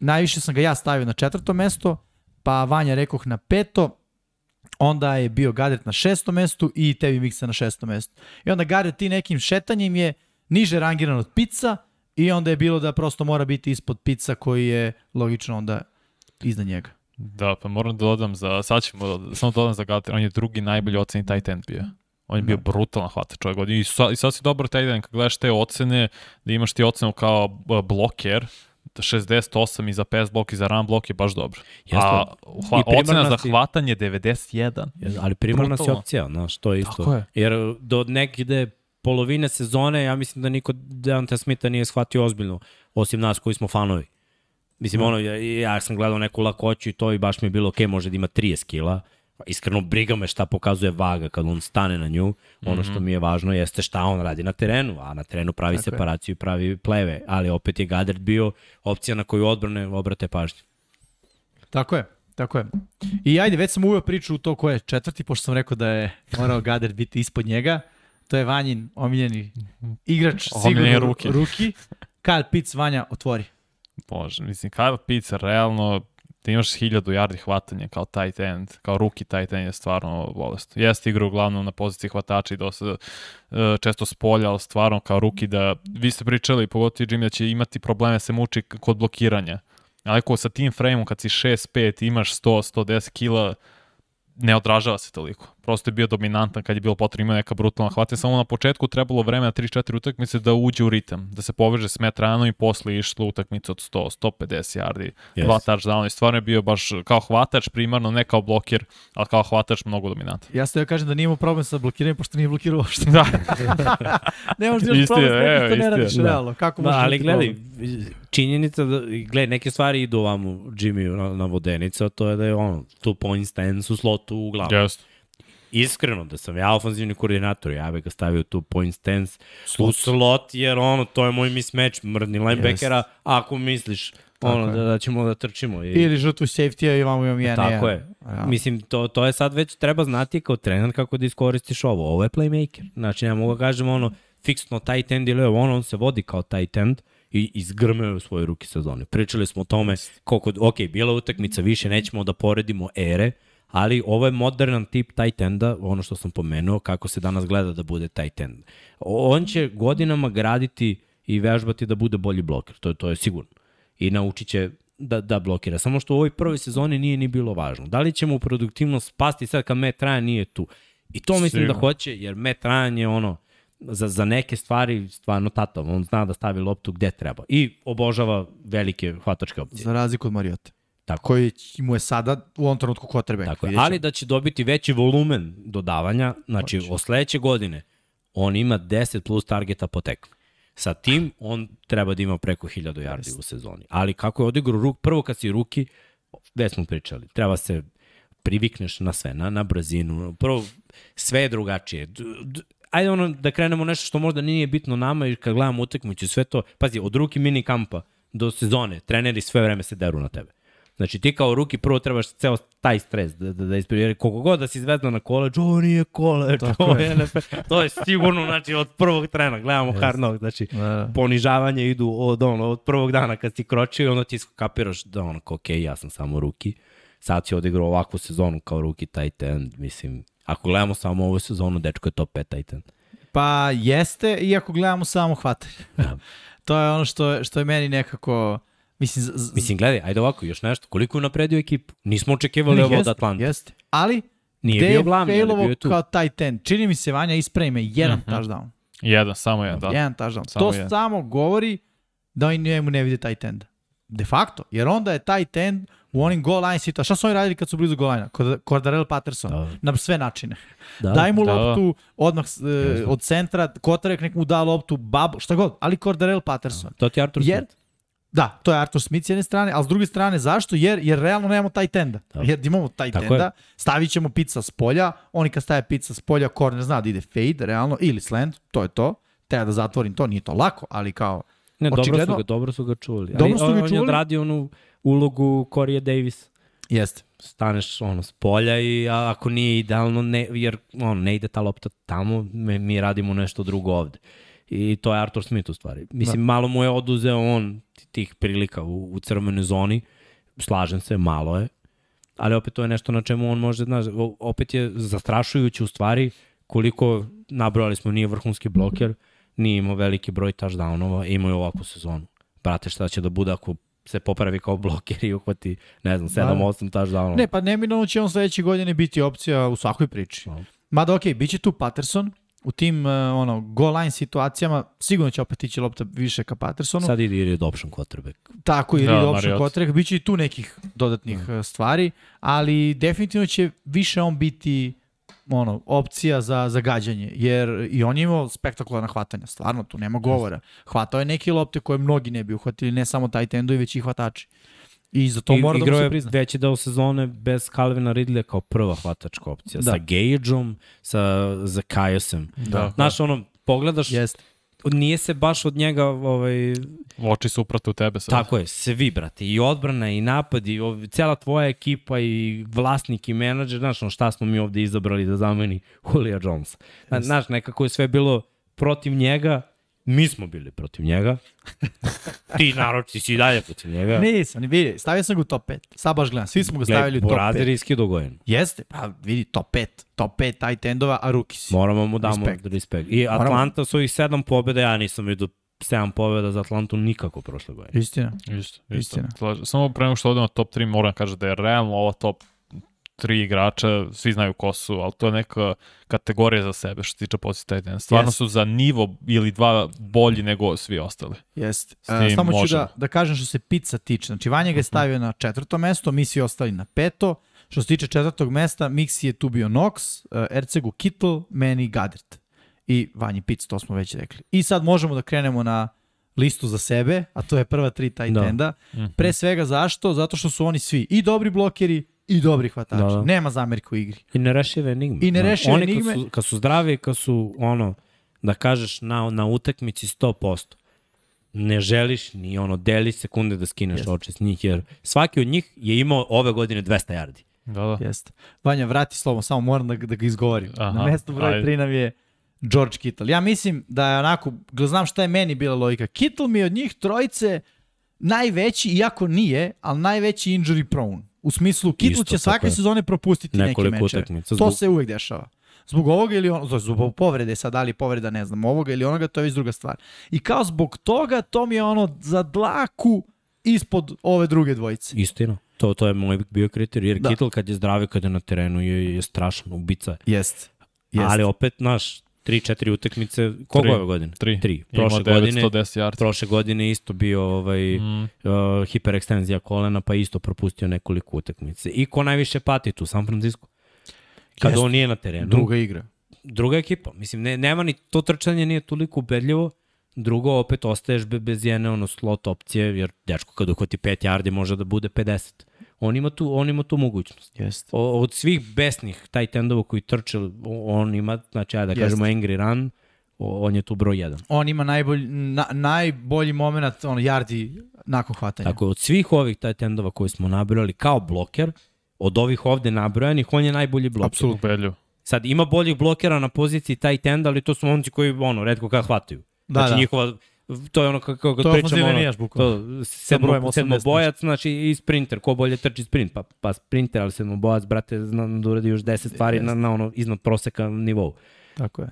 najviše sam ga ja stavio na četvrto mesto, pa Vanja rekoh na peto, onda je bio Goddard na šestom mestu i tebi Miksa na šestom mestu. I onda Goddard ti nekim šetanjem je niže rangiran od Pica i onda je bilo da prosto mora biti ispod Pica koji je logično onda iznad njega. Da, pa moram da dodam za, sad ćemo, samo dodam za Gater, on je drugi najbolji oceni tight end bio. On je bio Da. brutalan hvatač ove godine. I, sa, I sad si dobar tight end, kad gledaš te ocene, da imaš ti ocenu kao bloker, 68 i za pass blok i za run blok je baš dobro. Jeste. A hva, ocena za hvatanje 91. Ali primarna si opcija, znaš, to je isto. Tako je. Jer do negde polovine sezone, ja mislim da niko Deonta Smitha nije shvatio ozbiljno, osim nas koji smo fanovi. Mislim, ono, ja, ja sam gledao neku lakoću i to i baš mi je bilo, ok, može da ima 30 kila, iskreno briga me šta pokazuje vaga kad on stane na nju. Ono što mi je važno jeste šta on radi na terenu, a na terenu pravi Tako separaciju i pravi pleve, ali opet je Gadert bio opcija na koju odbrane obrate pažnju. Tako je, tako je. I ajde, već sam uveo priču u to ko je četvrti, pošto sam rekao da je morao Goddard biti ispod njega. To je Vanjin omiljeni igrač, sigurno ruki. ruki. Kyle Pitts, Vanja, otvori. Može, mislim, Kyle Pitts realno da imaš 1000 yardi hvatanja kao tight end, kao rookie tight end je stvarno bolest. Jeste igra uglavnom na poziciji hvatača i dosta uh, često s polja, ali stvarno kao rookie da, vi ste pričali, pogotovo Jimmy, da će imati probleme se muči kod blokiranja. Ali ako sa tim frame-om kad si 6-5 imaš 100-110 kila, ne odražava se toliko. Prosto je bio dominantan kad je bilo potrebno ima neka brutalna hvatanja. Samo na početku trebalo vreme na 3-4 utakmice da uđe u ritam, da se poveže s Matt Ryanom i posle išlo utakmica od 100, 150 yardi, Yes. dva touchdowna i stvarno je bio baš kao hvatač primarno, ne kao blokir, ali kao hvatač mnogo dominantan. Ja ste da kažem da nije imao problem sa blokiranjem, pošto nije blokirao uopšte. Da, ne možeš da imaš problem s nekim ne radiš Da. realno. Kako Da, ali gledaj, problem? činjenica da, gledaj, neke stvari idu ovamo Jimmy na, na vodenica, to je da je ono, tu point stance u slotu uglavnom. jeste. Iskreno, da sam ja ofenzivni koordinator, ja bih ga stavio tu point stance u slot, jer ono, to je moj mismatch, mrdni linebackera, ako misliš ono, da, da ćemo da trčimo. I, Ili žrtvu safety-a i vamo imam jedan. Tako je. Ja. Mislim, to, to je sad već treba znati kao trener kako da iskoristiš ovo. Ovo je playmaker. Znači, ne mogu da kažem ono, fiksno tight end ili ono, on se vodi kao tight end i izgrmeo u svoje ruki sezone. Pričali smo o tome koliko, ok, bila utakmica više, nećemo da poredimo ere, ali ovo je modernan tip tight enda, ono što sam pomenuo, kako se danas gleda da bude tight end. On će godinama graditi i vežbati da bude bolji bloker, to, je- to je sigurno. I naučit će da, da blokira. Samo što u ovoj prvoj sezoni nije ni bilo važno. Da li ćemo produktivnost spasti sad kad Matt Ryan nije tu? I to mislim Sigurno. da hoće, jer Matt Ryan je ono, za, za neke stvari stvarno tatav. On zna da stavi loptu gde treba. I obožava velike hvatačke opcije. Za razliku od Mariote. Tako. Koji mu je sada u ovom trenutku quarterback. Tako. Ali da će dobiti veći volumen dodavanja, znači Hoće. od sledeće godine on ima 10 plus targeta po tekmi. Sa tim on treba da ima preko 1000 yardi u sezoni. Ali kako je odigrao ruk, prvo kad si ruki, već smo pričali, treba se privikneš na sve, na, na brzinu. Prvo, sve je drugačije. D, d, ajde ono da krenemo nešto što možda nije bitno nama i kad gledamo utakmicu sve to. Pazi, od ruki mini kampa do sezone, treneri sve vreme se deru na tebe. Znači ti kao ruki prvo trebaš ceo taj stres da, da, da. Jer koliko god da si zvezda na koleđu, ovo nije koleđ, ovo je. NFL. To je sigurno, znači od prvog trena, gledamo hard knock, znači Da. ponižavanje idu od, ono, od prvog dana kad si kročio i onda ti kapiraš da ono, okej, ja sam samo ruki. Sad si odigrao ovakvu sezonu kao ruki tight end, mislim, ako gledamo samo ovu sezonu, dečko je top 5 tight end. Pa jeste, iako gledamo samo hvatanje. Da. *laughs* to je ono što što je meni nekako... Mislim, z, z, Mislim, gledaj, ajde ovako, još nešto. Koliko je napredio ekipu? Nismo očekivali ovo od jeste, Atlanta. Jeste. Ali, Nije gde bio je glavni, ali failovo bio je tu. kao tight end? Čini mi se, Vanja, ispravi me, jedan Mhm. touchdown. Jedan, samo jedan, da. Jedan touchdown. Samo to jedan. samo govori da oni njemu ne vide tight enda. De facto. Jer onda je tight end u onim goal line situacijama. Šta su oni radili kad su blizu goal line Cordarel Patterson. Da. Na sve načine. Da. Daj mu da. loptu odmah e, od centra, Kotarek nek mu da loptu, bab, šta god, ali Cordarel Patterson. To ti je Arthur Jer, Smith. Da, to je Arthur Smith s jedne strane, ali s druge strane zašto? Jer, jer realno nemamo taj tenda. Da. Jer imamo taj Tako tenda, je. stavit ćemo pizza s polja, oni kad staje pizza s polja, corner zna da ide fade, realno, ili slant, to je to. Treba da zatvorim to, nije to lako, ali kao, Ne, dobro su, ga, dobro su ga čuli. Dobro su ga on, On je čuli. odradio onu ulogu Corey Davis. jeste. Staneš ono, s polja i a, ako nije idealno, ne, jer on, ne ide ta lopta tamo, mi, mi radimo nešto drugo ovde. I to je Arthur Smith u stvari. Mislim, da. malo mu je oduzeo on tih prilika u, u crvenoj zoni. Slažem se, malo je. Ali opet to je nešto na čemu on može, znaš, opet je zastrašujuće u stvari koliko, nabrojali smo, nije vrhunski bloker, nije imao veliki broj touchdownova, imao je ovakvu sezonu. Brate, šta će da bude ako se popravi kao bloker i uhvati, ne znam, 7-8 touchdownova. Ne, pa neminovno će on sledeće godine biti opcija u svakoj priči. Da. Mada okej, bit će tu Patterson, u tim uh, ono, goal line situacijama sigurno će opet ići lopta više ka Pattersonu. Sad ide read option quarterback. Tako i Da, read option Mariota. kotrek, bit će i tu nekih dodatnih mm. stvari, ali definitivno će više on biti ono, opcija za, za gađanje, jer i on je imao spektakularna hvatanja, stvarno, tu nema govora. Hvatao je neke lopte koje mnogi ne bi uhvatili, ne samo taj tendovi, već i hvatači. I za to mora da mu se je prizna. veći deo sezone bez Calvina Ridleya kao prva hvatačka opcija. Da. Sa Gage-om, sa Zakajosem. Da. Znaš, ono, pogledaš, Jeste. nije se baš od njega ovaj, Oči su uprate u tebe sad. Tako je, svi, brate, i odbrana, i napad, i ov, cela tvoja ekipa, i vlasnik, i menadžer, znaš, ono, šta smo mi ovde izabrali da zameni Julija Jonesa. Zna- Znaš, nekako je sve bilo protiv njega, mi smo bili protiv njega, *laughs* ti naroči si i dalje protiv njega. Nisam, ni vidi, stavio sam ga u top 5. Sad baš gledam, svi smo ga stavili u top 5. Borazer iski dogojen. Jeste, pa vidi, top 5. Top 5 tight endova, a ruki si. Moramo mu damo Respekt. respekt. I Moramo. Atlanta su ih sedam pobjeda, ja nisam vidio sedam pobjeda za Atlantu nikako prošle godine. Istina. Isto, isto. Istina. Slažem. Samo pre nego što odemo na top 3, moram kažem da je realno ova top tri igrača, svi znaju ko su, ali to je neka kategorija za sebe što se tiče pozicija tight end. Stvarno Jest. su za nivo ili dva bolji nego svi ostali. Jeste. Tim Samo ću možemo. da, da kažem što se pizza tiče. Znači, Vanja ga je stavio na četvrto mesto, mi svi ostali na peto. Što se tiče četvrtog mesta, Mixi je tu bio Nox, uh, Ercegu Kittle, meni Gadert. I Vanji Pic, to smo već rekli. I sad možemo da krenemo na listu za sebe, a to je prva tri tight Da. enda. Mhm. Pre svega zašto? Zato što su oni svi i dobri blokeri i dobri hvatači. Da, da. Nema zamerke u igri. I nerešive enigme. I nerešive Oni enigme. Kad su, kad su zdravi, kad su, ono, da kažeš na, na utakmici 100%, ne želiš ni ono deli sekunde da skineš Jeste. oči s njih, jer svaki od njih je imao ove godine 200 yardi. Da, da. Jeste. Vanja, vrati slovo, samo moram da, da ga izgovorim. Aha, na mestu broj ajde. 3 nam je George Kittle. Ja mislim da je onako, znam šta je meni bila logika. Kittle mi je od njih trojice najveći, iako nije, ali najveći injury prone. U smislu, Isto, će svake je. sezone propustiti Nekoliko neke mečeve. utakmica To zbog- se uvek dešava. Zbog ovoga ili onoga, zbog povrede, sad da li je povreda, ne znam, ovoga ili onoga, to je već druga stvar. I kao zbog toga, to mi je ono za dlaku ispod ove druge dvojice. Istina. To, to je moj bio kriterij, jer Da. da. Kittle kad je zdravi, kad je na terenu, je, je strašan ubica. Jest. Jest. Ali opet, naš, 3-4 utakmice, koga Tri. ove godine? Tri. Tri. Ima Prošle godine, 910 yardi. prošle godine isto bio ovaj, Mm, uh, hiperekstenzija kolena, pa isto propustio nekoliko utakmice. I ko najviše pati tu, San Francisco. Kada on nije na terenu. Druga igra. druga ekipa. Mislim, ne, nema ni, to trčanje nije toliko ubedljivo. Drugo, opet ostaješ be, bez jedne ono slot opcije, jer dečko kad uhvati 5 yardi može da bude 50. On ima tu, on ima tu mogućnost. Jest. O, od svih besnih taj tendova koji trče, on ima, znači, ajde da Jeste. kažemo angry run, O, on je tu broj 1. On ima najbolji, na, najbolji moment, ono, yardi nakon hvatanja. Tako, od svih ovih tight endova koje smo nabrali kao bloker, od ovih ovde nabrojanih, on je najbolji bloker. Apsolutno. Ubedljivo. Sad, ima boljih blokera na poziciji tight end, ali to su momci koji, ono, redko kad hvataju. Da, znači, da. njihova, to je ono kako kad To je pričamo, ono, nijaš, bukvalno. to, sedmo, 80, sedmobojac, znači i sprinter, ko bolje trči sprint, pa, pa sprinter, ali sedmobojac, brate, zna da uradi još 10 stvari na, na ono, iznad proseka nivou. Tako je.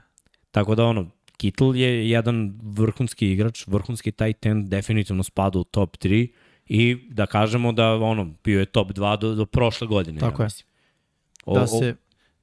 Tako da ono, Kittle je jedan vrhunski igrač, vrhunski tight end, definitivno spada u top 3 i da kažemo da ono, bio je top 2 do, do prošle godine. Tako ja je. O, Da se,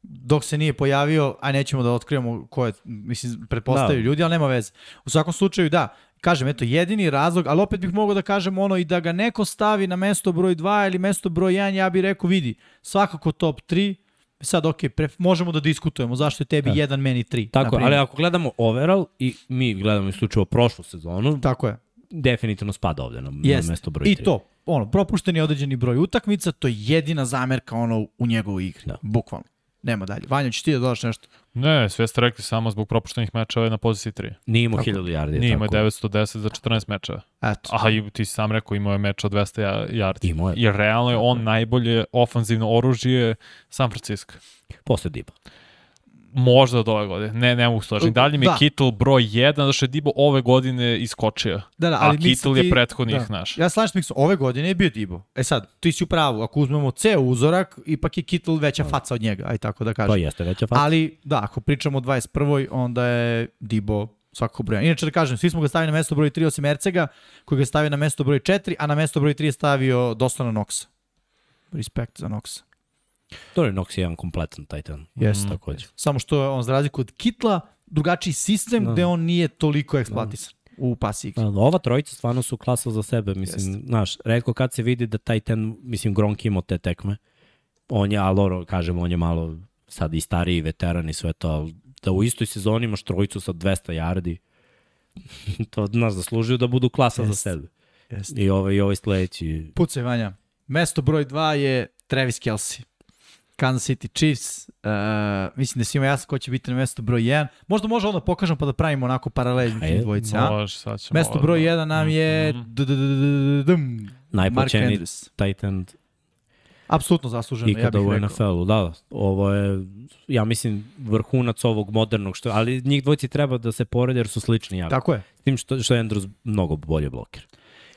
dok se nije pojavio, a nećemo da otkrivamo ko je, mislim, pretpostavljaju Da. ljudi, ali nema veze. U svakom slučaju, da, kažem, eto, jedini razlog, ali opet bih mogao da kažem ono i da ga neko stavi na mesto broj 2 ili mesto broj 1, ja bih rekao, vidi, svakako top 3, sad, ok, pre, možemo da diskutujemo zašto je tebi Da. 1, meni 3. Tako, ali ako gledamo overall i mi gledamo isključivo prošlu sezonu, Tako je. definitivno spada ovde na, Jest. na mesto broj 3. I to, ono, propušten je određeni broj utakmica, to je jedina zamerka ono u njegovoj igri. Da. Bukvalno. Nema dalje. Vanja, ćeš ti da dodaš nešto? Ne, sve ste rekli samo zbog propuštenih mečeva je na poziciji 3. Nije imao 1000 yardi. Nije imao tako. 910 za 14 mečeva. Eto. A i ti si sam rekao imao je meč od 200 ja- yardi. Imao je. Jer realno je on najbolje ofanzivno oružje San Francisco. Posle Diba. Možda od ove godine. Ne, ne mogu složiti. Dalje mi Da. je Kittle broj 1, zato što je Dibo ove godine iskočio. Da, da, A ali Kittle mislim je prethodnih da. naš. Ja slažem se, ove godine je bio Dibo. E sad, ti si u pravu, ako uzmemo ceo uzorak, ipak je Kittle veća faca od njega, aj tako da kažem. To jeste veća faca. Ali, da, ako pričamo o 21. onda je Dibo svakako broj. Inače da kažem, svi smo ga stavili na mesto broj 3 osim Ercega, koji ga stavio na mesto broj 4, a na mesto broj 3 je stavio Dostana Noxa. Respekt za Noxa. To je Nox jedan kompletan Titan. Jeste. Takođe. Samo što je on za razliku od Kitla, drugačiji sistem Da. gde on nije toliko eksploatisan u pasi igri. Da, ova trojica stvarno su klasa za sebe, mislim, Jeste. znaš, redko kad se vidi da taj ten, mislim, Gronk imao te tekme, on je, ali ono, kažem, on je malo sad i stariji veteran i sve to, ali da u istoj sezoni imaš trojicu sa 200 yardi, *laughs* to, znaš, zaslužuju da budu klasa za Jeste. sebe. Jeste. I ovaj, i ovaj sledeći, Pucaj, Vanja. Mesto broj 2 je Travis Kelsey. Kansas City Chiefs. Uh, mislim da svima jasno ko će biti na mesto broj 1. Možda može onda pokažem pa da pravimo onako paralel između Ajde. dvojice. Može, sad ćemo... Mesto broj odmah. 1 nam je Mhm. Andrews. Titan Apsolutno zasluženo, ja ikada bih u rekao. NFL-u, da, ovo je, ja mislim, vrhunac ovog modernog, što, ali njih dvojci treba da se porede jer su slični jako. Tako je. S tim što, što je Andrews mnogo bolje bloker.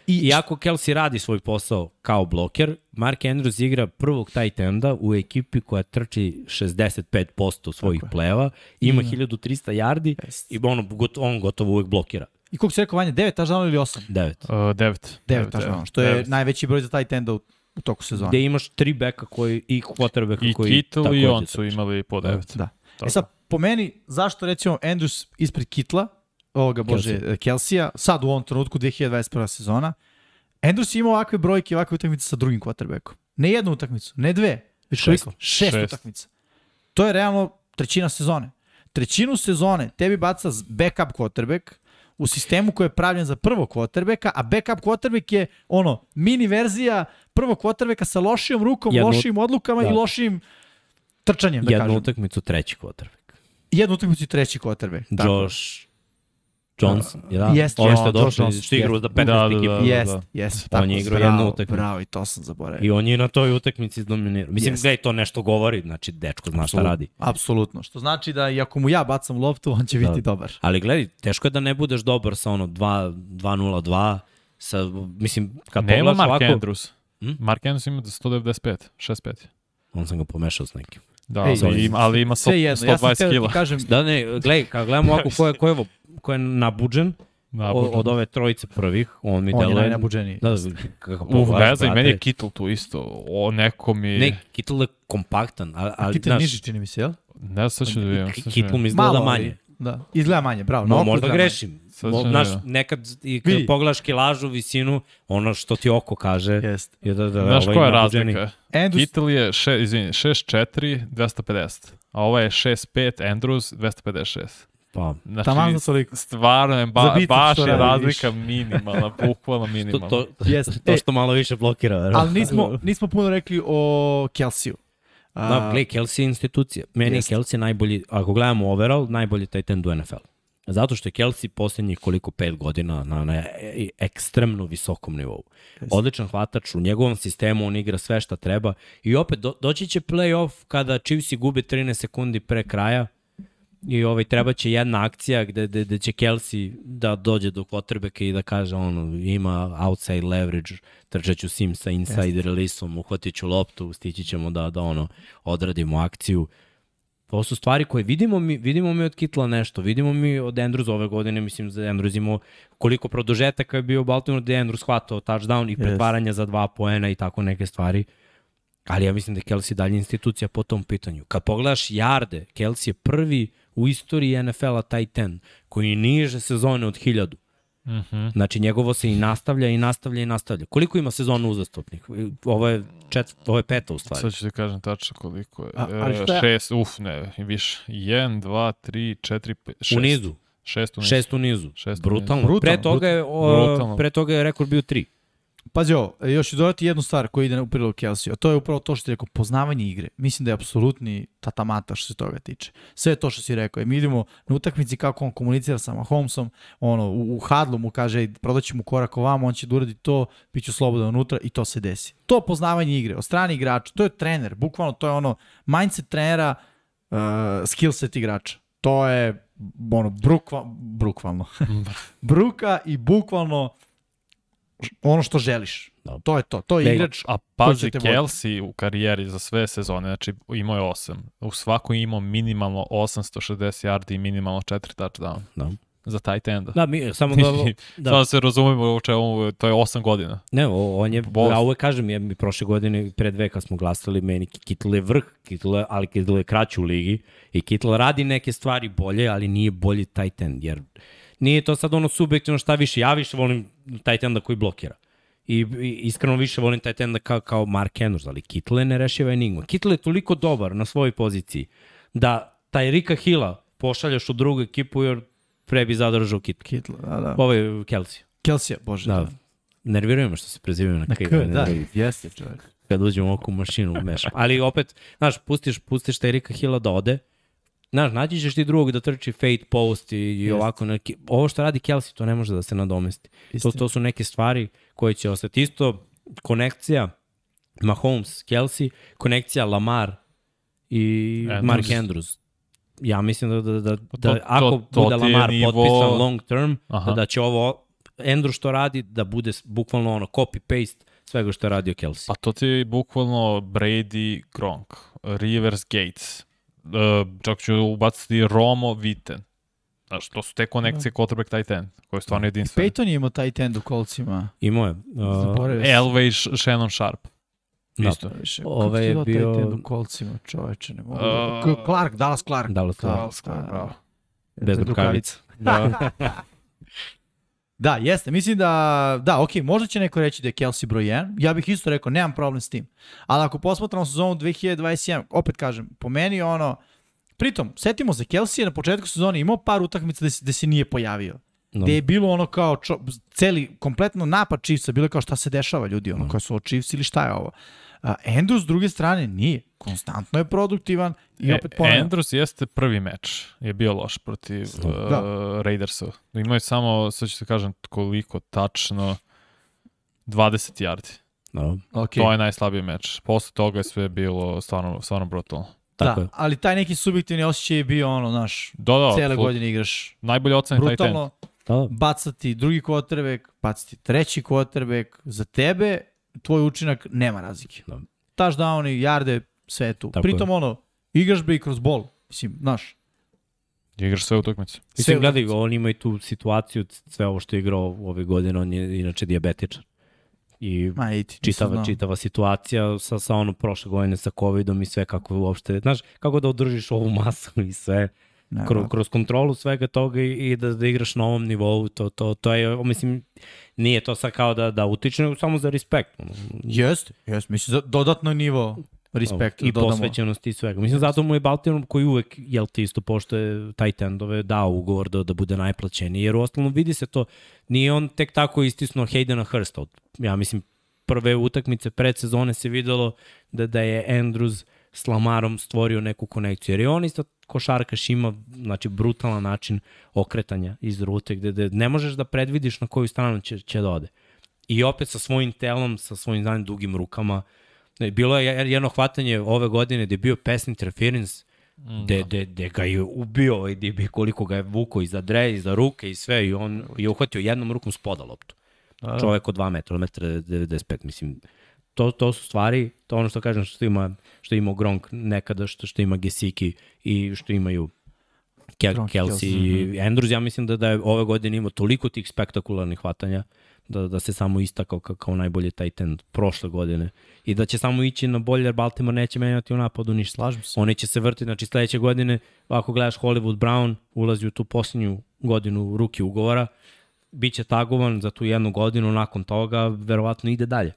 I, Iako Kelsey radi svoj posao kao bloker, Mark Andrews igra prvog tight enda u ekipi koja trči 65% svojih Tako je. pleva, ima Ima. 1300 yardi Jeste. i on, got- on gotovo uvek blokira. I koliko si rekao, Vanja, 9 taždana ili 8? 9. Uh, devet. 9 taždana, što je Devet. najveći broj za taj tenda u, u toku sezona. Gde imaš tri beka koji, i quarterbacka I koji Kittle i on su imali po devet. Da. Tako. E sad, po meni, zašto recimo Andrews ispred Kitla, ovoga bože, Kelsey. Kelsija, sad u ovom trenutku 2021. sezona, Andrews je imao ovakve brojke ovakve utakmice sa drugim quarterbackom. Ne jednu utakmicu, ne dve, već Šest. Šest, Šest. utakmica. To je realno trećina sezone. Trećinu sezone tebi baca backup quarterback u sistemu koji je pravljen za prvog quarterbacka, a backup quarterback je ono mini verzija prvog quarterbacka sa lošijom rukom, Jednu- lošim odlukama da. i lošim trčanjem, da Jednu kažem. utakmicu treći quarterback. Jednu utakmicu i treći quarterback. Josh Jones, je da? Jeste, Ovo jeste, što je Josh došao, Johnson, što je igrao za 15 Da, da, ekipa. da. Jest, jest. On je igrao jednu utakmicu. Bravo, i to sam zaboravio. I on je na toj utakmici izdominirao. Mislim, Jeste. gledaj, to nešto govori, znači, dečko zna šta radi. Apsolutno. Što znači da i ako mu ja bacam loptu, on će biti dobar. Ali gledaj, teško je da ne budeš dobar sa ono 2 2-0-2, sa, mislim, kad Nema pogledaš Mark ovako, Andrews. Hm? Mark Andrews ima 195, 65. on sam ga pomešao s nekim. Da, Ej, ali, ima, ali ima Sve 100, jedno, ja sam 120 teo da kila. ti kažem, Da, ne, gledaj, kad gledamo ovako ko je, ko je, ovo- ko je nabuđen, Da, od, od ove trojice prvih, on mi on je deluje... najnabuđeniji. Da, kako Uf, ne znam, meni je Kittle tu isto. O, neko mi... Ne, Kittle je kompaktan, ali, ali Kittel znaš, niži čini mi se, jel? Ne, sad ću da vidim. da Kittle mi izgleda manje. Da, izgleda manje, bravo. No, možda grešim. Mo, znaš, da- nekad i kad Vidi. pogledaš kilažu, visinu, ono što ti oko kaže, Jeste. je da, da Znaš ovaj koja je razlika? Andrews, Kittle je, še, izvini, 6'4", 250. A ovo je 6'5", Andrews, 256. Pa, Znači, taman za toliko. stvarno je ba, baš je razlika minimalna, *laughs* bukvalno to, minimalna. to, to E, što malo više blokira. verovatno. ali nismo, nismo puno rekli o Kelsiju. Da, gledaj, Kelsey je institucija. Meni Jeste. je Kelsey najbolji, ako gledamo overall, najbolji tight end u NFL. Zato što je Kelsey posljednjih koliko pet godina na, na ekstremno visokom nivou. Odličan hvatač, u njegovom sistemu on igra sve šta treba i opet do, doći će playoff kada Chiefs gube 13 sekundi pre kraja i ovaj, treba će jedna akcija gde, gde, gde će Kelsey da dođe do quarterbacka i da kaže ono, ima outside leverage, trčeću sim sa inside Jeste. release-om, uhvatit ću loptu, stići ćemo da, da ono, odradimo akciju. To su stvari koje vidimo mi, vidimo mi od Kitla nešto, vidimo mi od Andrews ove godine, mislim da Andrews imao koliko produžetaka je bio Baltimore, da je Andrews hvatao touchdown i pretvaranja yes. za dva poena i tako neke stvari. Ali ja mislim da je Kelsey dalje institucija po tom pitanju. Kad pogledaš jarde, Kelsey je prvi u istoriji NFL-a taj ten, koji niže sezone od 1000. Mm -hmm. Znači, njegovo se i nastavlja i nastavlja i nastavlja. Koliko ima sezona uzastopnih? Ovo je, čet, ovo je peta u stvari. Sad ću ti kažem tačno koliko je. A, ali šta je? Šest, uf, ne, više. 1, 2, 3, 4, 5, 6. U nizu. Šest u nizu. Šest u nizu. Šest brutalno. brutalno. Pre toga je, o, brutalno. pre toga je rekord bio 3. Pazi ovo, još ću dodati jednu stvar koja ide u prilog Kelsey, a to je upravo to što ti rekao, poznavanje igre. Mislim da je apsolutni tatamata što se toga tiče. Sve to što si rekao. I mi idemo na utakmici kako on komunicira sa Mahomesom, ono, u, u hadlu mu kaže, prodaći mu korak ovamo, on će da uradi to, bit ću slobodan unutra i to se desi. To poznavanje igre, od strani igrača, to je trener, bukvalno to je ono, mindset trenera, uh, skill set igrača. To je ono, brukva, brukvalno. *laughs* Bruka i bukvalno ono što želiš. Da. To je to. To je igrač. A pazi, Kelsey u karijeri za sve sezone, znači imao je 8. U svakoj imao minimalno 860 yardi i minimalno 4 touchdown. Da za tight enda. Da, mi samo da... *laughs* da. Samo se razumemo u čemu, to je 8 godina. Ne, on je, Boss. ja uvek kažem, ja mi prošle godine, pre dve kad smo glasali, meni Kittle je vrh, Kittle, ali Kittle je kraći u ligi i Kittle radi neke stvari bolje, ali nije bolji tight end, jer nije to sad ono subjektivno šta više, ja više volim taj tenda koji blokira. I, i iskreno više volim taj tenda kao, kao Mark Andrews, ali Kittle ne rešava enigma. Kittle je toliko dobar na svojoj poziciji da taj Rika Hilla pošaljaš u drugu ekipu jer pre bi zadržao Kittle. Kittle, da, da. Ovo je Kelsey. Kelsey, bože. Da. da. Nerviraju me što se prezivaju na, na K. Da, jeste čovjek. Kad uđemo oko mašinu mešam. Ali opet, znaš, pustiš, pustiš taj Rika Hilla da ode, Znaš, naći ćeš ti drugog da trči fade post i, i ovako neki, ovo što radi Kelsey, to ne može da se nadomesti. To, to su neke stvari koje će ostati. Isto konekcija Mahomes, Kelsey, konekcija Lamar i Andrews. Mark Andrews. Ja mislim da, da, da, da to, ako to, to bude Lamar nivo... potpisan long term, da, da će ovo Andrew što radi da bude bukvalno ono copy-paste svega što je radio Kelsey. Pa to ti je bukvalno Brady, Gronk, Rivers, Gates čak ću ubaciti Romo Viten. Znaš, to su te konekcije quarterback tight end, koje je stvarno jedinstvene. I Peyton je imao tight end u kolcima. Imao je. Uh, Elway, Shannon Sharp. Da. Isto. Ove je bio... Tight end u kolcima, čoveče, ne mogu. Uh, Clark, Dallas Clark. Dallas Clark. Dallas Clark, bravo. Bez rukavica. Da. *laughs* *laughs* Da, jeste. Mislim da, da, ok, možda će neko reći da je Kelsey broj 1. Ja bih isto rekao, nemam problem s tim. Ali ako posmatramo sezonu 2021, opet kažem, po meni ono, pritom, setimo se, Kelsey je na početku sezone imao par utakmica gde se, gde se nije pojavio. No. Gde je bilo ono kao, čo, celi, kompletno napad Chiefsa, bilo kao šta se dešava ljudi, ono, no. kao su ovo Chiefs ili šta je ovo. Uh, Andrews s druge strane nije. Konstantno je produktivan i e, opet ponavljam. Andrews jeste prvi meč. Je bio loš protiv uh, da. Raidersa. Imao je samo, sad ću se kažem koliko tačno, 20 yardi. No. Okay. To je najslabiji meč. Posle toga je sve bilo stvarno, stvarno brutalno. Tako da, ali taj neki subjektivni osjećaj je bio ono, znaš, da, da, cele godine igraš najbolje ocene brutalno, da. bacati drugi quarterback, bacati treći quarterback, za tebe tvoj učinak nema razlike. Da. Touchdown i jarde, sve je tu. Tako Pritom je. ono, igraš bi i kroz bol. Mislim, znaš, Igraš sve utakmice. Mislim, gledaj, on ima i tu situaciju, sve ovo što je igrao ove godine, on je inače diabetičan. I Ma, iti, čitava, čitava situacija sa, sa ono prošle godine sa covidom i sve kako uopšte, znaš, kako da održiš ovu masu i sve. Ne, kroz, kroz kontrolu svega toga i, i da, da igraš na ovom nivou, to, to, to je, mislim, nije to sad kao da, da utiče, nego samo za respekt. Jeste, jeste, mislim, za dodatno nivo respekt. I da posvećenost i svega. Mislim, zato mu je Baltimore koji uvek, jel ti isto pošto tight endove, dao ugovor da, da bude najplaćeniji, jer u ostalom vidi se to, nije on tek tako istisnuo Haydena Hursta. Ja mislim, prve utakmice pred sezone se videlo da, da je Andrews s Lamarom stvorio neku konekciju. Jer je on isto košarkaš ima znači, brutalan način okretanja iz rute gde, gde ne možeš da predvidiš na koju stranu će, će da ode. I opet sa svojim telom, sa svojim znanim dugim rukama. Bilo je jedno hvatanje ove godine gde je bio pass interference, gde, gde, gde ga je ubio ovaj DB, koliko ga je vuko iza dre, iza ruke i sve, i on je uhvatio jednom rukom spoda loptu. Da, Čovek od 2 metra, od metra 95, mislim, to, to su stvari, to ono što kažem što ima, što ima Gronk nekada, što, što ima Gesicki i što imaju Kel, Gronk, Kelsey i Andrews, ja mislim da, da je ove godine imao toliko tih spektakularnih hvatanja da, da se samo istakao kao, kao najbolji tight end prošle godine i da će samo ići na bolje jer Baltimore neće menjati u napadu ništa. Slažem se. Oni će se vrtiti, znači sledeće godine, ako gledaš Hollywood Brown, ulazi u tu posljednju godinu ruki ugovora, bit će tagovan za tu jednu godinu, nakon toga verovatno ide dalje.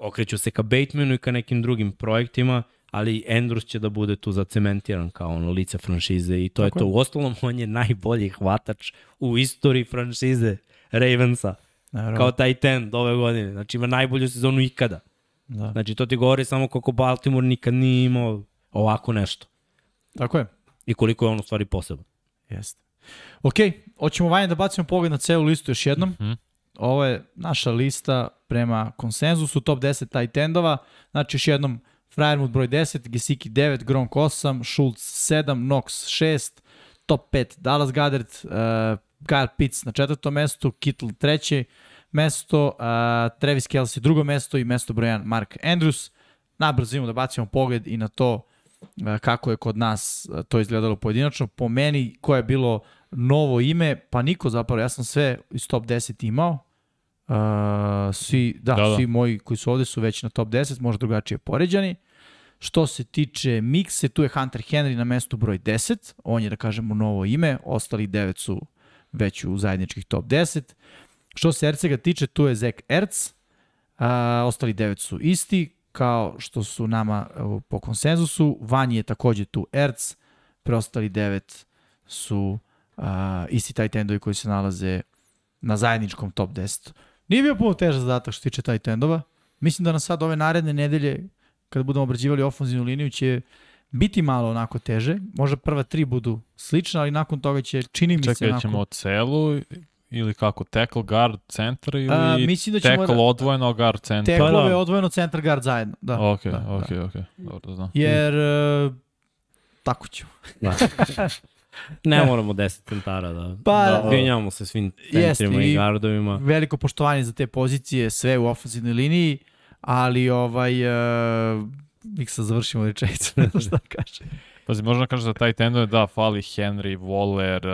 Okreću se ka Batemanu i ka nekim drugim projektima, ali Andrews će da bude tu zacementiran kao ono lice franšize i to Tako je to. je. U ostalom, on je najbolji hvatač u istoriji franšize Ravensa, Naravno. kao tight end ove godine. Znači ima najbolju sezonu ikada. Da. Znači to ti govori samo kako Baltimore nikad nije imao ovako nešto. Tako je. I koliko je on u stvari poseban. Jeste. Ok, hoćemo vanje da bacimo pogled na celu listu još jednom. Mhm. Ovo je naša lista prema konsenzusu, top 10 tight endova. Znači još jednom, Fryermuth broj 10, Gesicki 9, Gronk 8, Schultz 7, Knox 6, top 5 Dallas Goddard, uh, Kyle Pitts na četvrtom mestu, Kittle treće mesto, uh, Travis Kelsey drugo mesto i mesto broj 1 Mark Andrews. Na brzinu da bacimo pogled i na to e, kako je kod nas e, to izgledalo pojedinačno. Po meni, koje je bilo novo ime, pa niko zapravo, ja sam sve iz top 10 imao. Uh, svi, da, Da, da, svi moji koji su ovde su već na top 10, možda drugačije poređani. Što se tiče mikse, tu je Hunter Henry na mestu broj 10, on je da kažemo novo ime, ostali 9 su već u zajedničkih top 10. Što se Ercega tiče, tu je Zach Ertz, a, ostali 9 su isti, kao što su nama evo, po konsenzusu. Vanji je takođe tu Ertz, preostali 9 su a, isti taj tendovi koji se nalaze na zajedničkom top 10. Nije bio puno teža zadatak što se tiče taj tendova. Mislim da na sad ove naredne nedelje, kada budemo obrađivali ofenzivnu liniju, će biti malo onako teže. Možda prva tri budu slične, ali nakon toga će, čini mi se, Čekaj, onako... ćemo celu ili kako? Tackle, guard, centar ili A, mislim da ćemo tackle da- odvojeno, guard, centar? Teklove Pa da. odvojeno centar guard zajedno. Da, Ok, da, ok, da. ok. Dobro da znam. Jer uh, tako ću. Da. *laughs* ne moramo 10 centara da, Pa, da vinjamo se svim centrima i- i gardovima. Veliko poštovanje za te pozicije, sve u ofenzivnoj liniji, ali ovaj uh, Miksa završimo rečenicu, *laughs* ne znam šta kaže. Pazi, možda kažeš za taj tendove, da, fali Henry, Waller,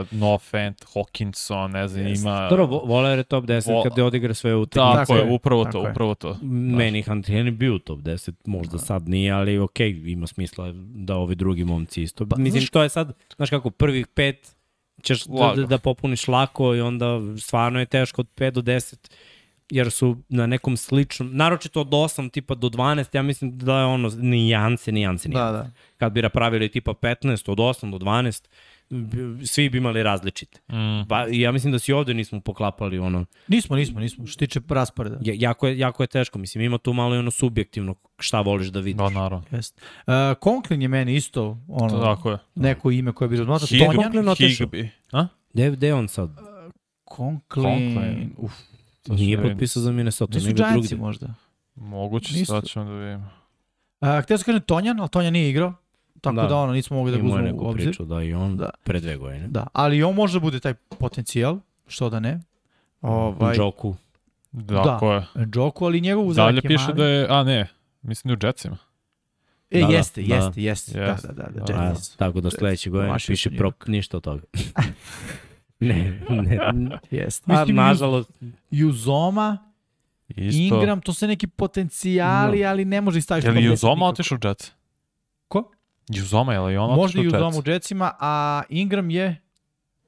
uh, No Fant, Hawkinson, ne znam, Jeste. ima... Dobro, Voler je top 10 Vo- kad je odigra sve utakmice. Tako, Tako je, upravo tako to, je. upravo to. Meni Hunter Henry bio u top 10, možda sad nije, ali okej, ima smisla da ovi drugi momci isto. Pa, Mislim, znaš- to je sad, znaš kako, prvih pet ćeš da, da, da popuniš lako i onda stvarno je teško od 5 do 10 jer su na nekom sličnom, naročito od 8 tipa do 12, ja mislim da je ono nijance, nijance, nijance. Da, da. Kad bi napravili tipa 15, od 8 do 12, bi- svi bi imali različite. Mm. Pa ja mislim da si ovde nismo poklapali ono, Nismo, nismo, nismo. Što se tiče rasporeda. Ja- jako je, jako je teško, mislim, ima tu malo i ono subjektivno šta voliš da vidiš. Da, naravno. Jest. Uh, Conklin je meni isto ono, Tako je. neko ime koje bi razmatrao. Hig- Tonjan? Higby. A? Gde, gde je on sad? Conklin. Conklin. Uf. Nije da potpisao za Minnesota, Nisu Giantsi drugde. možda. Moguće, Nisu. sad ćemo da vidimo. Uh, htio sam kažem Tonjan, ali Tonjan nije igrao. Tako da, Da. da ono, nismo mogli da ga Imao je uzmemo u neku obzir. priču da i on Da. da. pre dve godine. Da, ali on može da bude taj potencijal, što da ne. Ovaj, Joku. Tako je. Njoku, ali njegov uzrak Dalje je piše mali. da je, a ne, mislim da je u Jetsima. E, Da, da, jeste, da. jeste, jeste. Da, Jeste. da, da, da, Da. A, Jets. tako da sledeće godine Washington piše je. prop, ništa od toga. *laughs* ne, ne. Jeste. A, Mislim, nažalost, Juzoma, Isto. Ingram, to su neki potencijali, ali ne može ih staviti. Je li top 10 Juzoma otišao u Jets? Ko? Juzoma, je li on Možda otišao i u Juzoma Jets? u Jetsima, a Ingram je...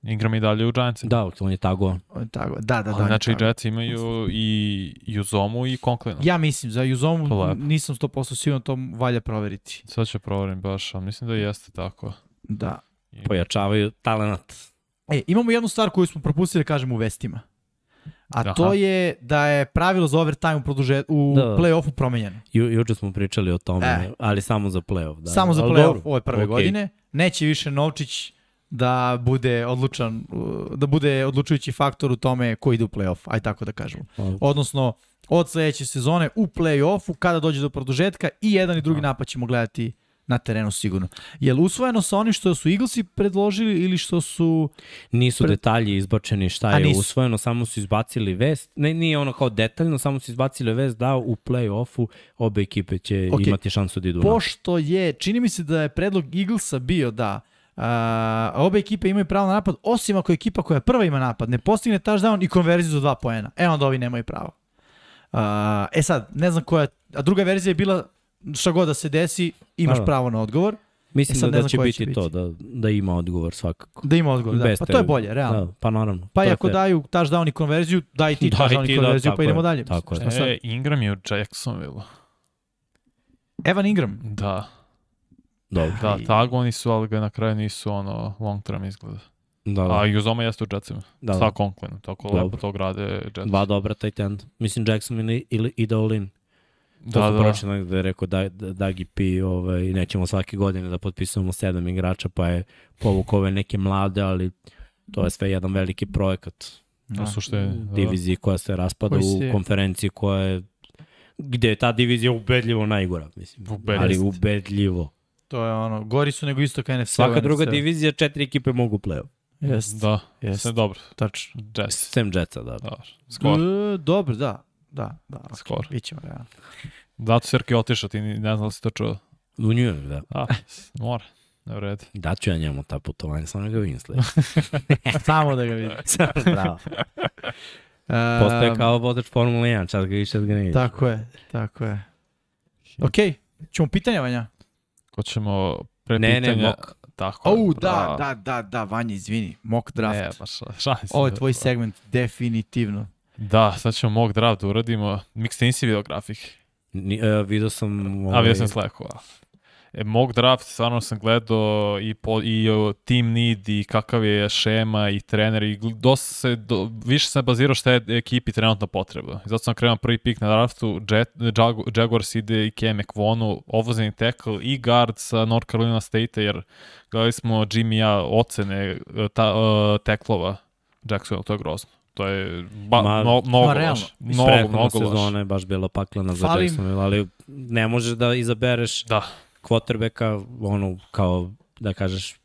Ingram i dalje u Giantsima. da, on je tago. on je Tako, da, da, da. Znači. Jets imaju i Juzomu i Conklina. Ja mislim, za Juzomu nisam 100% siguran, to valja proveriti. Sad ću proverim baš, ali mislim da jeste tako. Da. Pojačavaju talent. E, imamo jednu stvar koju smo propustili da kažemo u vestima. A Aha. to je da je pravilo za overtime u, produže, u Da. play-offu promenjeno. Ju, juče smo pričali o tome, E. ali samo za playoff. Da. Samo za play-off ove prve Okej. godine. neće više Novčić da bude odlučan, da bude odlučujući faktor u tome ko ide u play-off, aj tako da kažemo. Odnosno, od sledeće sezone u play-offu, kada dođe do produžetka, i jedan i drugi napad ćemo gledati na terenu sigurno. Je li usvojeno sa onim što su Eaglesi predložili ili što su... Nisu Pre- detalji izbačeni šta je usvojeno, samo su izbacili vest. Ne, nije ono kao detaljno, samo su izbacili vest da u play-offu obe ekipe će Ok. imati šansu da idu. Pošto je, čini mi se da je predlog Eaglesa bio da a, obe ekipe imaju pravo na napad, osim ako ekipa koja prva ima napad ne postigne touchdown i konverziju za dva poena. E onda ovi nemaju pravo. A, e sad, ne znam koja, a druga verzija je bila šta god da se desi, imaš Da, da. pravo na odgovor. Mislim E sad da, da će biti, će biti. to, da, da ima odgovor svakako. Da ima odgovor, da. Bez Pa to je bolje, realno. Da, pa naravno. Pa i ako daju touchdown i konverziju, daj ti *laughs* Daj touchdown ti, i da, konverziju, tako pa idemo je, dalje. tako je. Sad? E, Ingram je u Jacksonville. Evan Ingram. Da, Dobro. da, tagoni su, ali ga na kraju nisu ono long term izgleda. Da, A da. i Uzoma jeste u Jetsima. da, Sa da. Conklinom, tako Dobro. lepo to grade Jets. Dva dobra tight end. Mislim Jackson ili, ili ide all in. To Da, su da. prošli da je rekao da, da, Dagi P, ovaj, nećemo svake godine da potpisujemo sedam igrača, pa je povuk ove neke mlade, ali to je sve jedan veliki projekat U suštini, da. diviziji koja se raspada Koji u konferenciji koja je gde je ta divizija ubedljivo najgora, mislim. Ubedljivo. Ali ubedljivo. To je ono, gori su nego isto kao NFC. Svaka druga divizija, četiri ekipe mogu play-off. Jest, Da, jest. sve dobro. tačno. Jets. Sem Jetsa, da. Dobro. Skor. E, dobro, da. Da, da. Okay. Skor. Bićemo, ja. Da, tu Serki otišao, ti ne znam da si to čuo. U New York, da. A, mora. Ne vredi. Daću ja njemu ta putovanja, samo ga vidim sledeće. *laughs* Samo da ga vidim. *laughs* Bravo. Postoje kao vozač Formula 1, čas ga više čas ga ne vidiš. Tako je, tako je. Ok, ćemo pitanja, Vanja? Hoćemo pre Ne, ne, pitanja. mock. Tako. je, O, da, bravo. da, da, da, Vanja, izvini. Mock draft. Ne, baš šalim se. Ovo je tvoj segment, definitivno. Da, sad ćemo mock draft da uradimo. Mix, ti nisi video grafik. Ni, uh, vidio sam... A Ovaj, vidio sam sleku. a. E, mock draft, stvarno sam gledao i, po, i o, team need i kakav je šema i trener i dosta se, do, više sam bazirao šta je ekipi trenutno potrebno. I zato sam krenuo prvi pik na draftu, Jet, Jagu- Jaguars ide i Cam McVonu, ovozeni tackle i guard sa North Carolina State, jer gledali smo Jimmy ja ocene e, ta, uh, teklova Jacksonville, to je grozno. To je ba, Ma- no, mnogo Ma, realno. Mnogo, Prethodna mnogo sezona je baš bila paklena za Jacksonville, ali ne možeš da izabereš Da, quarterbacka, ono, kao da kažeš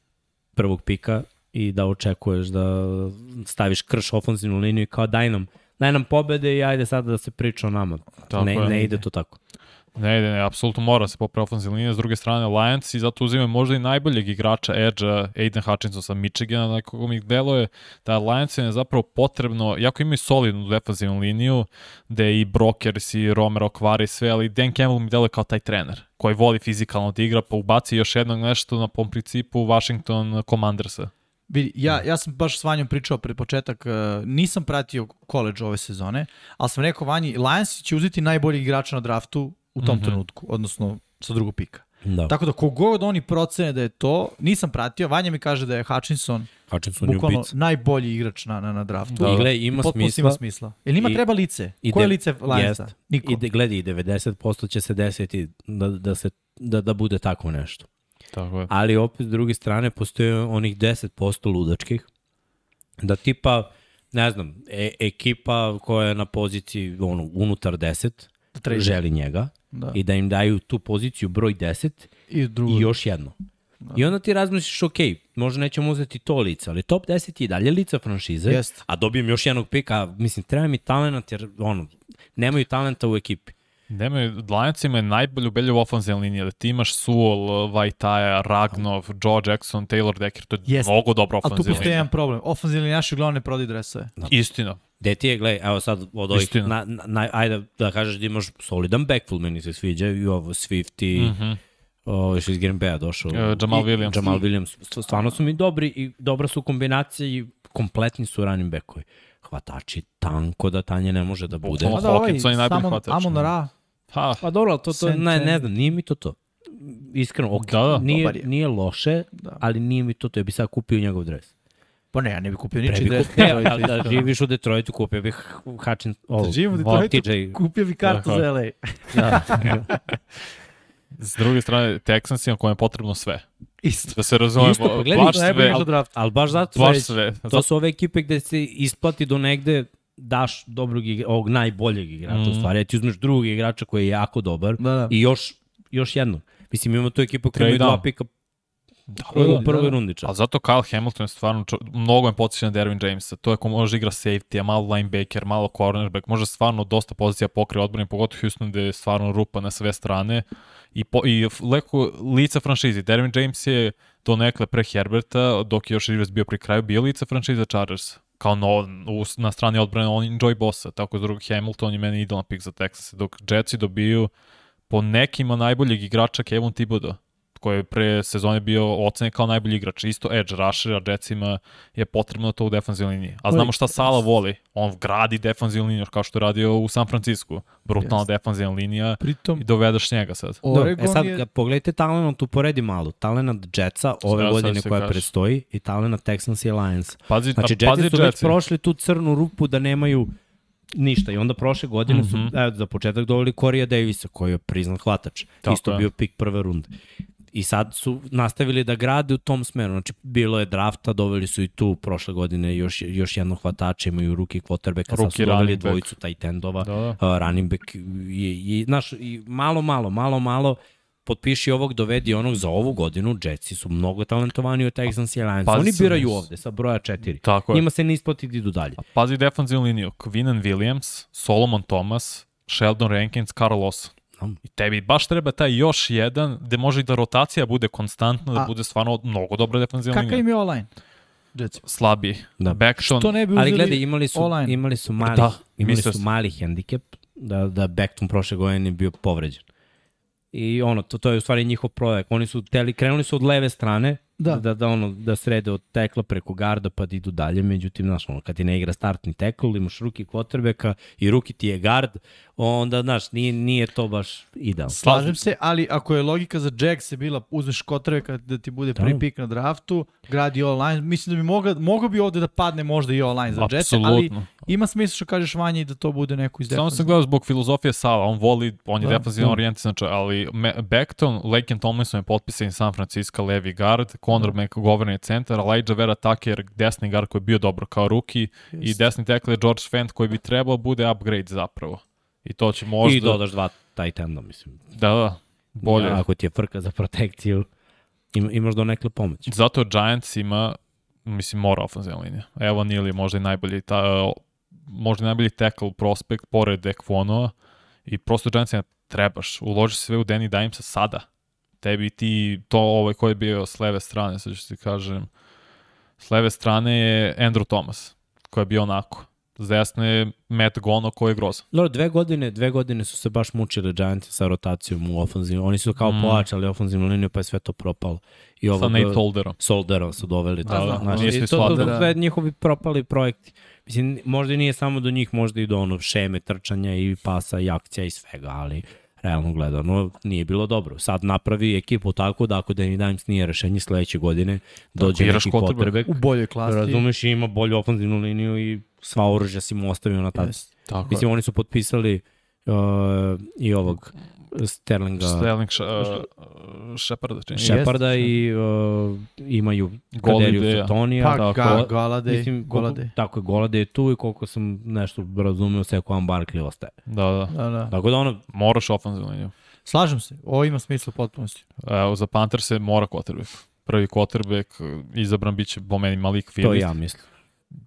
prvog pika i da očekuješ da staviš krš ofenzivnu liniju i kao daj nam, daj nam pobede i ajde sada da se priča o nama. Tako ne, je. ne ide to tako. Ne, ne, ne, apsolutno mora se popravi ofenzivna linija. S druge strane, Lions i zato uzimaju možda i najboljeg igrača Edge-a, Aiden Hutchinson sa Michigana, na koga mi deluje da Lions je zapravo potrebno, jako imaju solidnu defensivnu liniju, gde i Brokers i Romero kvari sve, ali Dan Campbell mi deluje kao taj trener koji voli fizikalno da igra, pa ubaci još jednog nešto na po principu Washington Commandersa. Vidi, ja, ja sam baš s Vanjom pričao pred početak, uh, nisam pratio college ove sezone, ali sam rekao Vanji, Lions će uzeti najbolji igrača na draftu u tom mm -hmm. trenutku, odnosno sa drugog pika. Da. Tako da kogod oni procene da je to, nisam pratio, Vanja mi kaže da je Hutchinson Hutchinson je bukvalno ubica. najbolji igrač na, na, na draftu. Da, I da. gle, ima Potpuno smisla. ima smisla. Jel njima I- treba lice? i Koje je de- lice Lionsa? Niko. I de, gledaj, i 90% će se desiti da, da, se, da, da bude tako nešto. Tako je. Ali opet s druge strane postoje onih 10% ludačkih da tipa, ne znam, e, ekipa koja je na poziciji ono, unutar 10 Da želi njega Da. i da im daju tu poziciju broj 10 I drugo. i još jedno. Da. I onda ti razmisliš, ok, možda nećemo uzeti to lice, ali top 10 je i dalje lica franšize, Jest. a dobijem još jednog pika, mislim, treba mi talent, jer ono, nemaju talenta u ekipi. Nemaju, Lions imaju najbolju belju ofenzivnu liniju, da ti imaš Sewell, Vajtaja, Ragnov, Joe Jackson, Taylor Decker, to je Jeste. mnogo dobra Ali tu ofenzivna postoji linija. jedan problem. Ofenzivni naši uglavnom ne prodaju dresove. Istina. Gde ti je, gledaj, evo sad od ovih, Istina. na, na, na, ajde da kažeš da imaš solidan backfield, meni se sviđa, i ovo Swift i mm -hmm. ovo što iz Green Bay-a došao. E, Jamal I- Williams. Jamal Williams. St- Stvarno su mi dobri i dobra su kombinacija i kompletni su running backovi. Hvatači tanko da tanje ne može da bude. Bukvalno. A da, ovaj, Hawkinson je najbolji hvatač, Amon? Ra, Ha, Pa dobro, ali to, to ne, ne znam, nije mi to to. Iskreno, ok, Da, da. nije, nije loše, Da. ali nije mi to to. Ja bi sad kupio njegov dres. Pa ne, ja ne bih kupio ničiji bi dres. kupio, da, da živiš u Detroitu, kupio bih Hutchins, ovo, Da živim u Detroitu, TJ. kupio bi kartu je. za LA. Da. *laughs* s druge strane, Texansima kojima je potrebno sve. Isto. Da se razumemo, Isto, pa gledaj, baš sve. draft. Ali baš zato Baš sve. to su ove ekipe gde se isplati do negde daš dobrog igra, ovog najboljeg igrača, mm. u stvari, ja ti uzmeš drugog igrača koji je jako dobar Da, da. i još, još jedno. Mislim, imamo tu ekipu koja Trade ima dva down. Pika Da, u prvoj da. rundi čak. Ali zato Kyle Hamilton je stvarno, čo, mnogo me podsjeća na Derwin Jamesa. To je ko može igra safety, a malo linebacker, malo cornerback, može stvarno dosta pozicija pokrije odbrane, pogotovo Houston gde je stvarno rupa na sve strane. I, po, i leko lica franšizi. Derwin James je do nekle pre Herberta, dok je još Rivers bio pri kraju, bio lica franšiza Chargers. Kao no, u, na strani odbrane on enjoy bossa, tako da drug Hamilton je meni idealan pick za Texas. Dok Jetsi dobiju po nekima najboljeg igrača Kevin Thibodeau koji je pre sezone bio ocenjen kao najbolji igrač. Isto edge rusher, a Jetsima je potrebno to u defanzivnoj liniji. A znamo šta Sala voli. On gradi defanzivnu liniju kao što je radio u San Francisco. Brutalna Jeste. defanzivna linija Pritom, i dovedeš njega sad. Oregon e sad, je... pogledajte talent, uporedi malo. Talent Jetsa ove Sad- godine koja kaže. predstoji i talent Texans i Lions. Pazi, Znači, a, pazi Jetsi su već Jetsi. prošli tu crnu rupu da nemaju ništa i onda prošle godine su, Mhm. evo, za početak doveli Corija Davisa, koji je priznat hvatač. Tako Isto je. bio pik prve runde. I sad su nastavili da grade u tom smeru. Znači, bilo je drafta, doveli su i tu prošle godine još, još jednog hvatača, imaju ruki quarterbacka, sad su doveli dvojicu tight endova. Da, da. Uh, running back je, je, znaš, i malo, malo, malo, malo potpiši ovog, dovedi onog za ovu godinu, Jetsi su mnogo talentovani od Texans i Lions. Oni biraju nis- ovde sa broja četiri. Tako je. Njima se ne isplati da idu dalje. Pazi defanzivnu liniju. Quinnen Williams, Solomon Thomas, Sheldon Rankins, Carl Lawson. Znam. I tebi baš treba taj još jedan gde može i da rotacija bude konstantna, da A- bude stvarno mnogo dobra defanzivna Kakav linija. im je online? Jetsi. Slabiji. Da. Backton, To ne bi uzeli Ali gledaj, imali su, online. imali su mali, Da, imali su mali hendikep da, da Beckton prošle godine bio povređen. I ono, to, to je u stvari njihov projekt. Oni su teli, krenuli su od leve strane, Da. da, da, da, ono, da srede od tekla preko garda pa da idu dalje, međutim, znaš, ono, kad ti ne igra startni tekl, imaš ruki kvotrbeka i ruki ti je gard, onda, znaš, nije, nije to baš idealno. Slažem se, ali ako je logika za Jacks je bila uzmeš kotreka da ti bude prvi Da. pik na draftu, gradi online, mislim da bi mogao, mogao bi ovde da padne možda i online za Jets, ali ima smisla što kažeš Vanja i da to bude neko iz Samo sam gledao zbog filozofije Sala, on voli, on je Da, defensivno da. orijentisan, znači, ali Beckton, Laken Tomlinson je potpisan iz San Francisco, levi guard, Conor. McGovern je centar, Elijah Vera Tucker, desni guard koji je bio dobro kao ruki i desni tackle je George Fent koji bi trebao bude upgrade zapravo. I to će možda... I dodaš dva tight enda, mislim. Da, da, bolje. Ako ti je frka za protekciju, im, imaš do nekle pomoći. Zato Giants ima, mislim, mora ofenzivna linija. Evo Neal je možda i najbolji, ta, možda i najbolji tackle prospekt pored Ekvonova i prosto Giantsima trebaš. Uloži sve u Danny Dimesa sada. Tebi ti, to ovaj koji je bio s leve strane, sad ću ti kažem, s leve strane je Andrew Thomas, koji je bio onako. S desne je Matt Gono koji je grozan. Dobro, dve godine, dve godine su se baš mučili Giants sa rotacijom u ofenzivnu. Oni su kao Mm. pojačali ofenzivnu liniju, pa je sve to propalo. I Sa ovog, Nate Solderom. Soldera su doveli. Da, da, znaš, nije i se to, to, shvatilo. to, sve njihovi propali projekti. Mislim, možda i nije samo do njih, možda i do ono šeme trčanja i pasa i akcija i svega, ali realno gledano nije bilo dobro. Sad napravi ekipu tako da ako Danny Dimes nije rešenje sledeće godine, dođe biraš neki quarterback, U boljoj klasi. razumeš i ima bolju ofenzivnu liniju i sva oružja si mu ostavio na tad. Jeste. Tako Mislim, oni su potpisali uh, i ovog Sterlinga, Sterling uh, Shepard. čini. I uh, imaju. Kaderiju Tonija. Pa, tako ga. Golade, Mislim, Golade. tako je, Golade je tu i koliko sam nešto razumeo, Sekuan Barkley ostaje. Da, da. Da, da. Tako da ono, Moraš ofenzivnu liniju. Slažem se, ovo ima smisla u potpunosti. Evo, za Panthers se mora quarterback. Prvi quarterback izabran biće po meni Malik Willis. to ja mislim.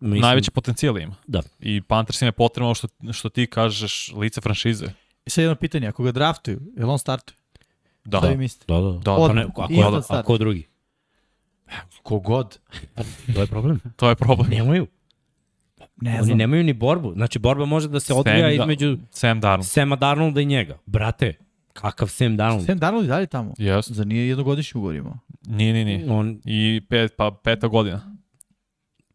mislim Najveći potencijal ima. Da. I Panthers im je potrebno što, što ti kažeš lice franšize. I sad jedno pitanje, ako ga draftuju, je li on startuje? Da. Šta vi mislite? Da, da. Da, Pa Odmah. ne, ako, ako, start. ako drugi? Kogod. To je problem. *laughs* To je problem. Nemaju. Ne Oni znam. nemaju ni borbu. Znači, borba može da se Sam odvija da- između Sam Darnold. Sema Darnolda i njega. Brate, kakav Sam Darnold? Sam Darnold i dalje tamo. Jes. Za nije jednogodišnji ugovor imao. Nije, nije, nije. On, I pet, pa peta godina.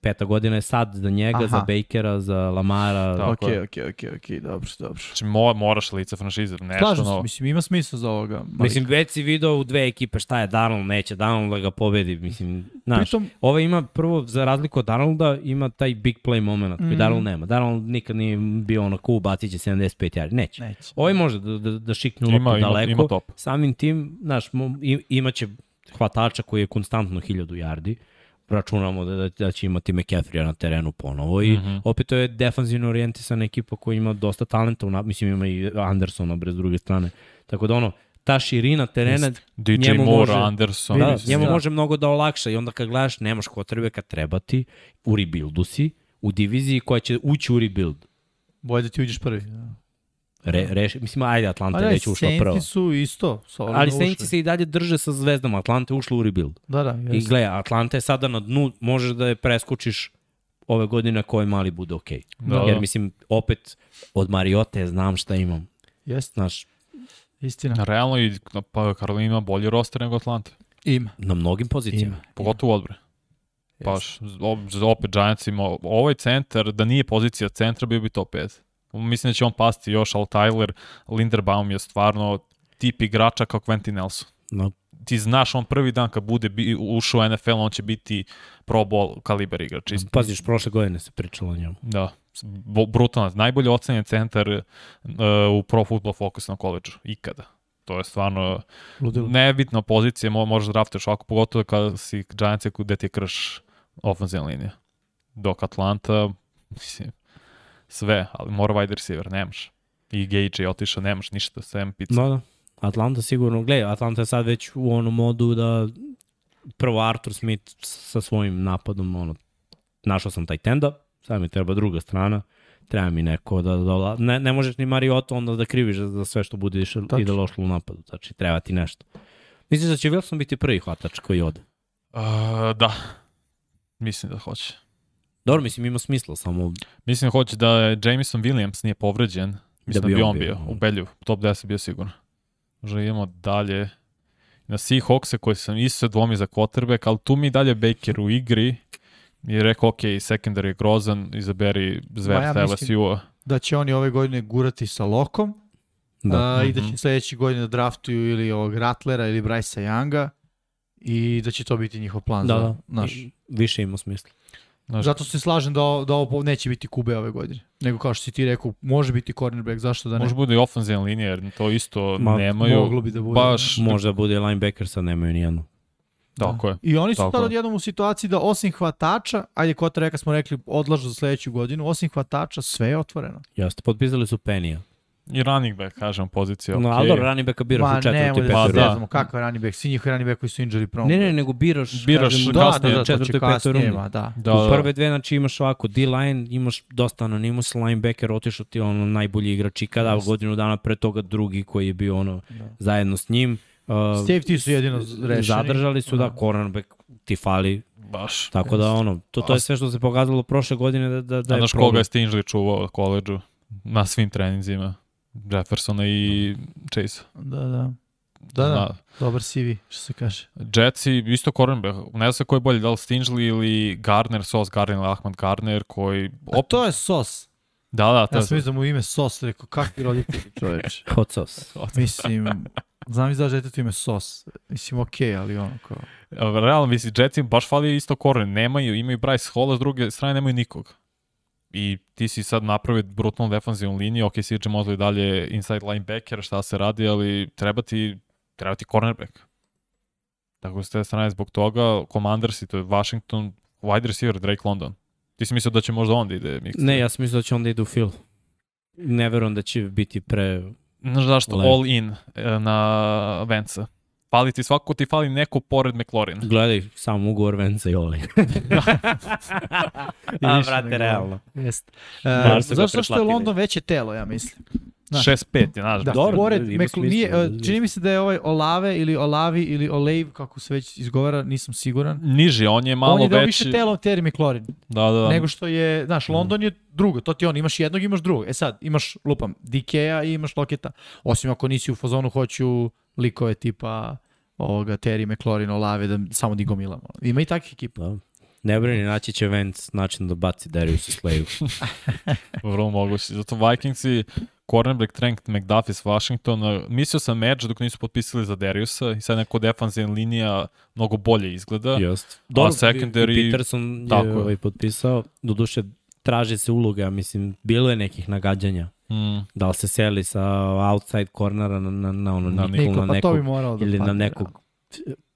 Peta godina je sad za njega, Aha. za Bakera, za Lamara. Tako Okej, je. okej, okej, okej, dobro, dobro. Znači, mo, moraš lice franšize. Nešto Slažem se, novo. mislim, ima smisla za ovoga. Malik. Mislim, već si video u dve ekipe šta je Darnold, neće Darnold da ga pobedi. Mislim, znaš, Pritom, ovo ima prvo, za razliku od Darnolda, ima taj big play moment koji Mhm. Darnold nema. Darnold nikad nije bio ono ko bacit će 75 jari. Neće. neće. Ovaj može da, da, da šikne Ima, loptu ima, daleko. ima top. Samim tim, znaš, imaće hvatača koji je konstantno 1000 yardi, računamo da, da, da će imati McCaffrey na terenu ponovo i mm -hmm. opet to je defanzivno orijentisana ekipa koja ima dosta talenta, u, mislim ima i Andersona brez druge strane. Tako da ono, ta širina terena DJ njemu Moore, može, Anderson. Da, njemu da. može mnogo da olakša i onda kad gledaš nemaš kotrbe kad treba ti, u rebuildu si, u diviziji koja će ući u rebuild. Bolje da ti uđeš prvi. Da. Re, reš, mislim, ajde, Atlanta je već ušla prvo. Ali su isto. Ali Saintsi se i dalje drže sa zvezdama. Atlanta je ušla u rebuild. Da, da. Jest. I gle, Atlanta je sada na dnu, možeš da je preskočiš ove godine koje mali bude okej. Okay. Da, Jer mislim, opet, od Mariote znam šta imam. Jeste. Znaš, Istina. Realno i pa Karolina ima bolji roster nego Atlanta. Ima. Na mnogim pozicijama. Ima. Pogotovo odbre. Paš, opet Giants ima ovaj centar, da nije pozicija centra, bio bi top 5. Mislim da će on pasti još, ali Tyler Linderbaum je stvarno tip igrača kao Quentin Nelson. No. Ti znaš, on prvi dan kad bude bi, ušao u NFL, on će biti pro ball kaliber igrač. Paziš, prošle godine se pričalo o njemu. Da, brutalno. Najbolje ocenjen centar uh, u Pro Football Focus na koleđu, ikada. To je stvarno Ludilo. nebitna pozicija, možeš da draftuješ ovako, pogotovo kada si Giants gde ti je krš ofenzivna linija. Dok Atlanta, mislim, sve, ali mora wide receiver, nemaš. I Gage je otišao, nemaš ništa, sem pizza. Da, da. Atlanta sigurno, gledaj, Atlanta je sad već u onom modu da prvo Arthur Smith sa svojim napadom, ono, našao sam taj tenda, sad mi treba druga strana, treba mi neko da, da ne, ne možeš ni Mariota onda da kriviš za, za sve što bude i da lošlo u napadu, znači treba ti nešto. Misliš da će Wilson biti prvi hvatač koji ode? Uh, da, mislim da hoće. Dobro, mislim, ima smisla, samo... Mislim da hoće da je Jameson Williams nije povređen. Mislim da bi, da bi on bio, bio u Belju. Top 10 bio sigurno. Možda idemo dalje. Na Seahawkse koji sam isto dvomi za quarterback, ali tu mi dalje Baker u igri i rekao, ok, secondary je grozan, izaberi zversta ja LSU-a. Da će oni ove godine gurati sa Lokom da. A, i da će mhm. sledeći godine da draftuju ili ovog Ratlera ili Bryce'a Younga i da će to biti njihov plan da, za da. naš. Više ima smisla. Znaš, Zato se slažem da, da ovo neće biti Kube ove godine. Nego kao što si ti rekao, može biti cornerback, zašto da ne? Može bude i ofenzivna linija, jer to isto Ma, nemaju. Moglo bi da bude. Baš... Može da bude linebacker, sad nemaju nijednu. Tako da. je. I oni su tada odjednom u situaciji da osim hvatača, ajde kota reka smo rekli odlažu za sledeću godinu, osim hvatača sve je otvoreno. Jeste, potpisali su Penija. I running back, kažem, pozicija. No, okay. ali dobro, running backa biraš Ma, u četvrtoj, petoj. Ma, da, ne znamo kakav running back, svi njihovi running back koji su injury prone. Ne, ne, nego biraš, biraš kažem, da, kasnije, da, da, četvrtoj, petoj rundi. Da. Da. da. U prve dve, znači imaš ovako, D-line, imaš dosta anonimus, linebacker, otišao ti ono najbolji igrač i kada yes. godinu dana pre toga drugi koji je bio ono da. zajedno s njim. Uh, Safety su jedino rešeni. Zadržali su, da, da cornerback ti fali. Baš. Tako da ono, to, to je sve što se pokazalo prošle godine da, da, da je Znaš koga je Stingley čuvao koleđu na svim treninzima? Jeffersona i Chase. Da, da. Da, da, da. dobar CV, što se kaže. Jetsi, isto cornerback, ne znam se ko je bolji, da li Stingley ili Garner, Sos Garner ili Ahmad Garner, koji... Op... A to je Sos. Da, da. To ja sam mislio da mu ime Sos, rekao, kakvi roditelji *laughs* čoveč. Hot Sos. *laughs* Mislim, znam da žete ime Sos. Mislim, okej, okay, ali ono kao... Realno, mislim, Jetsi baš fali isto koren. Nemaju, imaju Bryce Hall, a s druge strane nemaju nikog. I ti si sad napravio brutalnu defanzivnu liniju, ok, CJ Mosley dalje inside linebacker, šta se radi, ali treba ti, treba ti cornerback. Tako s te strane, zbog toga, Commanders i to je Washington, wide receiver Drake London. Ti si mislio da će možda onda ide mix? Ne, ja sam mislio da će onda ide u Phil. Ne verujem da će biti pre... Znaš zašto? All in e, na Venca. Fali ti svako ti fali neko pored McLaurin. Gledaj, samo ugovor Venca i Oli. *laughs* A, brate, realno. Jest. Uh, zašto što je London veće telo, ja mislim. 6-5 je, znaš. Da, dobro, pored, Mekl, nije, uh, čini mi se da je ovaj Olave ili Olavi ili Olave, kako se već izgovara, nisam siguran. Niži, on je malo veći. On je da više telo Terry McLaurin. Da, da, da. Nego što je, znaš, London je drugo, to ti on, imaš jednog, imaš drugog. E sad, imaš, lupam, DK-a i imaš Loketa. Osim ako nisi u fazonu, hoću likove tipa ovoga Terry McLaurin, Olave, da samo da gomilamo. Ima i takvih ekipa. Da. Ne brini, naći će Vance način da baci Darius Slayu. *laughs* Vrlo moguće. Zato Vikingsi, cornerback Trent McDuffie s Washingtona, mislio sam Edge dok nisu potpisali za Dariusa i sad neko defanzivna linija mnogo bolje izgleda. Just. Dobro, a secondary... Peterson je ovaj potpisao, doduše traži se uloga, mislim, bilo je nekih nagađanja. Mm. Da li se seli sa outside cornera na, na, na, ono, na, Nikola, na nekog, pa da ili na nekog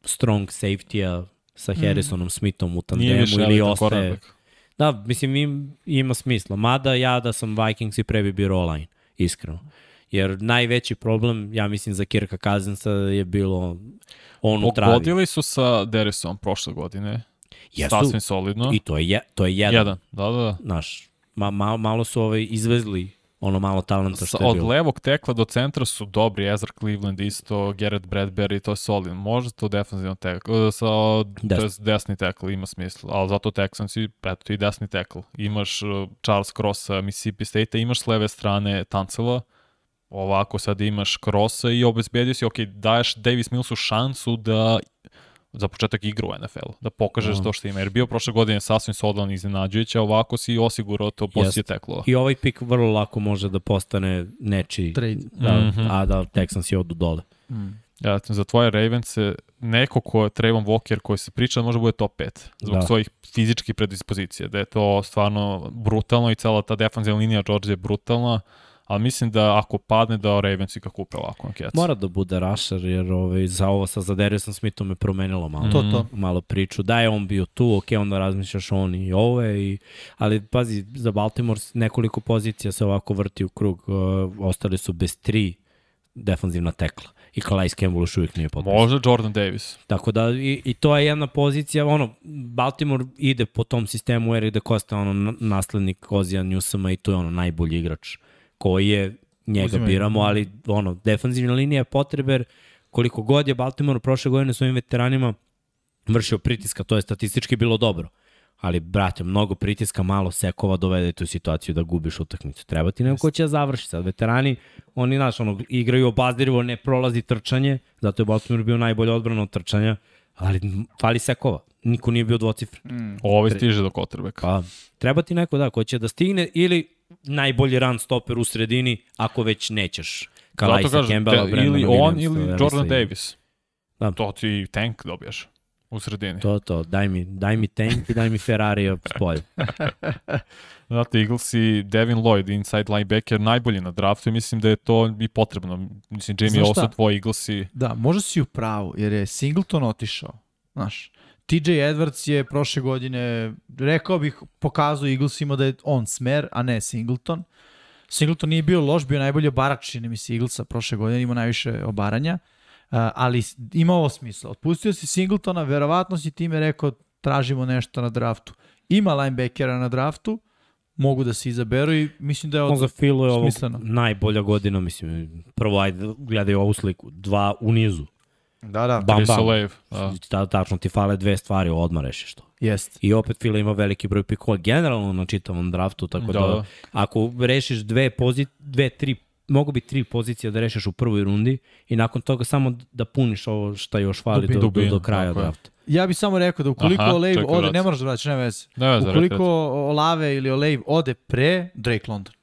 strong safety-a sa Harrisonom Smithom u tandemu ili ostaje... Da, mislim im, ima smisla. Mada ja da sam Vikings i pre bi bio online, iskreno. Jer najveći problem, ja mislim, za Kirka Cousinsa je bilo on u travi. Pogodili su sa Derisom prošle godine. Jesu, Sasvim solidno. i to je, je- to je jedan. Jedan, da, da, da. Znaš, ma, ma, malo su ovaj izvezli ono malo talenta što je od bilo. levog tekla do centra su dobri, Ezra Cleveland isto, Garrett Bradbury, to je solidno. Možda to defensivno tekl, sa, Desni. to je desni tekl, ima smisla, ali zato Texans i eto i desni tekl. Imaš uh, Charles Cross sa Mississippi State, imaš s leve strane Tancela, ovako sad imaš Crossa i obezbedio si, ok, daješ Davis Millsu šansu da za početak igra u NFL, da pokažeš Da. to što ima. Jer bio prošle godine sasvim solidan i iznenađujuće, a ovako si osigurao to pozicije teklova. I ovaj pik vrlo lako može da postane nečiji, Trade. da, Mhm. a da Texans je odu dole. Ja, za tvoje Ravens neko ko je Trayvon Walker koji se priča da može bude top 5 zbog Da. svojih fizičkih predispozicija, da je to stvarno brutalno i cela ta defensivna linija Georgia je brutalna, ali mislim da ako padne da Ravens i kako upravo ovako kecu. Mora da bude rusher, jer ovaj, za ovo sa za Dariusom Smithom je promenilo malo. To, to. malo priču. Da je on bio tu, ok, onda razmišljaš on i ove, i, ali pazi, za Baltimore nekoliko pozicija se ovako vrti u krug. Uh, ostali su bez tri defanzivna tekla. I Calais Campbell još uvijek nije potpisan. Može Jordan Davis. Tako da, i, i to je jedna pozicija, ono, Baltimore ide po tom sistemu Eric da Costa, ono, na- naslednik Ozija Newsoma i to je ono najbolji igrač koji je, njega Uzimaju. biramo, ali ono, defanzivna linija je potreber, koliko god je Baltimore prošle godine svojim veteranima vršio pritiska, to je statistički bilo dobro. Ali, brate, mnogo pritiska, malo sekova dovede te u situaciju da gubiš utakmicu. Treba ti neko ko će da završi. Sad, veterani, oni, znaš, ono, igraju obazirivo, ne prolazi trčanje, zato je Baltimore bio najbolje odbrana od trčanja, ali fali sekova. Niko nije bio dvocifren. Ovo stiže do quarterbacka. Pa, treba ti neko, da, ko će da stigne ili najbolji run stopper u sredini, ako već nećeš. Zato Kalaisa, kažem, Campbella, te- Brandona ili on ili Jordan i- Davis. Da. To ti tank dobiješ u sredini. To, to, daj mi, daj mi tank i daj mi Ferrari s polja. *laughs* Znate, Eagles i Devin Lloyd, inside linebacker, najbolji na draftu i mislim da je to i potrebno. Mislim, Jamie, šta? su tvoji Eaglesi. Da, možda si u pravu, jer je Singleton otišao. Znaš, TJ Edwards je prošle godine, rekao bih, pokazao Eaglesima da je on smer, a ne Singleton. Singleton nije bio loš, bio najbolji obarač, čini mi se Eaglesa prošle godine, ima najviše obaranja, uh, ali ima ovo smisla. Otpustio si Singletona, verovatno si time rekao tražimo nešto na draftu. Ima linebackera na draftu, mogu da se izaberu i mislim da je ovo smisleno. najbolja godina, mislim. Prvo, ajde, gledaj ovu sliku. Dva u nizu. Da, da, Bam, bam. Da. Ta, tačno ti fale dve stvari, odmah rešiš to. jest. I opet Fila ima veliki broj pikova generalno na čitavom draftu, tako da, Da, da da. ako rešiš dve, pozi, dve, tri, mogu biti tri pozicije da rešiš u prvoj rundi i nakon toga samo da puniš ovo šta još fali do, do, do, kraja tako je. drafta. Ja bih samo rekao da ukoliko Aha, Olave ode, ne moraš da vraćaš, nema veze. Ne, veze, Ukoliko rekao Olave ili Olave ode pre, Drake London.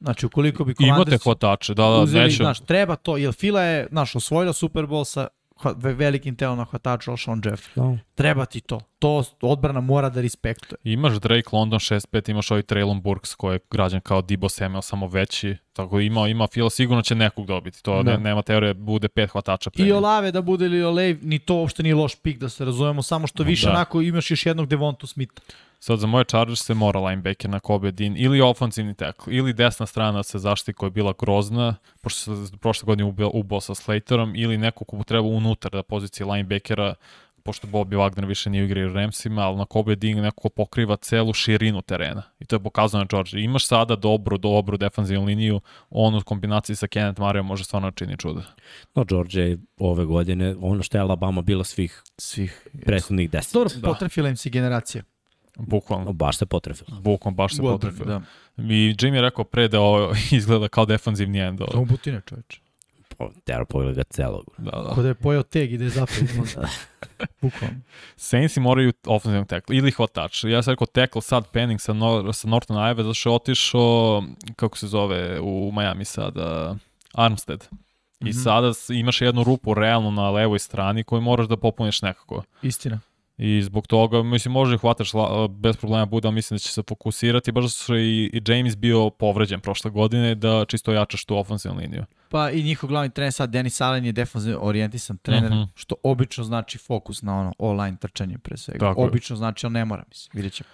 Znači, ukoliko bi ti. Imate Commanders hvatače, da, da, uzeli, neću. znaš, treba to, jer Fila je, znaš, osvojila Super Bowl sa hva- ve- velikim telom na hvataču Alshon Jeff. No. Treba ti to. To odbrana mora da respektuje. Imaš Drake London 6-5, imaš ovaj Traylon Burks koji je građan kao Debo Samuel, samo veći. Tako da ima, ima Fila, sigurno će nekog dobiti. To Da. ne, nema teorije, bude pet hvatača pre. I. Olave da bude ili Olave, ni to uopšte nije loš pik, da se razumemo, samo što više Da. onako imaš još jednog Devontu Smitha. Sad za moje Chargers se mora linebacker na Kobe Dean ili ofenzivni tackle ili desna strana se zaštiti koja je bila grozna, pošto se prošle godine ubio, ubao sa Slaterom ili neko ko mu treba unutar da pozicije linebackera pošto Bobby Wagner više nije u igri u Ramsima, ali na Kobe Dean neko ko pokriva celu širinu terena. I to je pokazano na Georgia. Imaš sada dobru, dobru defanzivnu liniju, on u kombinaciji sa Kenneth Mario može stvarno da čini čuda. No, Georgia je ove godine, ono što je Alabama bila svih Svih. prethodnih deset. Dobro, Da. potrefila im se generacija. Bukvalno. No, baš se potrefilo. Bukvalno baš se potrefio. Da. I Jimmy je rekao pre da ovo *laughs* izgleda kao defanzivni end. To mu butine, čoveče. Po, Tera pogleda ga celog. Da, da. Ko da je pojao teg i da je zapad. *laughs* Bukvalno. Saintsi moraju ofenzivnog tekla ili hvatač. Ja sam rekao tackle sad Penning sa, Nor sa Norton Ive, zato što je otišao, kako se zove, u Miami sada, Armstead. I Mhm. sada s- imaš jednu rupu realno na levoj strani koju moraš da popuniš nekako. Istina. I zbog toga, mislim, može hvataš bez problema bude, ali mislim da će se fokusirati, baš je i, i James bio povređen prošle godine, da čisto jačaš tu ofenzivnu liniju. Pa i njihov glavni trener sad, Denis Allen je defanzivno orijentisan trener, Mhm. što obično znači fokus na ono online trčanje pre svega. Tako je. obično znači, ali ne mora, mislim, vidjet ćemo.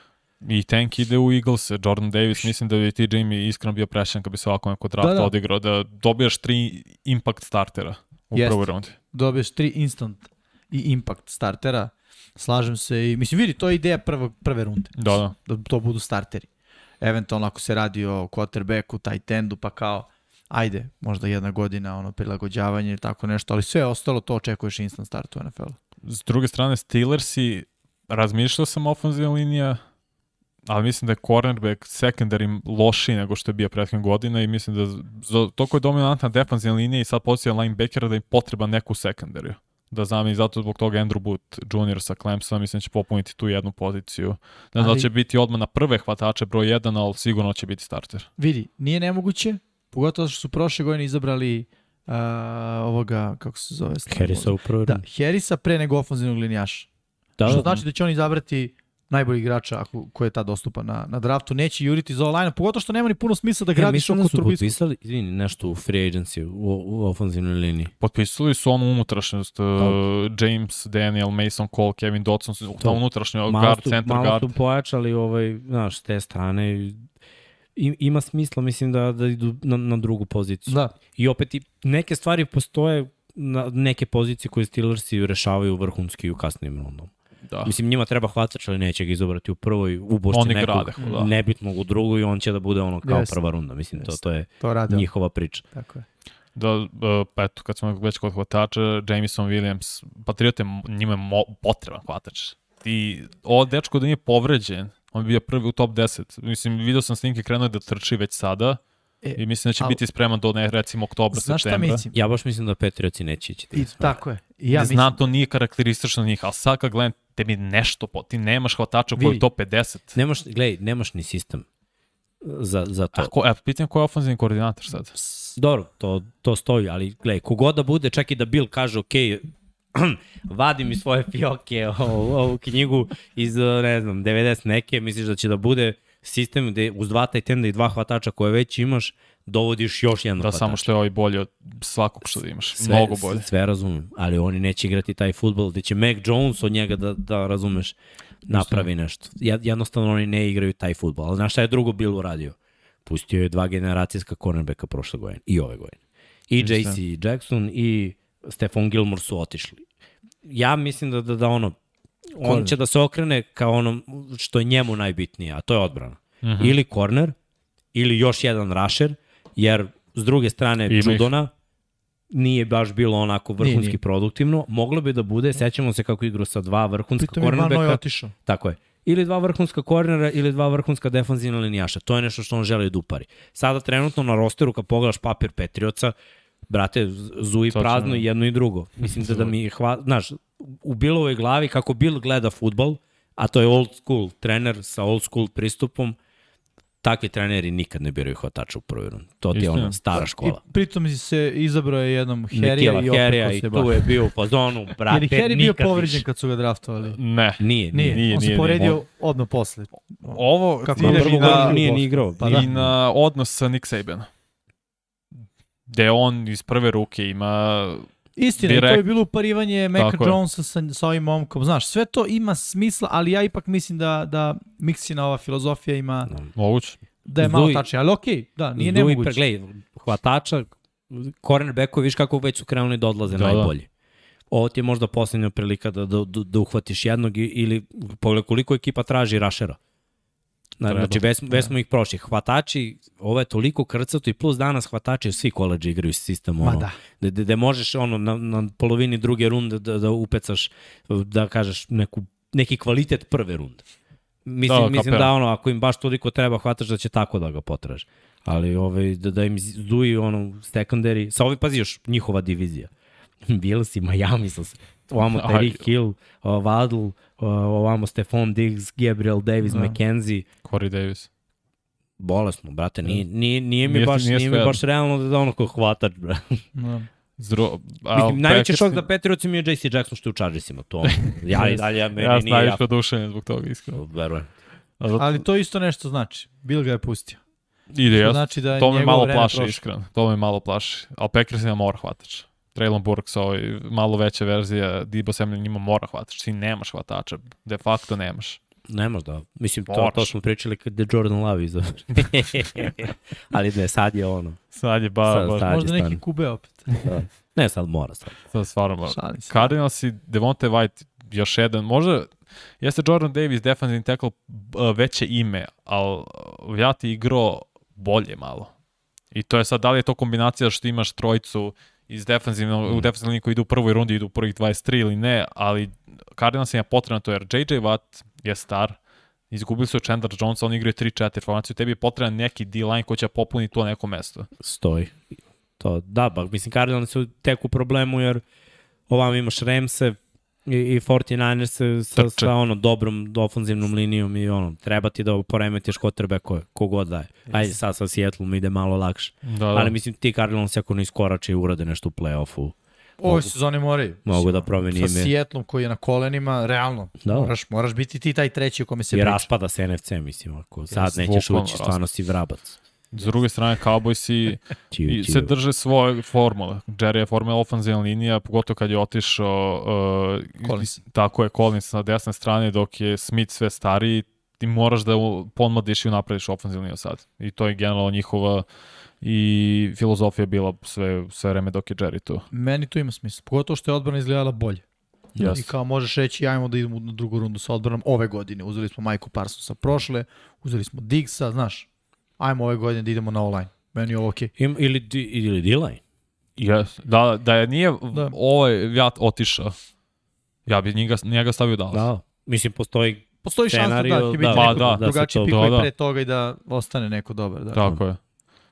I Tank ide u Eagles, Jordan Davis, mislim da bi ti Jamie iskreno bio prešen kad bi se ovako neko draft Da, da. odigrao, da dobijaš tri impact startera u Jeste. prvoj rundi. Dobiješ tri instant i impact startera, slažem se i, mislim, vidi, to je ideja prve, prve runde. Da, da. da to budu starteri. Eventualno ako se radi o quarterbacku, tight endu, pa kao, ajde, možda jedna godina ono prilagođavanje ili tako nešto, ali sve ostalo to očekuješ instant start u NFL-u. S druge strane, Steelersi, razmišljao sam ofenzivna linija, ali mislim da je cornerback secondary lošiji nego što je bio prethodnih godina i mislim da za, toliko je dominantna defanzivna linija i sad pozicija linebackera da im potreba neku sekundariju. Da znam i zato zbog toga Andrew Booth Jr. sa Clemsona mislim da će popuniti tu jednu poziciju. Ne znam da će biti odmah na prve hvatače broj 1, ali sigurno će biti starter. Vidi, nije nemoguće, pogotovo što su prošle godine izabrali uh, ovoga, kako se zove? Harrisa u prvoj Da. Harrisa pre nego ofenzivnog linijaša. Da, Što da. znači da će on izabrati najbolji igrača ako, ko je tad dostupan na, na draftu. Neće juriti za online, pogotovo što nema ni puno smisla da Ja gradiš mislim oko da su Trubisku. potpisali, izvini, nešto u free agency, u, u ofenzivnoj liniji. Potpisali su onu unutrašnjost, uh, James, Daniel, Mason Cole, Kevin Dodson, su ta unutrašnja Malo guard, su, center malo guard. su pojačali, ovaj, znaš, te strane. I, ima smisla, mislim, da, da idu na, na drugu poziciju. Da, I opet i neke stvari postoje na neke pozicije koje Steelersi rešavaju vrhunski i u kasnim rundom. Da. Mislim, njima treba hvatač, ali neće ga izobrati u prvoj, ubošće Oni nekog, grade, da. nebitnog u drugoj i on će da bude ono kao Jeste. prva runda. Mislim, to, to je to rade. njihova priča. Tako je. Da, uh, pa eto, kad smo već kod hvatača, Jameson Williams, Patriote, njima je mo, potreban hvatač. Ti, ovo dečko da nije povređen, on bi bio prvi u top 10. Mislim, vidio sam snimke, krenuo je da trči već sada E, i mislim da će al- biti spreman do ne, recimo oktobra, Znaš šta septembra. mislim? Ja baš mislim da Patriotsi neće ići. I, tako je. Ja Ja mislim, Znam, to nije karakteristično njih, ali sad kad gledam, tebi nešto, po, ti nemaš hvatača koji je top 50. Nemaš, gledaj, nemaš ni sistem za, za to. A ko, e, pitam ko je ofenzivni koordinator sad? Dobro, to, to stoji, ali gledaj, kogod da bude, čak i da Bill kaže, ok, *clears throat* vadi mi svoje fioke, *laughs* ovu, ovu knjigu iz, ne znam, 90 neke, misliš da će da bude sistem gde uz dva tight enda i dva hvatača koje već imaš, dovodiš još jednog Da, hvatača. samo što je ovaj bolji od svakog što imaš. Mnogo bolje. Sve razumem, ali oni neće igrati taj futbol gde će Mac Jones od njega da, da razumeš, napravi nešto. Jed- Jednostavno oni ne igraju taj futbol. Ali znaš šta je drugo Bill uradio? Pustio je dva generacijska cornerbacka prošle godine i ove godine. I. JC Jackson i Stefan Gilmore su otišli. Ja mislim da, da, da ono, on će da se okrene kao ono što je njemu najbitnije, a to je odbrana. Mhm. Ili corner, ili još jedan rusher, jer s druge strane Ima. Judona nije baš bilo onako vrhunski Nije, nije. produktivno. Moglo bi da bude, sećamo se kako igru sa dva vrhunska pritom je Noy cornerbacka. otišao. Tako je. Ili dva vrhunska kornera ili dva vrhunska defanzivna linijaša. To je nešto što on želi da upari. Sada trenutno na rosteru kad pogledaš papir Petrioca, brate, zuji Sad prazno ćemo- i jedno i drugo. Mislim da, da mi je hva... Znaš, u Billovoj glavi kako Bill gleda futbol, a to je old school trener sa old school pristupom, takvi treneri nikad ne biraju hvatača u prvoj rundu. To ti je ona stara škola. I pritom se izabrao je jednom Nikila i opet ko i tu je bio u fazonu, *laughs* Jer brate, je Harry bio nikad povređen više. kad su ga draftovali. Ne. Nije, Nije, Nije, on se nije, povredio nije. odmah posle. Ovo Kako ideš i na, nije ni igrao. Pa i da. na odnos sa Nick Saban. Gde on iz prve ruke ima... Istina, i to Direkt- je bilo uparivanje Meka Tako. Jonesa sa, sa ovim momkom. Znaš, sve to ima smisla, ali ja ipak mislim da, da Miksina ova filozofija ima, Moguće. da je malo Zuj- tačnije. Ali okej, da, nije Zduj, nemoguće. Gledaj, hvatača, cornerbackovi, viš kako već su krenuli da odlaze Da, da, da. najbolje. Ovo ti je možda poslednja prilika da, da, da, da uhvatiš jednog ili pogledaj koliko ekipa traži rašera. Na, Treba. znači, već, već smo ih prošli. Hvatači, ovo je toliko krcato i plus danas hvatači svi koleđe igraju sistem. Ma Ono, da. da. Da, da možeš ono, na, na polovini druge runde da, da upecaš, da kažeš neku, neki kvalitet prve runde. Mislim, Da, mislim da ono, ako im baš toliko treba hvataš da će tako da ga potraže. Ali ovaj, da, da im zduji ono secondary, sa ovi pazi još njihova divizija. *laughs* Bills i Miami su se. Ovamo. *laughs* Tyreek Hill, Waddle, uh, ovamo Stephon Diggs, Gabriel Davis, Da. da. McKenzie. Corey Davis. Bolesno, brate, nije, nije, nije mi Nije- baš, nije nije, mi baš realno da, da ono ko hvatač, brate. Da. Zro, a, Mislim, najveći šok za Patriotsima je JC Jackson što je u Chargersima. To, *laughs* ja i dalje, meni Ja sam nije najviše jasno. odušen zbog toga, iskreno. Verujem. Ali to isto nešto znači. Bill ga je pustio. Ide, Što ja, znači da je to me malo plaši, prošlo. iskreno. To me malo plaši. Ali Packers ima mora hvatač. Traylon Burks, ovaj, malo veća verzija, Debo Samuel njima mora hvatač. Ti nemaš hvatača, de facto nemaš. Nemaš da. Mislim, to, Moraš. to smo pričali kad je Jordan Love iza. *laughs* Ali ne, sad je ono. Sad je ba, Sad- ba, sad- Možda neki kube opet. Da. Ne, sad mora sad. sad stvarno mora. Cardinals i Devonte White još jedan, možda jeste Jordan Davis defensivni tackle veće ime, ali ja ti igrao bolje malo. I to je sad, da li je to kombinacija što imaš trojicu iz defensivnog, Mm. u defensivnoj liniji koji idu u prvoj rundi, idu u prvih 23 ili ne, ali Cardinals je potrebno to jer JJ Watt je star, izgubili su Chandler Jones, on igraju 3-4 formaciju, tebi je potreban neki D-line koji će popuniti to neko mesto. Stoji. To, da, ba, mislim, Cardinals su tek u problemu jer ovam imaš Ramse i, i 49ers sa, Trče. sa ono dobrom ofanzivnom linijom i ono, treba ti da poremetiš quarterbacko kogod daje. Ajde sad sa Seattle ide malo lakše. Da, da. Ali mislim ti Cardinals ako ne iskorače i urade nešto u play-offu, Ove sezone moraju. mogu da promeni Sa ime. Seattlom koji je na kolenima, realno. Da. Moraš, moraš biti ti taj treći u kome se I priča. raspada se NFC, mislim, ako sad nećeš ući, stvarno si vrabac. S druge strane, Cowboysi I *laughs* se drže svoje formule. Jerry je formula ofenzivna linija, pogotovo kad je otišao uh, Collins. tako je Collins na desne strane, dok je Smith sve stariji, ti moraš da pomladiš i naprediš ofenzivnu liniju sad. I to je generalno njihova i filozofija bila sve, sve vreme dok je Jerry tu. Meni to ima smisla. Pogotovo što je odbrana izgledala bolje. Yes. I kao možeš reći, ajmo da idemo na drugu rundu sa odbranom ove godine. Uzeli smo Majku Parsonsa prošle, uzeli smo Diggsa, znaš. Ajmo ove godine da idemo na online. Meni je ovo okej. Im, ili, di, ili D-line. Yes. Da, da je nije Da. da. ovaj Vjat otišao, ja bi njega, njega stavio Dallas. Da, mislim, postoji Postoji šansa da će biti da, neko da, da drugačiji to- pik da, da. pre toga i da ostane neko dobar. Da. Tako je.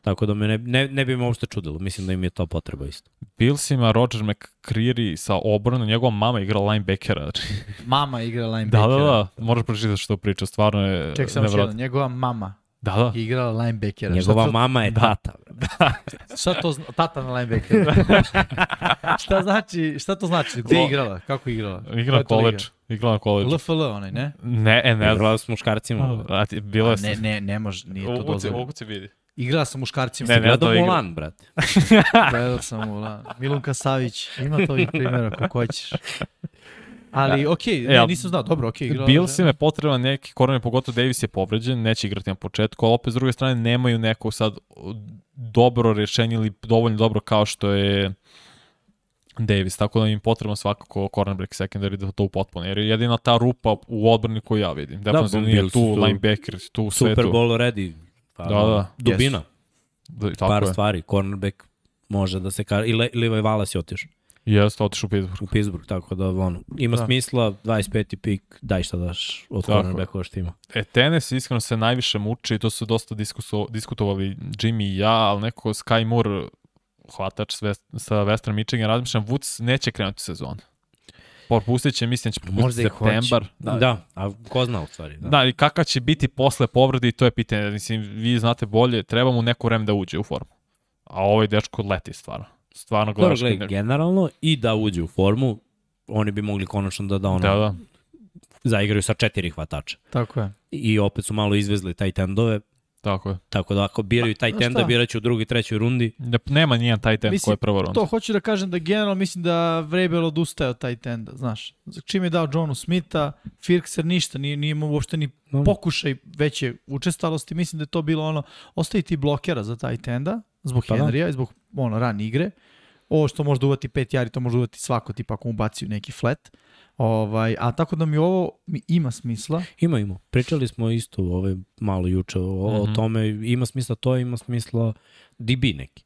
Tako da me ne, ne, ne bi me uopšte čudilo. Mislim da im je to potreba isto. Billsima Roger McCreary sa obranom, njegova mama igra linebackera. Znači, Mama igra da, linebackera. da, da, moraš pročitati što priča, stvarno je Ček samo još jedan. Njegova mama Da, da. igrala linebackera. Njegova šta to, mama je tata. Šta to zna, tata na linebackera. šta znači, šta to znači? Gde je igrala? Kako je igrala? Igra Koja na college. LFL onaj, ne? Ne, e, ne. Igrala s muškarcima. A, ti- bilo je... Ne, ne, ne može, nije to dozvoljeno. mogu se vidi. Igrala sam muškarcima. Ne, ne. Gledao da. Mulan, brate. Gledao sam u La... Milunka Savić. Ima to i primjera kako hoćeš. Ali, okej, E, ne, nisam znao. Dobro, okej, igrala. Billsima je potreban neki korner, pogotovo Davis je povređen, neće igrati na početku, ali opet s druge strane nemaju neko sad dobro rješenje ili dovoljno dobro kao što je Davis, tako da im potrebno svakako cornerback secondary da to upotpune, jer je jedina ta rupa u odbrani koju ja vidim. Defensivno nije Bills tu, su linebacker, tu sve Super tu. Bowl ready. Pa, Da, da. Dubina. Da, tako Par je. stvari. Cornerback može da se kaže. I Le, Levi Wallace je otišao Jeste, otišao u Pittsburgh. u Pittsburgh, tako da ono, ima Da. smisla, 25. pik, daj šta daš od cornerbackova što ima. E, tenis iskreno se najviše muči i to su dosta diskuso, diskutovali Jimmy i ja, ali neko Sky Moore, hvatač sa Western Michigan, razmišljam, Woods neće krenuti sezon. Propustit će, mislim, će propustiti septembar. Da. da, a ko zna u stvari. Da. Da, i kakav će biti posle povrede i to je pitanje. Mislim, vi znate bolje, treba mu neko vreme da uđe u formu. A ovaj dečko leti stvarno. Stvarno Dobro, gledaš. gledaj, kad- generalno i da uđe u formu, oni bi mogli konačno da, da, ono, Da, da. zaigraju sa četiri hvatača. Tako je. I opet su malo izvezli taj tendove, Tako je. tako da ako biraju taj Znaš tenda, šta? birat će u drugoj, trećoj rundi. Ne, nema nijedan taj ten Mislim, koji je prva runda. To hoću da kažem da generalno mislim da Vrabel odustaje od taj tenda, znaš. Čim je dao Johnu Smitha, Firkser ništa, nije, nije imao uopšte ni pokušaj veće učestalosti. Mislim da je to bilo ono, ostavi ti blokera za taj tenda, zbog Pa da. Henrya i zbog ono, rane igre. Ovo što može da uvati pet jari, to može da uvati svako, tipa ako mu baci u neki flat. Ovaj, a tako da mi ovo mi ima smisla. Ima, ima. Pričali smo isto ovaj, malo juče o, mm -hmm. o Mhm. tome. Ima smisla to, ima smisla DB neki.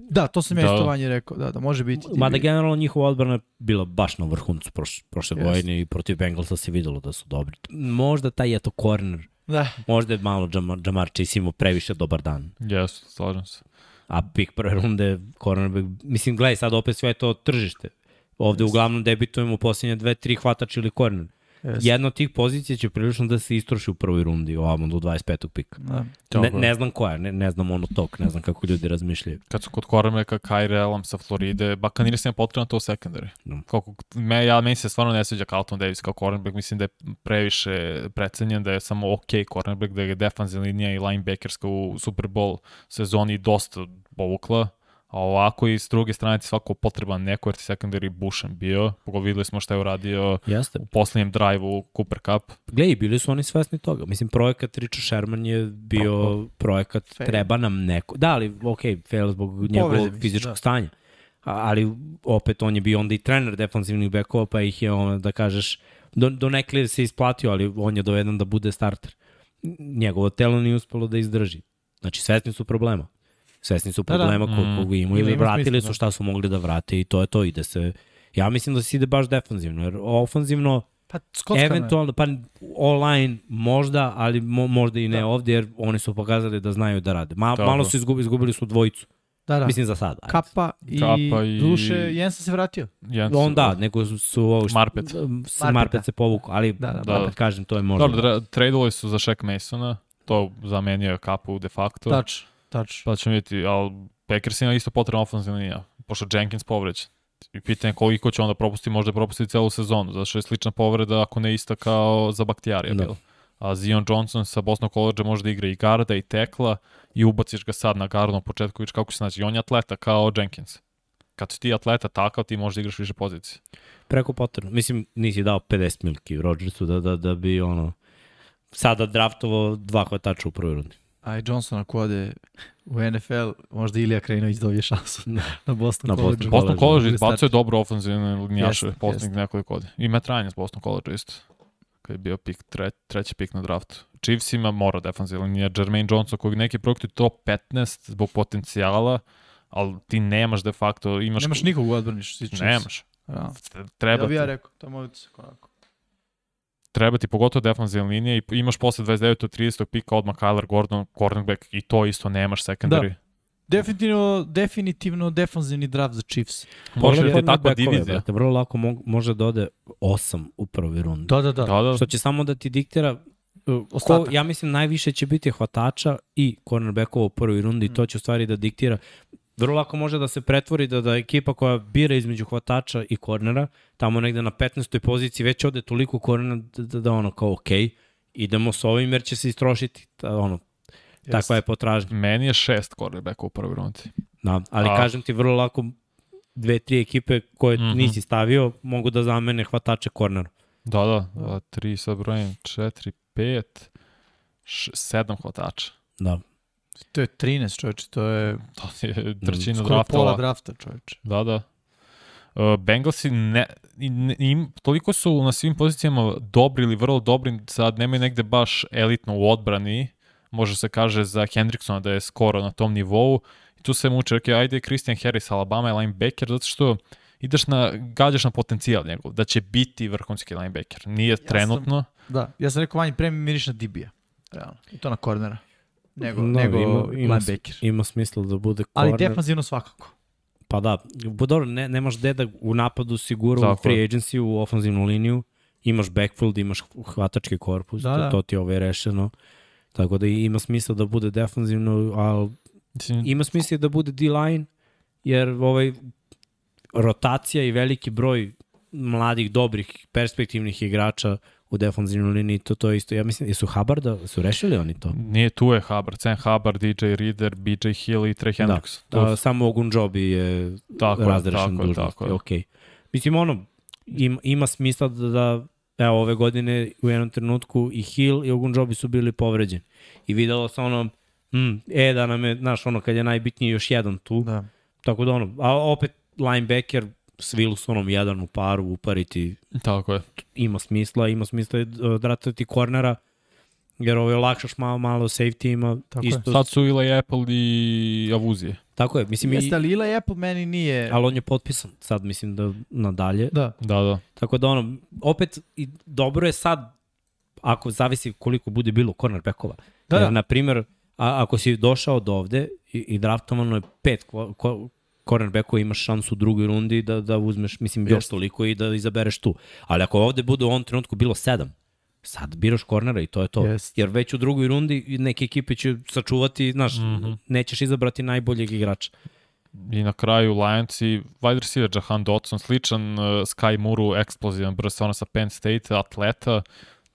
Da, to sam ja Da. isto vanje rekao, da, da može biti. Mada generalno njihova odbrana je bila baš na vrhuncu proš, prošle Jeste. godine i protiv Bengalsa se videlo da su dobri. Možda taj eto corner, Da, možda je malo Jamar, Jamar Chase imao previše dobar dan. Jesu, slažem se. A pik prve runde, cornerback, mislim, gledaj, sad opet sve to tržište. Ovde uglavnom debitujemo posljednje dve, tri hvatač ili corner. Jeste. Jedna od tih pozicija će prilično da se istroši u prvoj rundi, ovamo do 25. pika. Da. Ne, ne znam koja, ne, ne znam ono tok, ne znam kako ljudi razmišljaju. Kad su kod Kormeka, Kyrie Elam sa Floride, Bakanir sam potrebno to u secondary. No. Koliko, me, ja, meni se stvarno ne sviđa Carlton Davis kao cornerback, mislim da je previše precenjen, da je samo ok cornerback, da je defanzivna linija i linebackerska u Super Bowl sezoni dosta povukla, a ovako i s druge strane ti svako potreban neko jer ti secondary bušen bio, pogotovo videli smo šta je uradio Jeste. u poslednjem drive-u Cooper Cup. Gle, i bili su oni svesni toga. Mislim, projekat Richard Sherman je bio Pro- projekat Fail. treba nam neko. Da, ali ok, fail zbog njegovog mislim, fizičkog da. stanja. A, ali opet on je bio onda i trener defensivnih bekova, pa ih je ono, da kažeš, do, do nekli se isplatio, ali on je doveden da bude starter. Njegovo telo nije uspelo da izdrži. Znači, svesni su problema. Svesni su Da, da. problema ko, Mm. kog imaju Ima- i ima vratili smisla, su da. šta su mogli da vrate i to je to. Ide se, ja mislim da se ide baš defanzivno, jer ofanzivno Pa skockano je. Eventualno, pa online možda, ali mo, možda i ne Da. ovde, jer oni su pokazali da znaju da rade. Ma, Dobro. malo su izgubili, izgubili su dvojicu. Da, da. Mislim za sada. ajde. Kapa i, Kapa i- duše, Jensen se vratio. Jens, On da, nego su, su ovo što, Marpet. S, Marpeta. Marpet se povuku, ali Da, da, da, da. opet kažem, to je možda. Dobro, dra- tradovali su za Shaq Masona, to zamenio je kapu de facto. Tač, tač. Pa ćemo vidjeti, ali Packers ima isto potrebna ofenzivna linija, pošto Jenkins povređen. I pitanje koliko će onda propustiti, možda propusti celu sezonu, zato što je slična povreda, ako ne ista kao za Baktijarija Da. bila. A Zion Johnson sa Boston College može da igra i garda i tekla i ubaciš ga sad na gardu na početku, vidiš kako se naći. I on je atleta kao Jenkins. Kad si ti atleta takav, ti možeš da igraš više pozicije. Preko potrebno. Mislim, nisi dao 50 milki Rodgersu da, da, da bi ono sada draftovao dva hvatača u prvoj rundi. A i Johnson ako ode u NFL, možda Ilija Krajinović dobije šansu *laughs* na Boston Na College. Boston Boston College, izbacuje dobro ofenzivne poslednjih jeste. nekoliko godina. I Matt Ryan je s Boston College isto. Kad je bio pik, tre, treći pik na draftu. Chiefs ima mora defensivna linija. Jermaine Johnson koji neki projekti top 15 zbog potencijala, ali ti nemaš de facto, imaš... Nemaš nikog u odbrani što se tiče Chiefs. Nemaš. Da. Treba, Ja bi ja rekao, to je moj utisak onako. Treba ti pogotovo defensivna linija i imaš posle 29. 30. pika odmah Kyler Gordon, cornerback i to isto nemaš secondary. Da. Definitivno, definitivno defanzivni draft za Chiefs. Može da je takva divizija. brate, Vrlo lako mo može da ode 8 u prvoj rundi. Da, da, da. Da, da. Što će samo da ti diktira uh, ko, ja mislim najviše će biti hvatača i cornerbackova u prvoj rundi Mm. i to će u stvari da diktira vrlo lako može da se pretvori da da ekipa koja bira između hvatača i kornera, tamo negde na 15. poziciji već ode toliko kornera da, da, da ono kao ok, idemo s ovim jer će se istrošiti. Ta, ono, takva je potražnja. Meni je šest cornerbacka u prvoj rundi. Da, ali A- kažem ti vrlo lako dve, tri ekipe koje Mhm. nisi stavio mogu da zamene hvatače kornera. Da, da, da. tri sad brojim, četiri, pet, š, sedam hvatača. Da. To je 13, čovječe, to je To je trećina skoro pola draftova. drafta, čovječe. Da, da. Uh, Bengalsi ne, ne, im, toliko su na svim pozicijama dobri ili vrlo dobri, sad nemaju negde baš elitno u odbrani, može se kaže za Hendricksona da je skoro na tom nivou. I tu se muče, ok, ajde Christian Harris, Alabama je linebacker, zato što ideš na, gađaš na potencijal njegov, da će biti vrhunski linebacker. Nije sam- trenutno, Da, ja sam rekao vanji pre mi miriš na Dibija. Realno. I to na kornera. Nego, No, nego ima- ima- linebacker. Ima smisla da bude Ali korner. defanzivno svakako. Pa da, dobro, ne, nemaš gde da u napadu sigura u Tako free je. agency, u ofenzivnu liniju, imaš backfield, imaš hvatački korpus, Da, da, da. to, to ti je ovaj rešeno. Tako da ima smisla da bude defanzivno, ali ima smisla da bude D-line, jer ovaj rotacija i veliki broj mladih, dobrih, perspektivnih igrača u defanzivnoj liniji, to, to je isto. Ja mislim, jesu Hubbard, su rešili oni to? nije tu je Hubbard, Sam Hubbard, DJ Reader, BJ Hill i Trey Hendricks. Da, To, samo Ogunjobi je Tako razrešen tako je, dužnost. tako je. Okay. Mislim, ono, im, ima smisla da, da evo, ove godine u jednom trenutku i Hill i Ogunjobi su bili povređeni. I videlo se ono, mm, e, da nam je, znaš, ono, kad je najbitniji još jedan tu. Da. Tako da, ono, a opet linebacker s Wilsonom jedan u paru upariti tako je. ima smisla, ima smisla i dratati kornera, jer ovo je lakšaš malo, malo safety ima. Tako je. isto, Sad su Eli Apple i Avuzije. Tako je, mislim, i, Jeste, ali Eli Apple meni nije... ali on je potpisan sad, mislim da nadalje. Da. Da, da. Tako da ono, opet i dobro je sad, ako zavisi koliko bude bilo cornerbackova. Da, Jer, da. na primjer, a, ako si došao od ovde i, i draftovano je pet ko, ko, cornerbacku imaš šansu u drugoj rundi da, da uzmeš, mislim, još Jeste. toliko i da izabereš tu. Ali ako ovde bude u ovom trenutku bilo sedam, sad biraš kornera i to je to. Jeste. Jer već u drugoj rundi neke ekipe će sačuvati, znaš, mm -hmm. nećeš izabrati najboljeg igrača. I na kraju Lions i wide receiver Jahan Dotson, sličan uh, Sky Muru, eksplozivan brz, ono sa Penn State, atleta,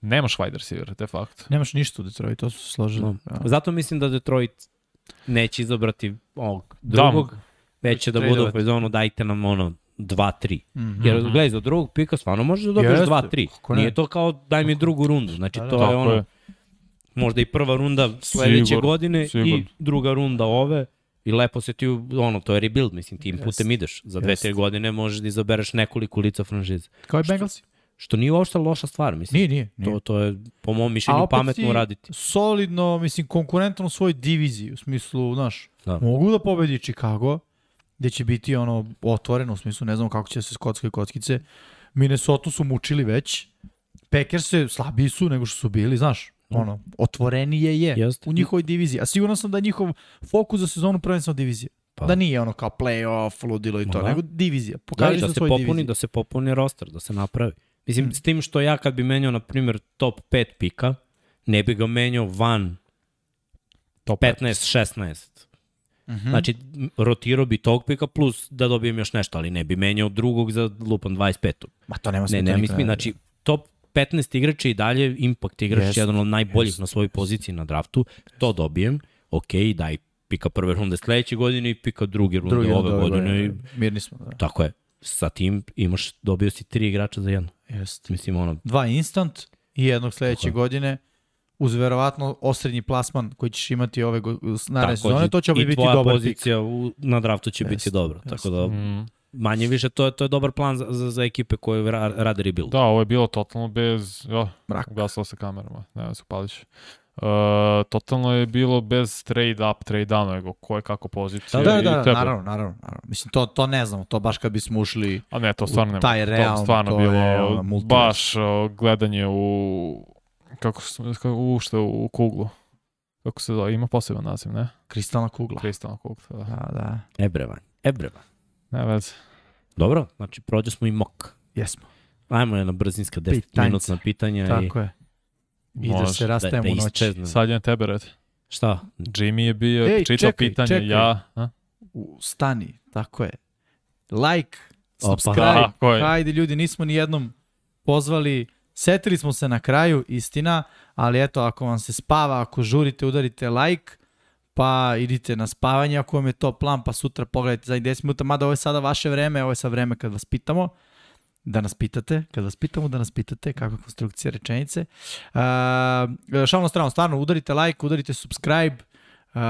nemaš wide receiver, de facto. Nemaš ništa u Detroit, to su složili. No. Ja. Zato mislim da Detroit neće izabrati ovog Da, drugog, već će da budu u fazonu dajte nam ono 2-3. Mm -hmm. Jer gledaj, za drugog pika stvarno možeš da dobiješ Jeste, 2-3. kako ne. Nije to kao daj mi drugu rundu. Znači Da, to da. je Tako ono, je. možda i prva runda sledeće Sigurno, godine sigurno. i druga runda ove. I lepo se ti, ono, to je rebuild, mislim, tim putem Jeste. ideš. Za dve, Jeste. tri godine možeš da izabereš nekoliko lica franšize. Kao i Bengalsi. Što nije uopšte loša stvar, mislim. Nije, nije. nije. To, to je, po mom mišljenju, pametno uraditi. Solidno, mislim, konkurentno u svojoj diviziji, u smislu, znaš, Da. mogu da pobedi Chicago, gde će biti ono otvoreno, u smislu, ne znamo kako će se skockaju kockice. Minnesota su mučili već, Packers se slabiji su nego što su bili, znaš, ono, otvorenije je Jeste. u njihovoj diviziji. A sigurno sam da je njihov fokus za sezonu prvenstveno divizija. Pa. Da nije ono kao play-off, ludilo i to, Ma da. nego divizija. Da, Pokaži i da se popuni, diviziji. da se popuni roster, da se napravi. Mislim, s tim što ja kad bi menjao, na primjer, top 5 pika, ne bi ga menjao van Top 15-16. Mhm. Znači, rotirao bi tog pika plus da dobijem još nešto, ali ne bi menjao drugog za lupam 25. Ma to nema Ne, smisla, ne, niko mislim, ne- znači, top 15 igrača i dalje impact igrač, Jeste, jedan od najboljih jeste, na svojoj poziciji na draftu, to dobijem, ok, daj pika prve runde sledeće godine i pika druge runde Drugi ove od ove godine. i- Mirni smo, da. Tako je. Sa tim imaš, dobio si tri igrača za jedno. Jeste. Mislim, ono, Dva instant i jednog sledeće je. Uz verovatno osrednji plasman koji ćeš imati ove naredne sezone, to će biti dobar pik. pozicija u, na draftu će biti Jeste, dobro. jeste. Tako da, Mm. manje više, to je, to je dobar plan za, za, za ekipe koje ra, rade rebuild. Da, ovo je bilo totalno bez... Jo, Mrak. ugasilo se kamerama, ne znam se upališ. Uh, totalno je bilo bez trade up, trade down, nego ko je kako pozicija. Da, i da, da, tebe. naravno, naravano, naravno. Mislim, to, to ne znamo, to baš kad bismo ušli A ne, to stvarno nema. taj to realno, stvarno to bilo je, ono, baš gledanje u kako se kako ušte u kuglu. Kako se zove, ima poseban naziv, ne? kristalna kugla. Kristalna kugla, da. Da, da, Ebrevan. Ebrevan. Ne veze. Dobro, znači prođe smo i mok. jesmo. Ajmo jedna brzinska 10 Pitanjce. minutna pitanja i Tako je. I da Može. se da, rastajemo da u noći. isčezne. Sad je na tebe red. Šta? Jimmy je bio, Ej, čitao čekaj, pitanje, čekaj. ja. A? U, stani, tako je. Like, Opa. subscribe. Tako je. Hajde ljudi, nismo ni jednom pozvali. Setili smo se na kraju, istina, ali eto, ako vam se spava, ako žurite, udarite like, pa idite na spavanje, ako vam je to plan, pa sutra pogledajte za 10 minuta, mada ovo je sada vaše vreme, ovo je sad vreme kad vas pitamo, da nas pitate, kad vas pitamo da nas pitate kakva konstrukcija rečenice. Uh, šalno na stranu, stvarno, udarite like, udarite subscribe, Uh,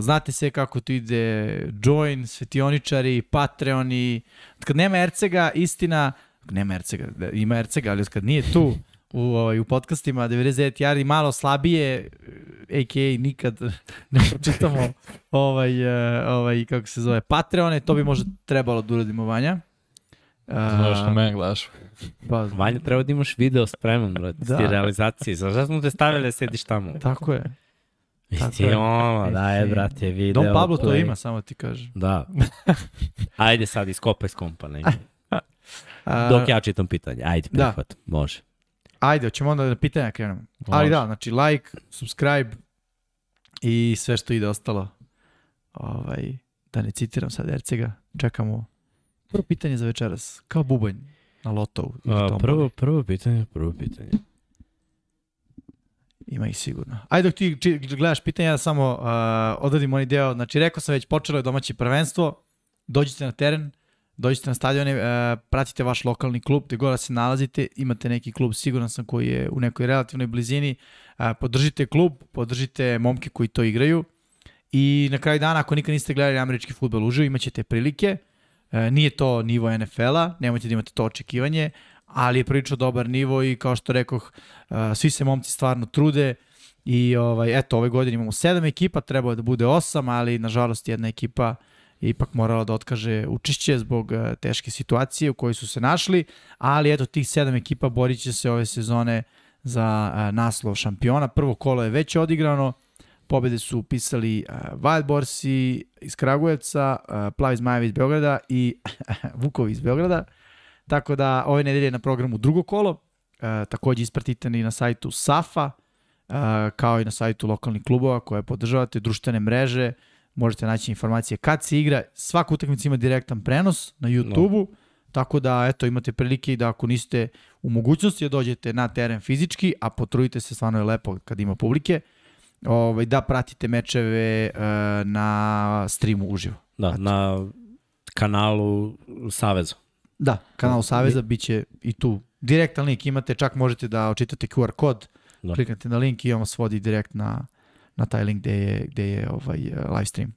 znate sve kako to ide, join, svetioničari, patreoni, kad nema Ercega, istina, nema Ercega, da, ima Ercega, ali kad nije tu, u, ovaj, u podcastima 99 jari malo slabije, eh, a.k.a. nikad *laughs* ne pročitamo ovaj, eh, ovaj, kako se zove, Patreone, to bi možda trebalo da uradimo vanja. Uh, Znaš na mene gledaš. pa, Vanja, treba da imaš video spreman, brate, Da. ti realizacije. Zašto smo te stavili da sediš tamo? tako je. Tako Ti je. ono, da je, brate, video. Don Pablo to ima, samo ti kažem. Da. *laughs* Ajde sad, iskopaj s kompa. Ne. Dok ja čitam pitanje. Ajde, Da. prihvat. Može. Ajde, hoćemo onda na pitanja krenemo. Ali Može. da, znači like, subscribe i sve što ide ostalo. Ovaj, da ne citiram sad Ercega, čekamo prvo pitanje za večeras, kao bubanj na lotovu. A, prvo, prvo pitanje, prvo pitanje. Ima ih sigurno. Ajde dok ti gledaš pitanja, ja samo uh, odradim onaj deo. Znači, rekao sam već, počelo je domaće prvenstvo. Dođite na teren, dođite na stadione, uh, pratite vaš lokalni klub, gde god da se nalazite, imate neki klub, siguran sam, koji je u nekoj relativnoj blizini. Uh, podržite klub, podržite momke koji to igraju. I na kraju dana, ako nikad niste gledali američki futbol uživo, imaćete prilike. E, nije to nivo NFL-a, nemojte da imate to očekivanje, ali je prilično dobar nivo i kao što rekoh, e, svi se momci stvarno trude i ovaj, eto, ove godine imamo sedam ekipa, trebalo je da bude osam, ali nažalost jedna ekipa je ipak morala da otkaže učešće zbog e, teške situacije u kojoj su se našli, ali eto, tih sedam ekipa borit će se ove sezone za e, naslov šampiona. Prvo kolo je već odigrano, pobede su upisali uh, Wildborsi iz Kragujevca, uh, Plavi Zmajevi iz Beograda i *laughs* Vukovi iz Beograda. Tako da ove nedelje je na programu drugo kolo. Uh, takođe ispratite i na sajtu SAFA, uh, kao i na sajtu lokalnih klubova koje podržavate, društvene mreže, možete naći informacije kad se igra. Svaka utakmica ima direktan prenos na YouTube-u, no. tako da eto imate prilike da ako niste u mogućnosti da dođete na teren fizički, a potrudite se, stvarno je lepo kad ima publike, ovaj, da pratite mečeve uh, na streamu uživo. Da, eto. na kanalu Saveza. Da, kanal Saveza biće i tu direktan link imate, čak možete da očitate QR kod, da. kliknete na link i on vas vodi direkt na, na taj link gde je, gde je ovaj live stream.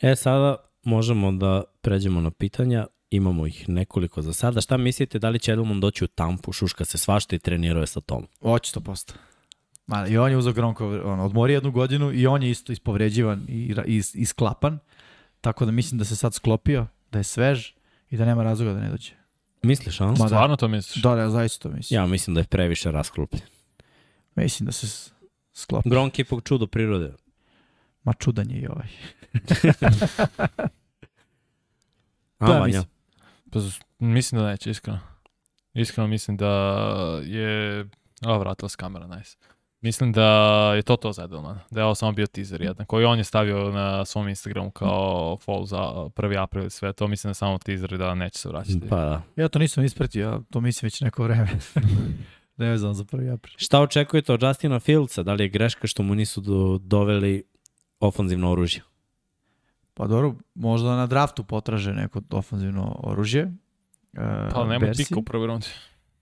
E, sada možemo da pređemo na pitanja. Imamo ih nekoliko za sada. Šta mislite, da li će Edelman doći u Tampu, šuška se svašta i trenirao je sa tom? To posto. Ma, I on je uzao Gronko, on odmori jednu godinu i on je isto ispovređivan i, i isklapan. Tako da mislim da se sad sklopio, da je svež i da nema razloga da ne dođe. Misliš, a? Ma, Stvarno to misliš? Da, da, zaista to mislim. Ja mislim da je previše rasklopljen. Mislim da se sklopi. Gronk je ipak čudo prirode. Ma čudan je i ovaj. A, *laughs* Da, Vanja? mislim. Pa, mislim da neće, iskreno. Iskreno mislim da je... O, vratila se kamera, nice. Mislim da je to to za Edelman. Da je ovo samo bio teaser jedan, koji on je stavio na svom Instagramu kao fall za 1. april i sve to. Mislim da je samo teaser da neće se vraćati. Pa da. Ja to nisam ispratio, ja to mislim već neko vreme. *laughs* ne znam za prvi april. Šta očekujete od Justina Fieldsa? Da li je greška što mu nisu do, doveli ofanzivno oružje? Pa dobro, možda na draftu potraže neko ofanzivno oružje. E, Pa nema Bersi. pika u prvoj rundi.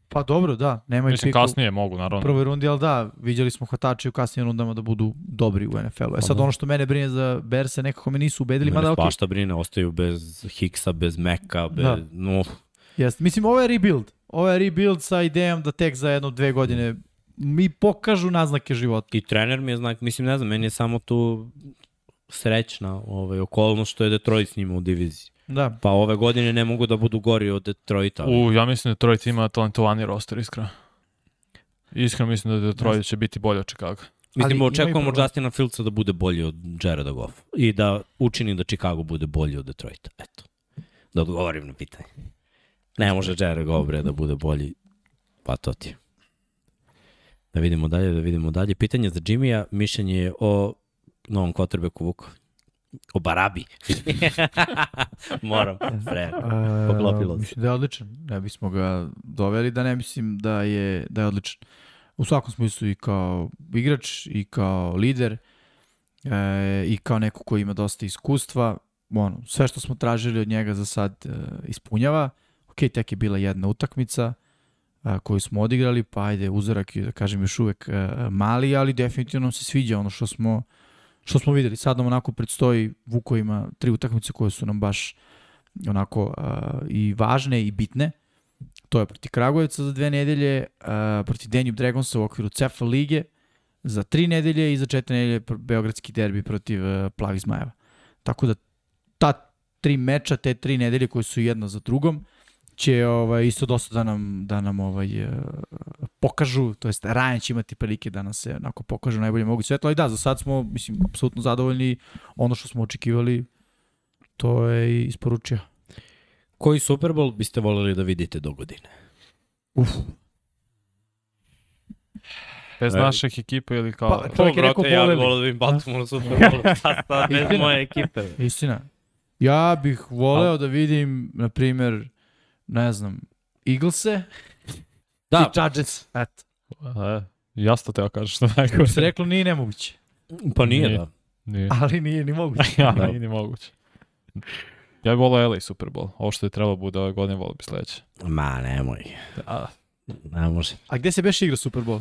Pa dobro, da, nema i Mislim, pika u kasnije mogu, naravno. prvoj rundi, ali da, vidjeli smo hvatače u kasnijim rundama da budu dobri u NFL-u. E sad da. ono što mene brine za Berse, nekako me nisu ubedili, Mene mada ok, svašta brine, ostaju bez Hicksa, bez Meka, bez... Da. No, Jest. Mislim, ovo je rebuild. Ovo je rebuild sa idejom da tek za jedno, dve godine mi pokažu naznake života. I trener mi je znak, mislim, ne znam, meni je samo tu srećna ovaj, okolnost što je Detroit s njima u diviziji. Da. Pa ove godine ne mogu da budu gori od Detroita. ali- U, ja mislim da Detroit ima talentovani roster, iskreno. Iskreno mislim da Detroit će biti bolje od Chicago. Mislim, Ali očekujemo problem. Justina Fieldsa da bude bolji od Jareda Goffa. I da učini da Chicago bude bolji od Detroita. Eto. Da odgovorim na pitanje. Ne može Jared Goff bre da bude bolji. Pa to ti. Da vidimo dalje, da vidimo dalje. Pitanje za Jimmya, mišljenje je o novom quarterbacku Vuku. O Barabi. *laughs* Moram. Pre. Poklopilo se. Mislim da je odličan. Ne bismo ga doveli da ne mislim da je, da je odličan. U svakom smislu i kao igrač i kao lider e, i kao neko koji ima dosta iskustva. Ono, sve što smo tražili od njega za sad e, ispunjava. Ok, tek je bila jedna utakmica a, koju smo odigrali, pa ajde, uzorak je, da kažem, još uvek e, mali, ali definitivno nam se sviđa ono što smo što smo videli. Sad nam onako predstoji Vuko ima tri utakmice koje su nam baš onako uh, i važne i bitne. To je proti Kragujevca za dve nedelje, uh, proti Danube Dragonsa u okviru CEFA lige za tri nedelje i za četiri nedelje Beogradski derbi protiv uh, Plavih Zmajeva. Tako da ta tri meča, te tri nedelje koje su jedna za drugom, će ovaj, isto dosta da nam, da nam ovaj, uh, pokažu, to jest Ryan će imati prilike da nas se onako pokažu najbolje moguće svetlo, ali da, za sad smo, mislim, apsolutno zadovoljni, ono što smo očekivali, to je i isporučio. Koji Super Bowl biste voleli da vidite do godine? Uf, Bez E. naših ekipa ili kao... Pa, Čovjek je rekao ja bih volio da vidim Baltimore u Super Bowlu. Sad, sad, bez *laughs* moje ekipe. istina. Ja bih voleo da vidim, na primjer, ne znam, Eaglese Da, i Chargers. Eto. E, jasno te kažeš što najgore. Se reklo, nije nemoguće. pa nije, Nije. da. Nije. Ali nije ni moguće. *laughs* ja, Da. nije ni moguće. Ja bih volao LA Super Bowl. Ovo što je trebalo bude ove godine, volao bi sledeće. Ma, nemoj. A, Ne može. A gde se beš igra Super Bowl?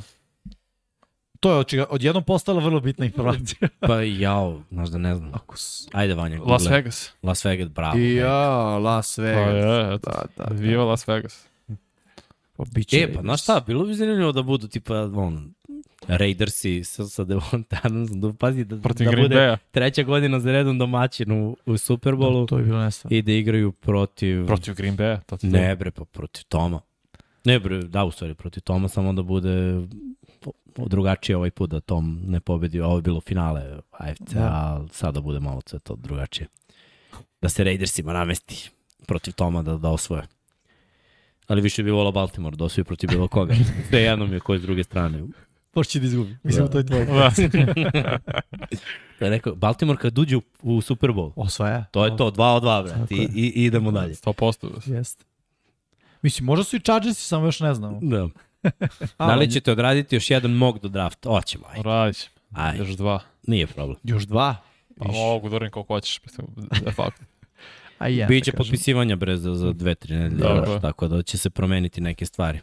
To je očiga, odjednom postala vrlo bitna informacija. *laughs* Pa jao, znaš da ne znam. Ako s... Ajde, Vanja. Las google. Vegas. Las Vegas, bravo. I ja, Las Pa Vegas. je, eto. Da, da, da. Viva Las Vegas. Pa biće E, pa znaš šta, bilo bi zanimljivo da budu tipa, on, Raidersi sa, sa Devonta Adamsom, da pazi da, Protiv da Green bude treća godina za redom domaćin u, u Super Bowlu To je bilo nestvarno. i da igraju protiv... Protiv Green Bay-a. To ti Ne bre, pa protiv Toma. Ne bre, da u stvari protiv Toma, samo da bude drugačije ovaj put da Tom ne pobedi. Ovo je bilo finale AFC, Da. a sada bude malo sve to drugačije. Da se Raidersima namesti protiv Toma da, da osvoje. Ali više bi volao Baltimore da osvoji protiv bilo koga. *laughs* Sve jedno mi je ko je s druge strane. Pošto će da izgubi. Mislim, Da. to je tvoje. Da. *laughs* Da je rekao, Baltimore kad uđe u, u Super Bowl, Osvaja. to je to, 2 od 2, brate, Tako i, i, i idemo dalje. 100%. Jeste. Mislim, možda su i Chargersi, samo još ne znamo. Da. *laughs* Da li ćete odraditi još jedan mock do drafta? Oćemo, ajde. Radit ćemo. Ajde, Još dva. nije problem. Još dva. Pa mogu da koliko hoćeš, de facto. *laughs* A ja. Biće da potpisivanja bre za, dve, tri nedelje, Dobro. još, tako da će se promeniti neke stvari.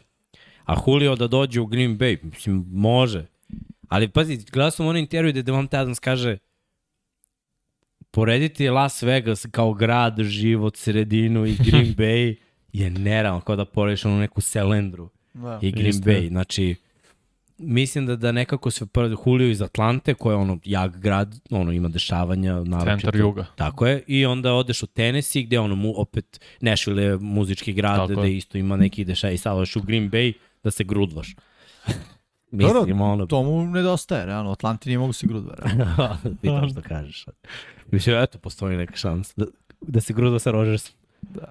A Julio da dođe u Green Bay, mislim, može. Ali pazi, gledao sam onaj intervju gde Devonta Adams kaže porediti Las Vegas kao grad, život, sredinu i Green *laughs* Bay je nerealno, kao da porediš onu neku Selendru Da. i Green Isto. Bay. Znači, mislim da da nekako se poredi Julio iz Atlante, koja je ono jak grad, ono ima dešavanja, naročito. Centar juga. Tako je, i onda odeš u Tennessee gde ono mu, opet Nashville je muzički grad Tako gde je. isto ima neki dešaj i sad odeš u Green Bay da se grudvaš. *laughs* Dobro, Mislim, ono, To mu nedostaje, realno. Atlanti nije mogu se grudva. realno. *laughs* Pitam što kažeš. Mislim, eto, postoji neka šansa da, da se grudva sa Rodgersom.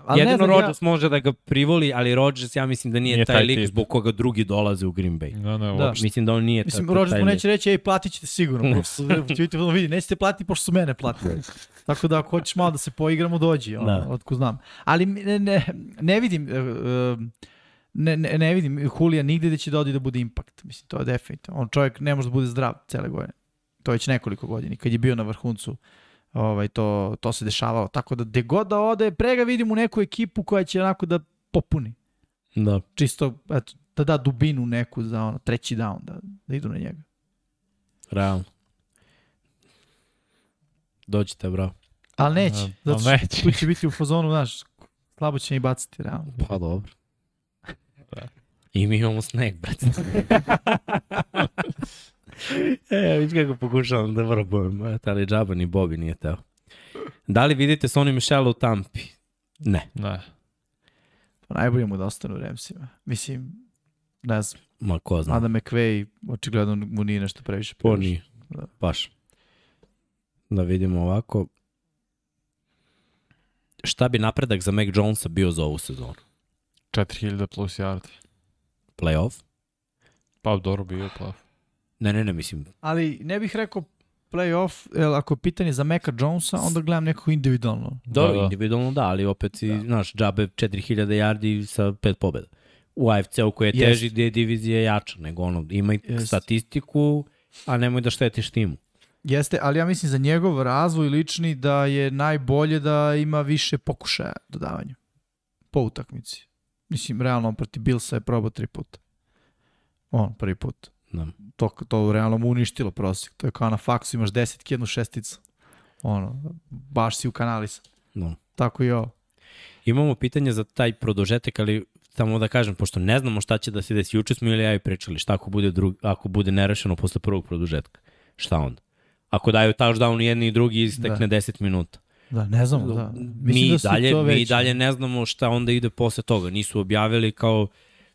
Ali ne Jedino znam, Rodgers može da ga privoli, ali Rodgers ja mislim da nije, Nije taj, taj lik tip. zbog koga drugi dolaze u Green Bay. Da, ne, Da. uopšte. Mislim da on nije Mislim, ta- Rodgers taj mu neće reći, ej, platit ćete sigurno. ćete ono vidi, nećete platiti pošto su mene platili. Tako da ako hoćeš malo da se poigramo, dođi, ono, Da. otko znam. Ali ne, ne, ne vidim, e, ne, ne, ne vidim Hulija nigde da će da odi da bude impact. Mislim, to je definitivno. On čovjek ne može da bude zdrav cele godine. To je već nekoliko godina. Kad je bio na vrhuncu, ovaj, to, to se dešavalo. Tako da, gde god da ode, pre ga vidim u neku ekipu koja će onako da popuni. Da. Čisto, eto, da da dubinu neku za ono, treći down, da, da idu na njega. Realno. Dođite, bravo. Ali neće. Da, Zato što neće. tu *laughs* će biti u fazonu, znaš, slabo će mi baciti, realno. Pa dobro. Da. I mi imamo sneg, brate. *laughs* e, vidiš kako pokušavam da vrbujem, ali džaba ni Bobi nije teo. Da li vidite Sonny Michel u Tampi? Ne. Ne. Pa najbolje mu da ostane u Ramsima. Mislim, ne znam, Ma ko zna. Adam McVay, očigledno mu nije nešto previše. Po nije. Da. Baš. Da vidimo ovako. Šta bi napredak za Mac Jonesa bio za ovu sezonu? 4000 plus yardi. Playoff? Pa dobro bio plav. Ne, ne, ne, mislim, Ali ne bih rekao playoff, jer ako je pitanje za Meka Jonesa, onda gledam nekako individualno. Dobro, Da, da. individualno da, ali opet si, znaš, džabe 4000 yardi sa pet pobjeda. U AFC-u koji je Jest. teži, gde je divizija jača, nego ono, imaj Jest. statistiku, a nemoj da štetiš timu. Jeste, ali ja mislim za njegov razvoj lični da je najbolje da ima više pokušaja dodavanja po utakmici. Mislim, realno on protiv Billsa je probao tri puta. On, prvi put. Da. To, to realno mu uništilo prosjek. To je kao na faksu, imaš desetki, jednu šesticu. Ono, baš si u kanalisa. Da. Tako i ovo. Imamo pitanje za taj produžetak, ali samo da kažem, pošto ne znamo šta će da se desi, juče smo ili ja i pričali, šta ako bude, drug, ako bude nerešeno posle prvog produžetka, šta onda? Ako daju touchdown jedni i drugi istekne Da. 10 minuta. Da, ne znamo. Da. mi, da su dalje, to mi već- dalje ne znamo šta onda ide posle toga. Nisu objavili kao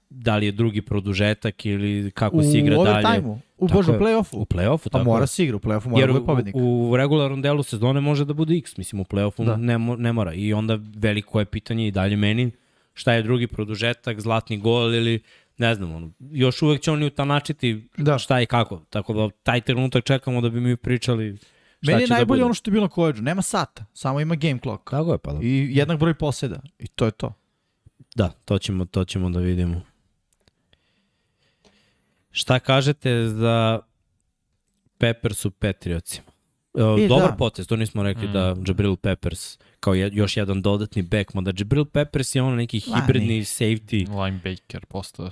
da li je drugi produžetak ili kako se igra dalje. overtime-u. U Bože, u je. play-offu. U play-offu, Pa tako mora je. se igra, u play-offu mora Jer da u, bude pobednik. u, u regularnom delu sezone može da bude X, mislim u play-offu Da. ne, ne mora. I onda veliko je pitanje i dalje meni šta je drugi produžetak, zlatni gol ili ne znam, ono, još uvek će oni utanačiti Da. šta i kako. Tako da taj trenutak čekamo da bi mi pričali šta Meni je će najbolje da ono što je bilo na koleđu. Nema sata, samo ima game clock. Tako je, pa da. I jednak broj poseda. I to je to. Da, to ćemo, to ćemo da vidimo. Šta kažete za Peppers u Patriotsima? E, E, dobar da. potez, to nismo rekli Mm. da Jabril Peppers kao je, još jedan dodatni back, mada Jabril Peppers je ono neki Ma, hibridni nije. safety. Linebacker postao.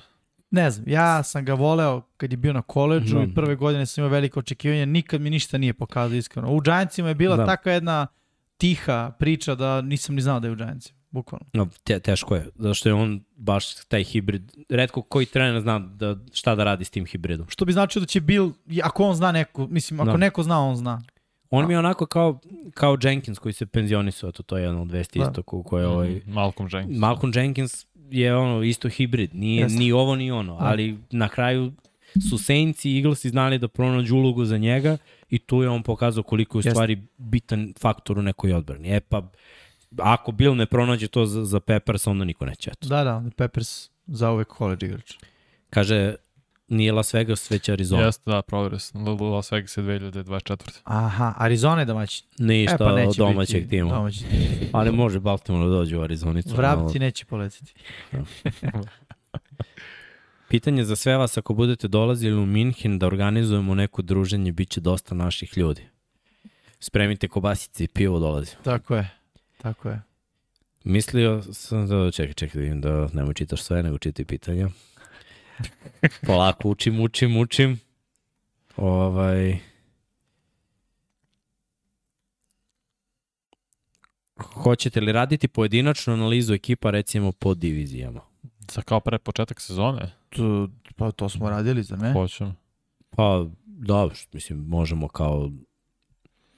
Ne znam, ja sam ga voleo kad je bio na koleđu Mhm. i prve godine sam imao veliko očekivanje, nikad mi ništa nije pokazao iskreno. U Giantsima je bila Da. takva jedna tiha priča da nisam ni znao da je u Giantsima, bukvalno. No, te, teško je, zato što je on baš taj hibrid. Redko koji trener zna da, šta da radi s tim hibridom. Što bi značilo da će Bill, ako on zna neko, mislim, ako Da. neko zna, on zna. On mi je onako kao, kao Jenkins koji se penzionisao, to, to je jedan od vesti Da. isto ko, ko je ovaj... Mm, Malcolm Jenkins. Malcolm Jenkins je ono isto hibrid, nije Jeste. ni ovo ni ono, Da. ali na kraju su Saints i Eaglesi znali da pronađu ulogu za njega i tu je on pokazao koliko je u stvari bitan faktor u nekoj odbrani. E pa, ako Bill ne pronađe to za, za Peppers, onda niko neće. Eto. Da, da, Peppers za uvek college igrač. Kaže, nije Las Vegas, već Arizona. Jeste, da, sam. Las Vegas je 2024. Aha, Arizona je domaćin. Ništa e, pa neće od domaćeg biti, tima. Domaći. Ali može Baltimore da dođe u Arizonicu. Vrabci neće poletiti. Pitanje za sve vas, ako budete dolazili u Minhen da organizujemo neko druženje, bit će dosta naših ljudi. Spremite kobasice i pivo dolazi. Tako je. Tako je. Mislio sam da, čekaj, čekaj, da vidim da nemoj čitaš sve, nego čitaj pitanja. *laughs* Polako učim, učim, učim. Ovaj... Hoćete li raditi pojedinačnu analizu ekipa, recimo, po divizijama? Za kao pre početak sezone? To, pa to smo radili, za ne? Hoćem. Pa, da, mislim, možemo kao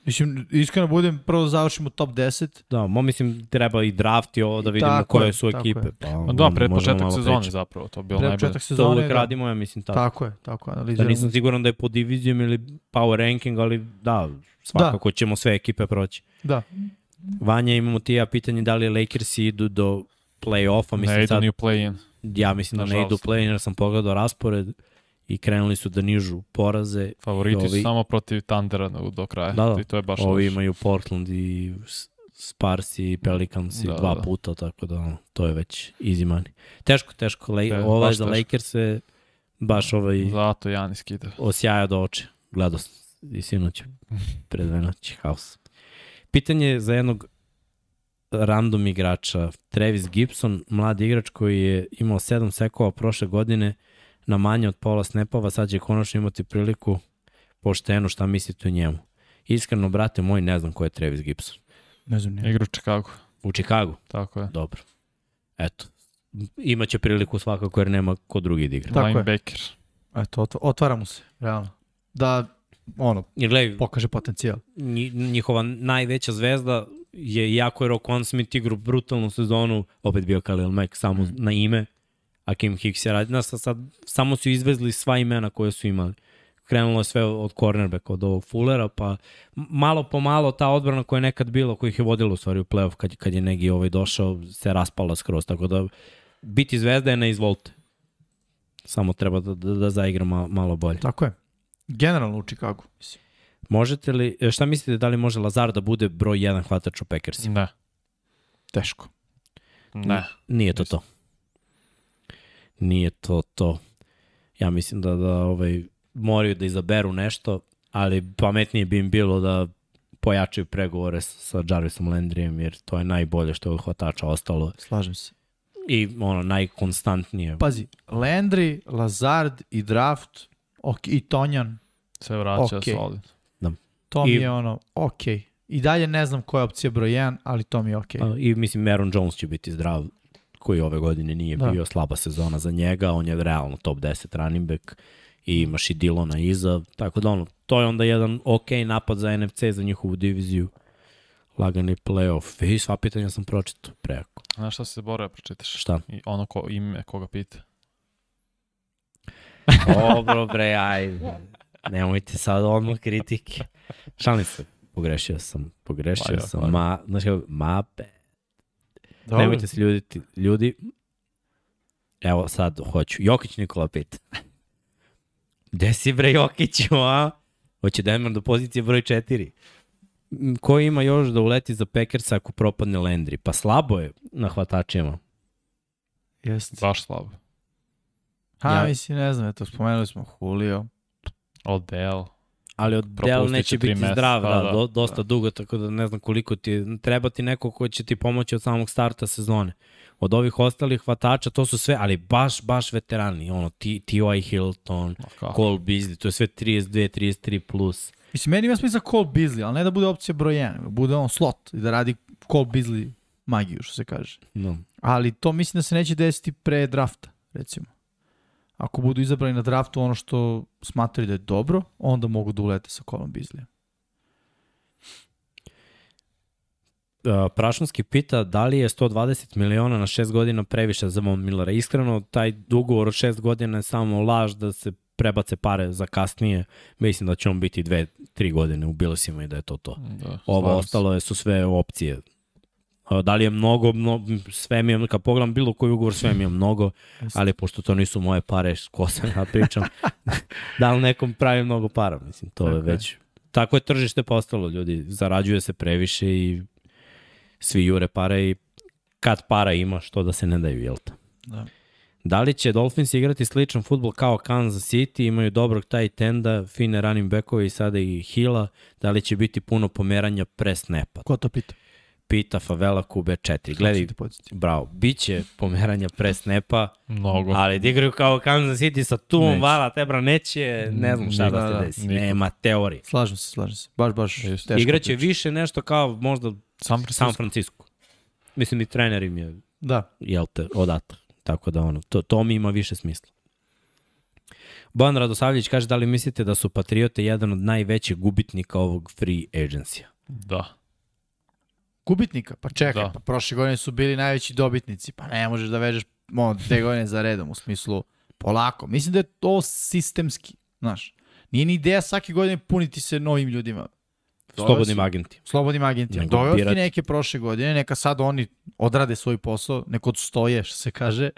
Mislim, iskreno budem, prvo da završimo top 10. Da, mo mislim treba i draft i ovo da vidimo Tako koje je, su ekipe. je. Pa, Ma da, pred početak sezone pričati. zapravo, to je bilo najbolje. početak To sezone. uvek da. radimo, ja mislim tako. Tako je, tako Da analiziramo. nisam siguran da je po divizijom ili power ranking, ali da, svakako da. ćemo sve ekipe proći. Da. Vanja, imamo ti ja pitanje da li Lakersi idu do play-offa, mislim Ne idu sad, ni u play-in. ja mislim da ne idu Nažalost. play jer sam pogledao raspored i krenuli su da nižu poraze. Favoriti Ovi- su samo protiv Thundera do, kraja. Da, da. I to je baš Ovi loše. imaju Portland i S- Spars i Pelicans Da, da, dva da. puta, tako da to je već easy money. Teško, teško. Le, Te- ovaj baš za teško. Lakers je baš ovaj Zato Janis kida. osjaja do oče. Gledao sam i sinoć *laughs* pre dve noći, haos. Pitanje za jednog random igrača. Travis Gibson, mlad igrač koji je imao 7 sekova prošle godine na manje od pola snapova, sad će konačno imati priliku pošteno šta mislite o njemu. Iskreno, brate moj, ne znam ko je Travis Gibson. Ne znam, nije. Igra u Chicago. U Chicagu? Tako je. Dobro. Eto. Imaće priliku svakako jer nema ko drugi da igra. Tako je. Linebacker. Eto, otv- otvara mu se, realno. Da, ono, Jer gledaj, pokaže potencijal. nji- njihova najveća zvezda je, iako je Rokon Smith igru brutalnu sezonu, opet bio Khalil Mack samo mm. na ime, a Kim Hicks je radio. Sad, sad, samo su izvezli sva imena koje su imali. Krenulo je sve od cornerbacka, od ovog Fullera, pa malo po malo ta odbrana koja je nekad bila, koja ih je vodila u stvari u playoff kad, kad je Negi ovaj došao, se raspala skroz, tako da biti zvezda je ne izvolite. Samo treba da, da, da zaigra ma, malo bolje. Tako je. Generalno u Chicagu. Mislim. Možete li, e, šta mislite da li može Lazar da bude broj 1 hvatač u Packersima? Ne. Teško. Ne. Nije to Mislim. to. Nije to to. Ja mislim da, da ovaj, moraju da izaberu nešto, ali pametnije bi im bilo da pojačaju pregovore sa, Jarvisom Landryjem, jer to je najbolje što je od hvatača ostalo Slažem se. i ono, najkonstantnije. Pazi, Landry, Lazard i draft, ok, i Tonjan, Se vraća Okej. solid. to mi I- je ono, ok. I dalje ne znam koja je opcija broj 1, ali to mi je ok. I mislim, Aaron Jones će biti zdrav, koji ove godine nije Da. da. bio slaba sezona za njega, on je realno top 10 running back i imaš i Dillona iza, tako da ono, to je onda jedan ok napad za NFC za njihovu diviziju. Lagani playoff. I sva pitanja sam pročitao preko. Znaš šta se bore, pročitaš? Šta? I ono ko, ime koga pita. Dobro bre, ajde. Nemojte sad odmah kritike. Šalim se. Pogrešio sam. Pogrešio Valjda, sam. Ma, znaš kako, ma be. Dobro. Nemojte se ljuditi. Ljudi, evo sad hoću. Jokić Nikola pita. *laughs* Gde si bre Jokiću, a? Hoće Denver do pozicije broj 4. M, Ko ima još da uleti za Packersa ako propadne Landry? Pa slabo je na hvatačima. Jeste. Baš slabo. Ha, Ja- mislim, ne znam, eto, spomenuli smo Julio. Odell. Ali od Del neće biti meseca, zdrav, da, da, da, da. do, dosta dugo, tako da ne znam koliko ti je. Treba ti neko ko će ti pomoći od samog starta sezone. Od ovih ostalih hvatača, to su sve, ali baš, baš veterani. Ono, T.Y. Hilton, kako? Cole Beasley, to je sve 32, 33 plus. Mislim, meni ima smisla Cole Beasley, ali ne da bude opcija broj 1, nego bude on slot i da radi Cole Beasley magiju, što se kaže. No. Ali to mislim da se neće desiti pre drafta, recimo. Ako budu izabrani na draftu ono što smatraju da je dobro, onda mogu da ulete sa Colom Beasley. Uh, Prašanski pita da li je 120 miliona na 6 godina previše za Von Millera. Iskreno, taj ugovor od 6 godina je samo laž da se prebace pare za kasnije, mislim da će on biti dve, tri godine u Billsima i da je to to. Da, Ovo ostalo je, su sve opcije. Da li je mnogo, mnogo sve mi je, kad pogledam bilo koji ugovor, sve mi je mnogo, ali pošto to nisu moje pare, ko sam ja pričam, *laughs* da li nekom pravi mnogo para, mislim, to je Tako je. već, tako je tržište postalo, ljudi, zarađuje se previše i svi jure pare i kad para ima, što da se ne daju, jel te? Da. Da li će Dolphins igrati sličan futbol kao Kansas City, imaju dobrog tight enda, fine running backove i sada i Hila, da li će biti puno pomeranja pre snapa? Ko to pita? Pita Favela Kube 4. Gledaj, bravo, biće pomeranja pre snapa, Mnogo. ali da igraju kao Kansas City sa Neće. Vala, Tebra, neće, ne znam šta da, Da, da, se desi, niko. nema teorije. Slažem se, slažem se. Baš, baš teško. Igraće priča. više nešto kao možda San Francisco. San Francisco. Mislim i trener im je, Da. jel te, odatak. Tako da ono, to, to mi ima više smisla. Bojan Radosavljević kaže da li mislite da su Patriote jedan od najvećih gubitnika ovog free agencija? Da. Gubitnika, pa čekaj, Da. pa prošle godine su bili najveći dobitnici, pa ne možeš da vežeš ono, dve godine za redom, u smislu polako. Mislim da je to sistemski, znaš. Nije ni ideja svake godine puniti se novim ljudima. Slobodnim si- agentima. Slobodnim agentima. Doveo ti neke prošle godine, neka sad oni odrade svoj posao, neko odstoje, što se kaže,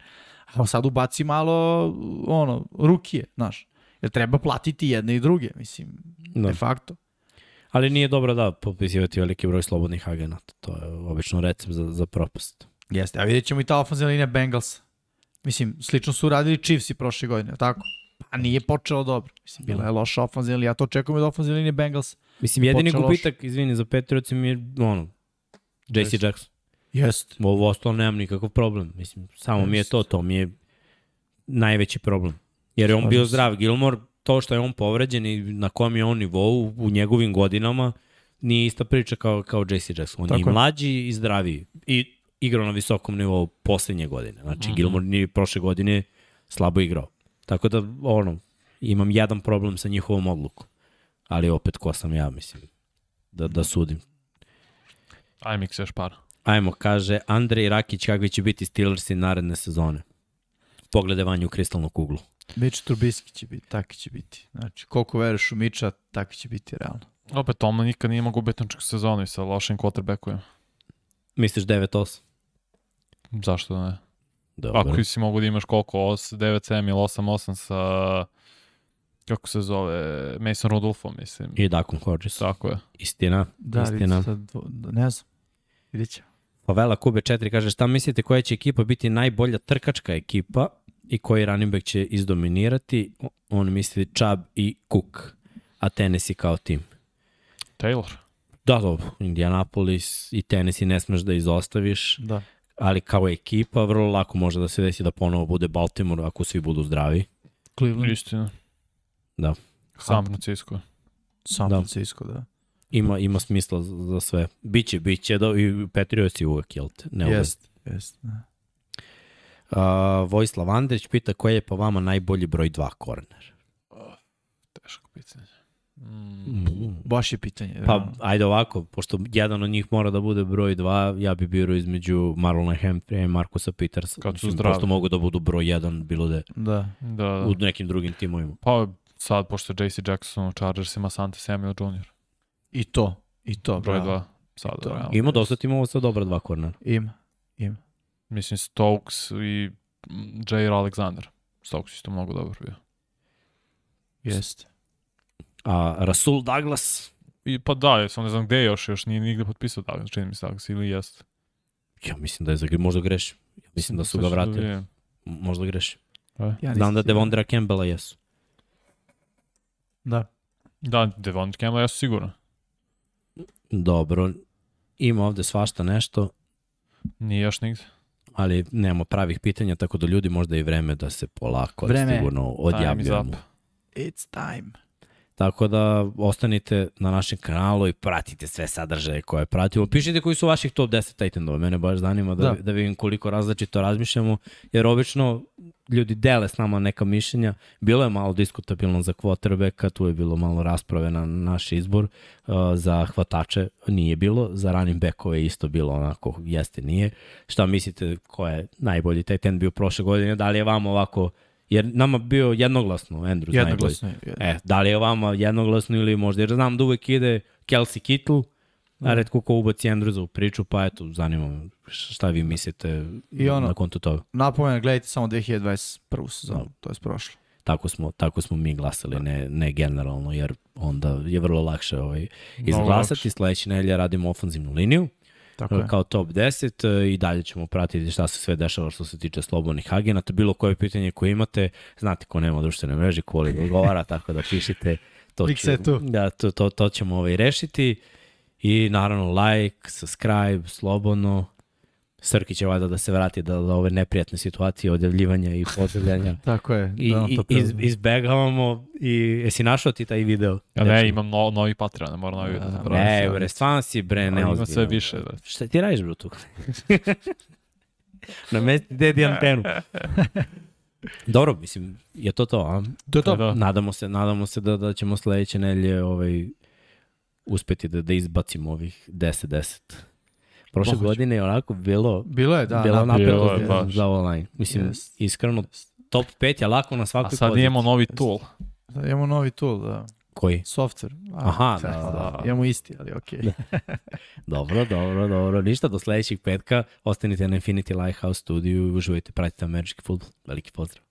a sad ubaci malo, ono, rukije, znaš. Jer treba platiti jedne i druge, mislim, Da. de facto. Ali nije dobro da popisivati veliki broj slobodnih agenata. To je obično recept za, za propast. Jeste, a vidjet ćemo i ta ofenzivna linija Bengals. Mislim, slično su radili Chiefs i prošle godine, tako? Pa nije počelo dobro. Mislim, bila je loša ofenzivna linija, ja to očekujem od ofenzivne linije Bengals. Mislim, jedini gubitak, izvini, za Patriotsi mi je, ono, JC Jeste. Jackson. Jeste. Ovo ostalo nemam nikakav problem. Mislim, samo mi je to, to mi je najveći problem. Jer je on bio zdrav. Gilmore, to što je on povređen i na kom je on nivou u njegovim godinama, nije ista priča kao, kao JC Jackson. On Tako je i mlađi i zdraviji. I igrao na visokom nivou poslednje godine. Znači, mm -hmm. Gilmore nije prošle godine slabo igrao. Tako da, ono, imam jedan problem sa njihovom odlukom. Ali opet, ko sam ja, mislim, da, da sudim. Aj mi još par. Ajmo, kaže Andrej Rakić kakvi će biti Steelersi naredne sezone. Pogledevanje u kristalnu kuglu. Mitch Trubisky će biti, taki će biti. Znači, koliko veruješ u Miča, taki će biti realno. Opet, Tomlin nikad nije imao gubitničku sezonu i sa lošim quarterbackovima. Misliš 9-8? Zašto da ne? Dobro. Ako si mogu da imaš koliko, 9-7 ili 8-8 sa kako se zove, Mason Rudolfom, mislim. I Dakon Hodges. Tako je. Istina, Da, istina. sad, dvo- ne znam. Vidjet ćemo. Pavela Kube 4 kaže šta mislite koja će ekipa biti najbolja trkačka ekipa i koji running back će izdominirati? On misli Chubb i Cook, a Tennessee kao tim. Taylor. Da, dobro, Indianapolis i Tennessee ne smeš da izostaviš, Da. ali kao ekipa vrlo lako može da se desi da ponovo bude Baltimore ako svi budu zdravi. Cleveland, Istina. Da. San Francisco. San Da. Francisco, da. Ima, ima smisla za, za sve. Biće, biće, da, i Patriots je uvek, jel te? Ne uvek. Jest, jest. Da. Uh, Vojislav Andrić pita koji je po vama najbolji broj 2 korner? Teško pitanje. Mm. Baš je pitanje. Pa, realno. ajde ovako, pošto jedan od njih mora da bude broj 2, ja bi birao između Marlona Humphrey i Markusa Petersa. Kad su Mislim, zdravi. Prosto mogu da budu broj 1 bilo da je Da. Da, da. u nekim drugim timovima. Pa sad, pošto je JC Jackson u Chargersima, Sante Samuel Jr. I to. I to. Broj bravo. 2. Sad, To. realno. Ima dosta timova sa dobra dva kornera. Ima. Ima. Mislim, Stokes i mm, Jair Alexander. Stokes isto mnogo dobar bio. Jeste. A Rasul Douglas, I pa da, ja sam ne znam gde je još, još nije nigde potpisao Douglas, čini mi se Douglas ili jest. ja mislim da je za možda greši. Ja mislim da su ga ću vratili. M- Možda greši. E. Ja Znam da. Devondra Campbella jesu. Da. Da, Devon Campbell, ja sam siguran. Dobro. Ima ovde svašta nešto, Nije još nigde. Ali nemamo pravih pitanja, tako da ljudi možda je i vreme da se polako Vreme. sigurno odjavljujemo. up. It's time. Tako da ostanite na našem kanalu i pratite sve sadržaje koje pratimo. Pišite koji su vaših top 10 tight endova. Mene baš zanima da, da. Da. vidim koliko različito razmišljamo, jer obično ljudi dele s nama neka mišljenja. Bilo je malo diskutabilno za quarterbacka, tu je bilo malo rasprave na naš izbor. Uh, za hvatače nije bilo, za running backove je isto bilo onako, jeste, nije. Šta mislite ko je najbolji tight end bio prošle godine? Da li je vam ovako Jer nama bio jednoglasno Andrews Jednoglasno je. najbolji. E, da li je vama jednoglasno ili možda, jer znam da uvek ide Kelsey Kittle, a redko ko ubaci Andrewsa u priču, pa eto, zanima me šta vi mislite I ono- na kontu toga. Napomena, gledajte samo 2021. sezonu, to je prošlo. Tako smo, tako smo mi glasali, ne, ne generalno, jer onda je vrlo lakše ovaj, izglasati. Sledeće nedelje radimo ofanzivnu liniju. Tako je. kao top 10 e, i dalje ćemo pratiti šta se sve dešava što se tiče slobodnih agenata. Bilo koje pitanje koje imate, znate ko nema društvene mreže, ko li odgovara, tako da pišite. To, tu. Da, to, to, to ćemo ovaj rešiti. I naravno like, subscribe, slobodno. Srki će valjda da se vrati da, da ove neprijatne situacije odjavljivanja i pozdravljanja *laughs* Tako je. i, da i to iz, izbegavamo i jesi našao ti taj video? Ja ne, imam no, novi Patreon, ne moram novi da se pravi. Ne, bre, stvarno si bre, ne Ima sve više. bre. Šta ti radiš, bro, tu? *laughs* Na mesti dedi antenu. *laughs* Dobro, mislim, je to to, a? To je to. Da. Nadamo se, nadamo se da, da ćemo sledeće nelje ovaj, uspeti da, da izbacimo ovih 10-10. Prošle Moguće. godine je onako bilo, Bilo je, da. bilo napeto je, za, baš. za online. Mislim, Jest. iskreno, top 5 je lako na A svakoj sad poziciji. imamo novi tool. Da, imamo novi tool, da. Koji? Software. A, Aha, *laughs* da, da, da. Imamo isti, ali okej. Dobro, dobro, dobro. Ništa, do sledećeg petka. Ostanite na Infinity Lighthouse studiju i uživajte, pratite Magic Football. Veliki pozdrav.